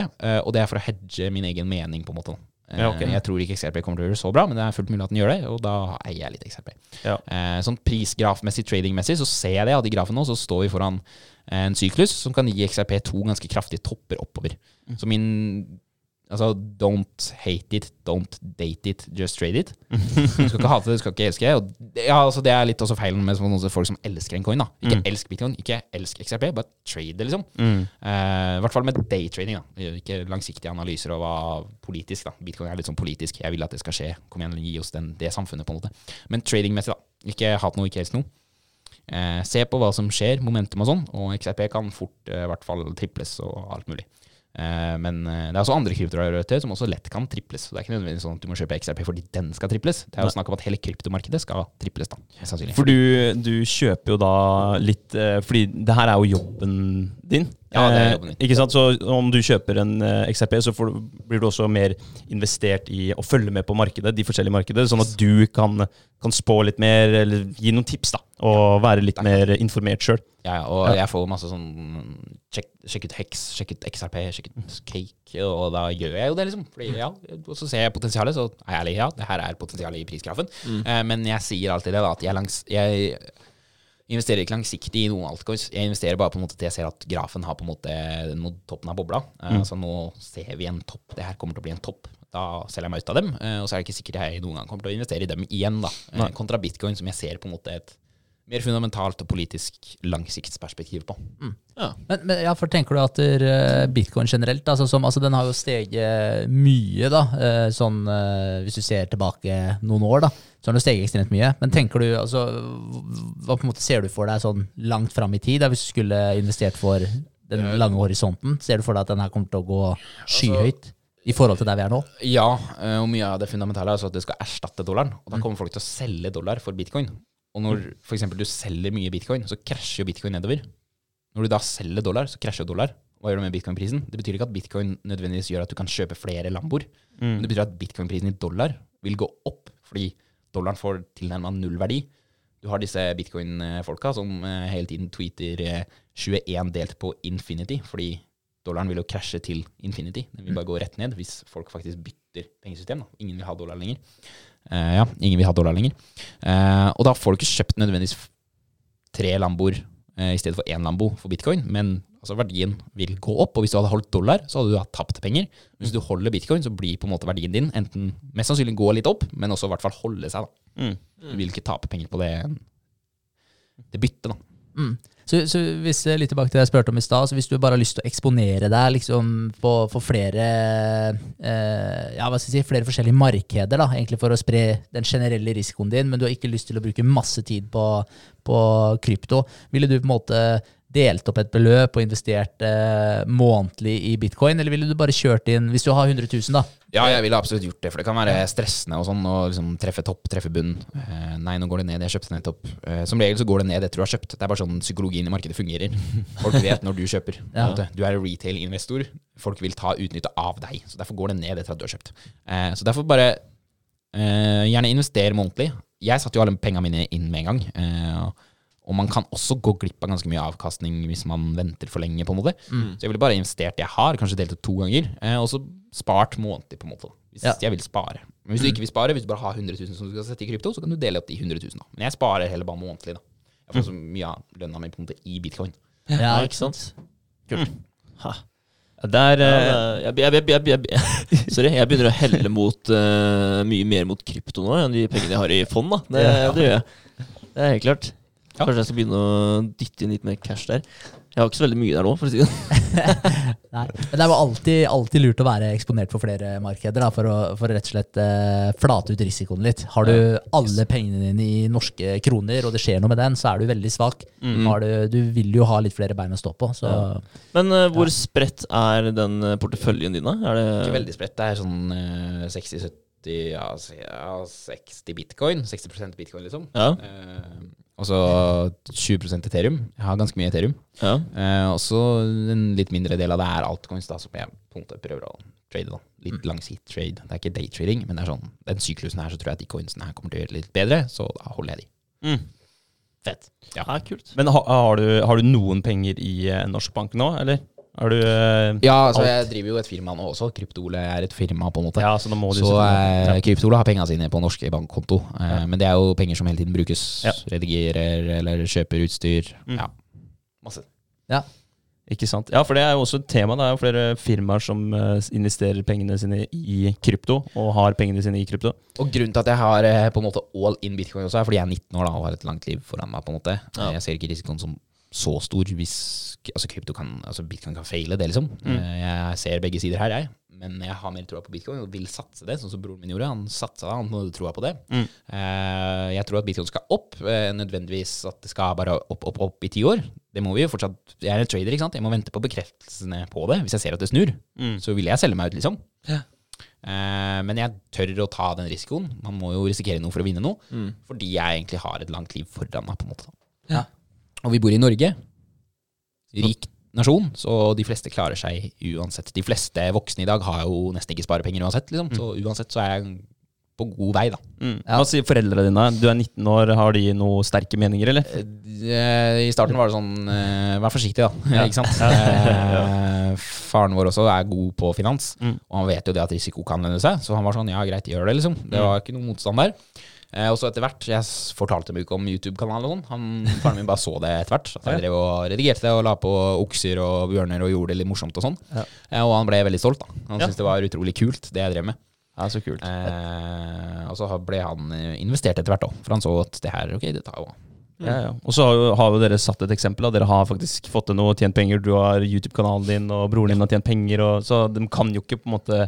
S3: og det er for å hedge min egen mening, på en måte. Eh,
S1: Ja, okay.
S3: Jeg tror ikke XRP kommer til å gjøre det så bra, men det er fullt mulig at den gjør det, og da eier jeg litt XRP.
S1: Ja.
S3: Eh, sånn prisgrafmessig, tradingmessig, så ser jeg det at i grafen nå så står vi foran en syklus som kan gi XRP to ganske kraftige topper oppover.
S1: Mm.
S3: Så min Altså, don't hate it, don't date it, just trade it. Du skal ikke hate det, du skal ikke elske det. Og ja, altså, det er litt også feilen med sånne folk som elsker en coin. da Ikke
S1: Mm.
S3: elsk bitcoin, ikke elsk XRP, bare trade det, liksom.
S1: Mm.
S3: Eh, I hvert fall med daytrading. da Ikke langsiktige analyser og hva politisk. da Bitcoin er litt sånn politisk. Jeg vil at det skal skje. Kom igjen, gi oss den, det samfunnet, på en måte. Men tradingmessig, da. Ikke hat noe, ikke helst noe. Eh, se på hva som skjer, momentum og sånn. Og XRP kan fort eh, i hvert fall triples og alt mulig. Eh, men eh, det er også andre kryptovaluter som også lett kan triples. Så det er ikke nødvendigvis sånn at du må kjøpe XRP fordi den skal triples. Det er jo snakk om at hele kryptomarkedet skal triples, da. sannsynlig.
S1: For du, du kjøper jo da litt eh, Fordi det her er jo jobben din.
S3: Ja, det er
S1: Eh,
S3: jobben min.
S1: Ikke sant? Så om du kjøper en eh, XRP, så får, du- blir du også mer investert i å følge med på markedet, de forskjellige markedene, sånn at du kan, kan spå litt mer, eller gi noen tips, da. Og være litt mer informert sjøl.
S3: Ja, ja, og
S1: Ja.
S3: jeg får masse sånn sjekk, sjekk ut Hex, sjekk ut XRP, sjekk ut Cake, og da gjør jeg jo det, liksom. Fordi, ja, og så ser jeg potensialet, så er jeg ærlig, ja, det her er potensialet i prisgrafen. Eh, men jeg sier alltid det, da, at jeg, langs, jeg investerer ikke langsiktig i noen altcoins. Jeg investerer bare på en måte til jeg ser at grafen har på en måte nådd toppen av bobla. Mm. Så nå ser vi en topp, det her kommer til å bli en topp. Da selger jeg meg ut av dem, eh, og så er det ikke sikkert jeg noen gang kommer til å investere i dem igjen, da. Eh,
S1: Nei.
S3: kontra bitcoin, som jeg ser på en måte et mer fundamentalt og politisk langsiktsperspektiv på.
S4: Men, men ja, for tenker du at eh, bitcoin generelt, altså, som, altså, den har jo steget mye, da, eh, sånn eh, hvis du ser tilbake noen år, da, så har den steget ekstremt mye. Men tenker du, altså, hva på en måte ser du for deg sånn langt fram i tid, da, hvis du skulle investert for den lange horisonten? Ser du for deg at den her kommer til å gå skyhøyt i forhold til der vi er nå?
S3: Ja, eh, og mye av det fundamentale er altså at det skal erstatte dollaren. Og da kommer folk til å selge dollar for bitcoin. Og når for eksempel du selger mye bitcoin, så krasjer jo bitcoin nedover. Når du da selger dollar, så krasjer jo dollar. Hva gjør du med bitcoin-prisen? Det betyr ikke at bitcoin nødvendigvis gjør at du kan kjøpe flere lamboer. Men det betyr at bitcoin-prisen i dollar vil gå opp, fordi dollaren får tilnærma null verdi. Du har disse bitcoin-folka som eh, hele tiden tweeter eh, 21 delt på infinity, fordi dollaren vil jo krasje til infinity. Den vil bare gå rett ned hvis folk faktisk bytter pengesystem. Da. Ingen vil ha dollar lenger. Eh, ja, ingen vil ha dollar lenger. Eh, og da får du ikke kjøpt nødvendigvis tre lamboer eh, i stedet for én lambo for bitcoin, men altså verdien vil gå opp. Og hvis du hadde holdt dollar, så hadde du hatt tapt penger. Hvis du holder bitcoin, så blir på en måte verdien din enten mest sannsynlig gå litt opp, men også i hvert fall holde seg. da.
S1: Mm.
S3: Du vil ikke tape penger på det, det byttet, da.
S4: Mm. Så, så hvis, litt tilbake til det jeg spurte om i stad, hvis du bare har lyst til å eksponere deg liksom på, for flere eh, ja, hva skal jeg si, flere forskjellige markeder, da, egentlig for å spre den generelle risikoen din, men du har ikke lyst til å bruke masse tid på, på krypto, ville du på en måte delt opp et beløp og investert eh, månedlig i bitcoin, eller ville du bare kjørt inn, hvis du har 100 000 da?
S3: Ja, jeg ville absolutt gjort det, for det kan være stressende og sånn, å liksom treffe topp, treffe bunn. Eh, nei, nå går det ned, jeg kjøpte nettopp. Eh, som regel så går det ned etter du har kjøpt. Det er bare sånn psykologien i markedet fungerer. Folk vet når du kjøper.
S4: Ja.
S3: Du er en retail-investor. Folk vil ta utnytte av deg, så derfor går det ned etter at du har kjøpt. Eh, så derfor bare eh, gjerne investere månedlig. Jeg satte jo alle pengene mine inn med en gang. Eh, og man kan også gå glipp av ganske mye avkastning hvis man venter for lenge. på en måte. Så jeg ville bare investert det jeg har, kanskje delt opp to ganger, eh, og så spart månedlig. på en måte. Hvis
S4: Ja.
S3: jeg vil spare. Men hvis du ikke vil spare, hvis du bare har 100 000 som du skal sette i krypto, så kan du dele opp de 100 000. Da. Men jeg sparer heller bare månedlig. da. Jeg får så mye av lønna mi på en måte i bitcoin.
S2: Ja, ikke sant? Ha.
S1: Der,
S2: Ja,
S1: eh,
S2: det- jeg, jeg, jeg, jeg, jeg, sorry, jeg begynner å helle mot uh, mye mer mot krypto nå enn de pengene jeg har i fond. da Det,
S1: Ja.
S2: det gjør jeg. Det er helt klart.
S3: Ja.
S2: Kanskje jeg skal begynne å dytte inn litt mer cash der. Jeg har ikke så veldig mye der nå, for å si det
S4: Nei. Men det er jo alltid, alltid lurt å være eksponert for flere markeder da, for, å, for rett og slett eh, flate ut risikoen litt. Har du alle pengene dine i norske kroner, og det skjer noe med den, så er du veldig svak. Har du, du vil jo ha litt flere bein å stå på. Så
S2: Ja. Men eh, hvor spredt er den eh, porteføljen din, da? Er det
S3: Ikke veldig spredt. Det er sånn eh, 60-70 ja, 60 bitcoin. 60% bitcoin, liksom.
S2: Ja.
S3: Eh, og så 20% Ethereum. Jeg har ganske mye Ethereum.
S2: ja.
S3: Eh, og så en litt mindre del av det er altcoins, da, som jeg på prøver å trade. da. Litt langsikt trade. Det er ikke daytrading, men det er sånn, den syklusen her så tror jeg at de coinsene her kommer til å gjøre det litt bedre, så da holder jeg de.
S1: mm.
S3: Fett.
S2: ja, kult.
S1: Men ha, har, du, har du noen penger i en norsk bank nå, eller? Har du eh,
S3: Ja, altså
S1: Alt.
S3: jeg driver jo et firma nå også. Kryptole er et firma, på en måte.
S1: Ja, så nå må du
S3: Så eh, Kryptole har pengene sine på norske bankkonto. Eh,
S1: Ja.
S3: Men det er jo penger som hele tiden brukes.
S1: Ja.
S3: Redigerer eller kjøper utstyr.
S1: Mm.
S3: Ja, masse.
S1: Ikke sant? Ja, for det er jo også et tema. Det er jo flere firmaer som eh, investerer pengene sine i krypto, og har pengene sine i krypto.
S3: Og grunnen til at jeg har eh, på en måte all in bitcoin også, er fordi jeg er 19 år da, og har et langt liv foran meg. på en måte.
S2: Ja.
S3: Jeg ser ikke risikoen som så stor hvis altså krypto kan, altså bitcoin kan feile det, liksom.
S1: Mm.
S3: Eh, Jeg ser begge sider her, jeg. Men jeg har mer troa på bitcoin og vil satse det, sånn som broren min gjorde. Han satsa han hadde troa på det.
S1: Mm.
S3: Eh, Jeg tror at bitcoin skal opp, eh, nødvendigvis at det skal bare opp, opp, opp i ti år. Det må vi jo fortsatt Jeg er en trader, ikke sant. Jeg må vente på bekreftelsene på det. Hvis jeg ser at det snur,
S1: Mm.
S3: så vil jeg selge meg ut, liksom.
S2: Ja.
S3: Men jeg tør å ta den risikoen. Man må jo risikere noe for å vinne noe.
S2: Mm.
S3: Fordi jeg egentlig har et langt liv foran meg. på en måte.
S4: Ja.
S3: Og vi bor i Norge. Rik nasjon, så de fleste klarer seg uansett. De fleste voksne i dag har jo nesten ikke sparepenger uansett. Liksom. Så uansett så er jeg på god vei, da.
S1: Mm.
S4: Ja.
S1: Hva sier foreldrene dine? Du er 19 år, har de noen sterke meninger, eller?
S3: Eh, I starten var det sånn eh, Vær forsiktig, da. ikke sant? ja. faren vår også er god på finans,
S1: Mm.
S3: og han vet jo det at risiko kan lønne seg. Så han var sånn ja, greit, gjør det, liksom. Det var ikke noen motstand der. Eh, og så etter hvert, jeg fortalte dem ikke om YouTube-kanalen og sånn. Han, Faren min bare så det etter hvert. At jeg drev og redigerte og la på okser og bjørner og gjorde det litt morsomt og sånn.
S1: Ja.
S3: Eh, og han ble veldig stolt, da. Han
S1: Ja.
S3: syntes det var utrolig kult, det jeg drev med.
S1: Ja, så kult.
S3: Eh, og så ble han eh, investert etter hvert òg, for han så at det her, ok, det tar jo
S1: Ja, ja. Og så har jo, har jo dere satt et eksempel. Da. Dere har faktisk fått til noe, tjent penger. Du har YouTube-kanalen din, og broren din har tjent penger. Og, så de kan jo ikke på en måte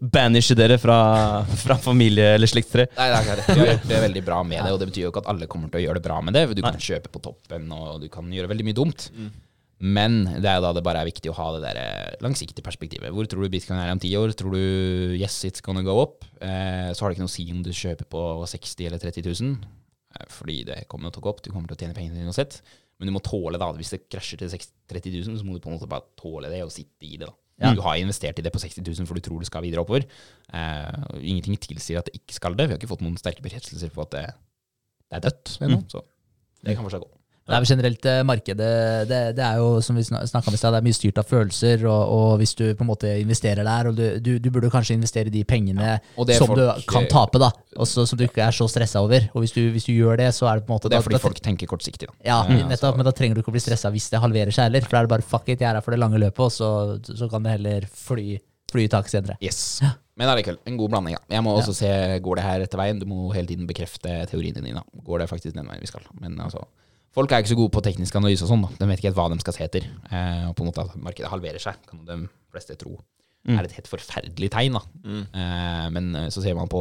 S1: banishe dere fra, fra familie eller slektstre.
S3: Nei, det er klart. Vi har gjort det veldig bra med det, og det betyr jo ikke at alle kommer til å gjøre det bra med det. Du kan kjøpe på toppen, og du kan gjøre veldig mye dumt. Men det er jo da det bare er viktig å ha det der eh, langsiktige perspektivet. Hvor tror du bitcoin er om ti år? Tror du yes, it's gonna go up? Eh, så har det ikke noe å si om du kjøper på 60 eller 30 000. eh, Fordi det kommer til å gå opp, du kommer til å tjene pengene dine uansett. Men du må tåle da, hvis det krasjer til 30 000, så må du på en måte bare tåle det og sitte i det. da.
S4: Ja.
S3: Du har investert i det på 60 000 for du tror det skal videre oppover. Eh, ingenting tilsier at det ikke skal det. Vi har ikke fått noen sterke bekreftelser på at det, det er dødt ennå. Så det kan fortsatt gå.
S4: Det er jo generelt eh, markedet det, det er jo som vi snakka om i sted, det er mye styrt av følelser. Og, og hvis du på en måte investerer der, og du, du, du burde kanskje investere de pengene
S3: det
S4: som
S3: folk-
S4: du kan tape, da, også, som du ikke er så stressa over. Og hvis du, hvis du gjør det, så er det på en måte
S3: det er fordi
S4: da-
S3: folk tenker kortsiktig. da.
S4: Ja,
S3: Eh,
S4: nettopp, men da trenger du ikke å bli stressa hvis det halverer seg heller. For da er det bare fuck it, jeg er her for det lange løpet, og så, så kan det heller fly, fly i taket senere.
S3: Yes. Men allikevel, en god blanding. da. Jeg må også se, går det her etter veien? Du må hele tiden bekrefte teoriene dine. da. Går det faktisk den veien vi skal? Men altså, folk er ikke så gode på teknisk analyse og sånn. da. De vet ikke helt hva de skal se etter. Eh, og på en måte at markedet halverer seg, kan de fleste tro er et helt forferdelig tegn. da. Eh, men eh, så ser man på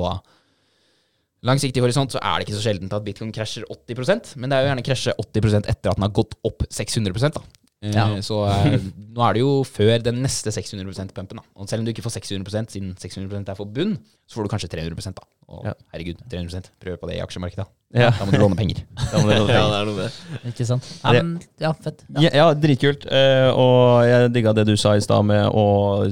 S3: langsiktig horisont, så er det ikke så sjeldent at bitcoin krasjer 80% men det er jo gjerne krasje 80% etter at den har gått opp 600 da. Eh,
S4: Ja.
S3: Så eh, nå er det jo før den neste 600 %-pumpen. Og selv om du ikke får 600% siden 600% er for bunn, så får du kanskje 300 da. Og
S1: Ja.
S3: herregud, 300% prøv på det i aksjemarkedet.
S1: Ja.
S3: Da må du låne penger.
S1: Da må dere-
S2: Ja, det er noe med.
S4: Ikke sant? Ja,
S1: Det-
S4: ja fett. Ja.
S1: Ja, ja dritkult. Uh, og jeg digga det du sa i stad med å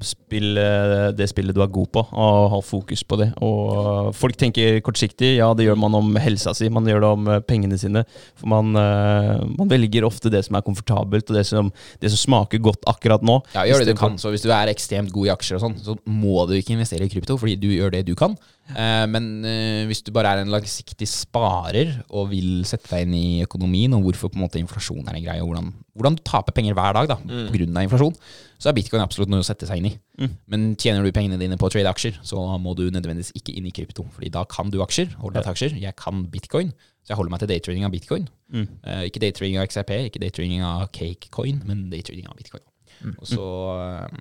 S1: spille det spillet du er god på, og ha fokus på det. Og folk tenker kortsiktig. Ja, det gjør man om helsa si, man gjør det om eh, pengene sine. For man, uh, man velger ofte det som er komfortabelt, og det som, det som smaker godt akkurat nå.
S3: Ja, gjør det du kan. Så hvis du er ekstremt god i aksjer og sånn, så må du ikke investere i krypto, fordi du gjør det du kan. Eh, men eh, hvis du bare er en langsiktig sparer og vil sette deg inn i økonomien, og hvorfor på en måte inflasjon er en greie, og hvordan, hvordan du taper penger hver dag da, på grunn av inflasjon, så er bitcoin absolutt noe å sette seg inn i. Men tjener du pengene dine på å trade aksjer, så må du nødvendigvis ikke inn i krypto, fordi da kan du aksjer, aksjer. Jeg kan bitcoin, så jeg holder meg til daytrading av bitcoin. Eh, ikke daytrading av XRP, ikke daytrading av cakecoin, men daytrading av bitcoin. Og så eh,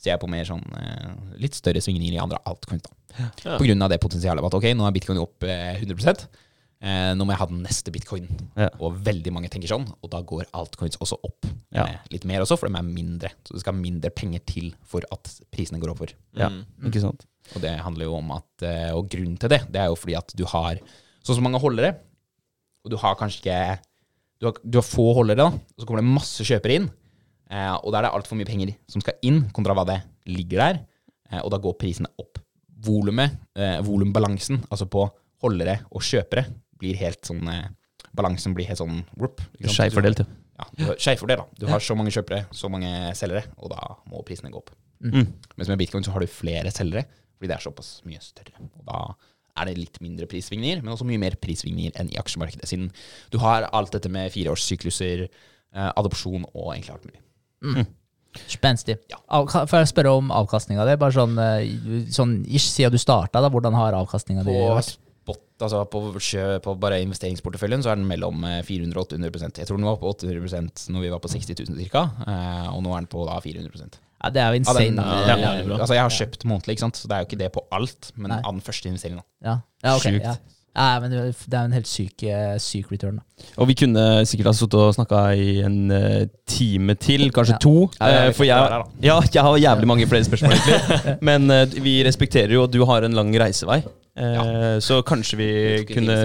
S3: ser jeg på mer sånn eh, litt større svingninger i andre altcoins.
S2: Ja.
S3: På grunn av det potensialet at ok, nå er bitcoin opp eh, 100 eh, Nå må jeg ha den neste bitcoin.
S1: Ja.
S3: Og veldig mange tenker sånn, og da går altcoins også opp.
S1: Ja.
S3: Eh, litt mer også, for de er mindre. Så det skal mindre penger til for at prisene går oppover.
S1: Ja,
S2: Mm.
S1: ikke sant?
S3: Og det handler jo om at eh, Og grunnen til det, det er jo fordi at du har så som mange holdere, og du har kanskje ikke Du har, du har få holdere, da, og så kommer det masse kjøpere inn. Eh, og da er det altfor mye penger som skal inn, kontra hva det ligger der. Eh, og da går prisene opp. Volumet, eh, volumbalansen, altså på holdere og kjøpere, blir helt sånn eh, Balansen blir helt sånn whoop?
S1: Skjevfordelt, ja.
S3: Ja, Skeivfordel, da. Du har så mange kjøpere, så mange selgere, og da må prisene gå opp.
S1: Mm.
S3: Mens med bitcoin så har du flere selgere, fordi det er såpass mye større. Og da er det litt mindre prissvingninger, men også mye mer prissvingninger enn i aksjemarkedet, siden du har alt dette med fireårssykluser, eh, adopsjon og egentlig alt mulig.
S4: Spenstig.
S3: Ja.
S4: Får jeg spørre om avkastninga di? Bare sånn, eh, sånn ish, siden du starta, da, hvordan har avkastninga di vært?
S3: spot, altså på, på bare investeringsporteføljen så er den mellom eh, 400 og 800% Jeg tror den var på 800% når vi var på 60 000 ca., og nå er den på da 400
S4: Ja, det er jo insane.
S3: eh,
S2: Ja, den, ja,
S3: altså jeg har kjøpt månedlig, så det er jo ikke det på alt, men
S4: Nei.
S3: av den første investeringen.
S4: Ja, ja ok.
S1: Sjukt.
S4: Ja. Ja, men det er jo en helt syk, syk return. Da.
S1: Og vi kunne sikkert ha sittet og snakka i en eh, time til, kanskje
S4: Ja.
S1: to.
S3: Ja, er
S1: eh, for jeg, ja, jeg har jævlig mange flere spørsmål, egentlig. Men eh, vi respekterer jo at du har en lang reisevei. Eh, Så kanskje vi kunne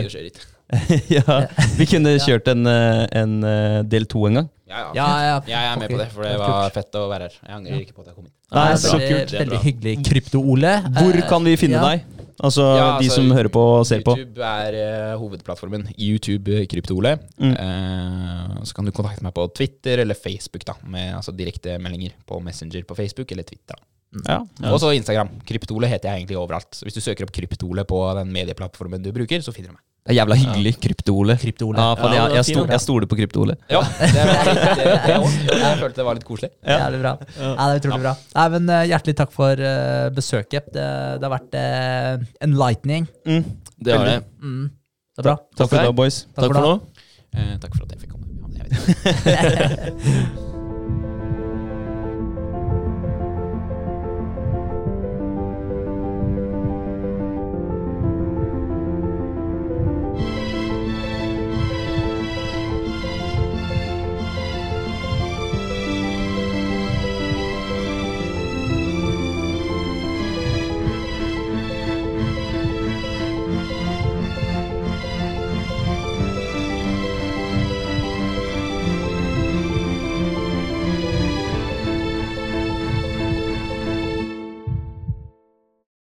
S1: ja, Vi kunne kjørt en, en del to en gang.
S3: Ja, ja.
S4: Ja, ja.
S3: Jeg er med på det, for det var fett å være her. Jeg angrer ikke på at jeg kom hit.
S1: Nei,
S4: Nei,
S1: så kult.
S4: Veldig hyggelig. Krypto-Ole.
S1: Hvor kan vi finne
S4: ja.
S1: deg? Altså
S3: Ja,
S1: de
S3: altså,
S1: som hører på og ser på.
S3: YouTube er uh, hovedplattformen. YouTube eh, Kryptole.
S1: Mm.
S3: Uh, så kan du kontakte meg på Twitter eller Facebook, da, med altså, direkte meldinger på Messenger på Facebook eller Twitter.
S1: Ja.
S3: Og så Instagram. Kryptole heter jeg egentlig overalt. Så hvis du søker opp Kryptole på den medieplattformen du bruker, så finner du meg.
S1: Det er jævla hyggelig. Krypto-Ole.
S4: Krypto-Ole.
S1: Ja, faen,
S2: Ja,
S1: jeg, jeg,
S2: fint,
S1: sto, jeg stoler på Krypto-Ole.
S3: Ja, det det, det, det også. Jeg følte det var litt koselig.
S4: Jævlig bra. Ja, det er utrolig bra. Nei, men eh, Hjertelig takk for uh, besøket. Det, det har vært uh, enlightening.
S1: Mm.
S2: Det har det.
S4: Mm. Det er bra.
S1: Takk for det, boys.
S2: Takk for nå.
S3: Eh, takk for at jeg fikk komme. Jeg vet ikke.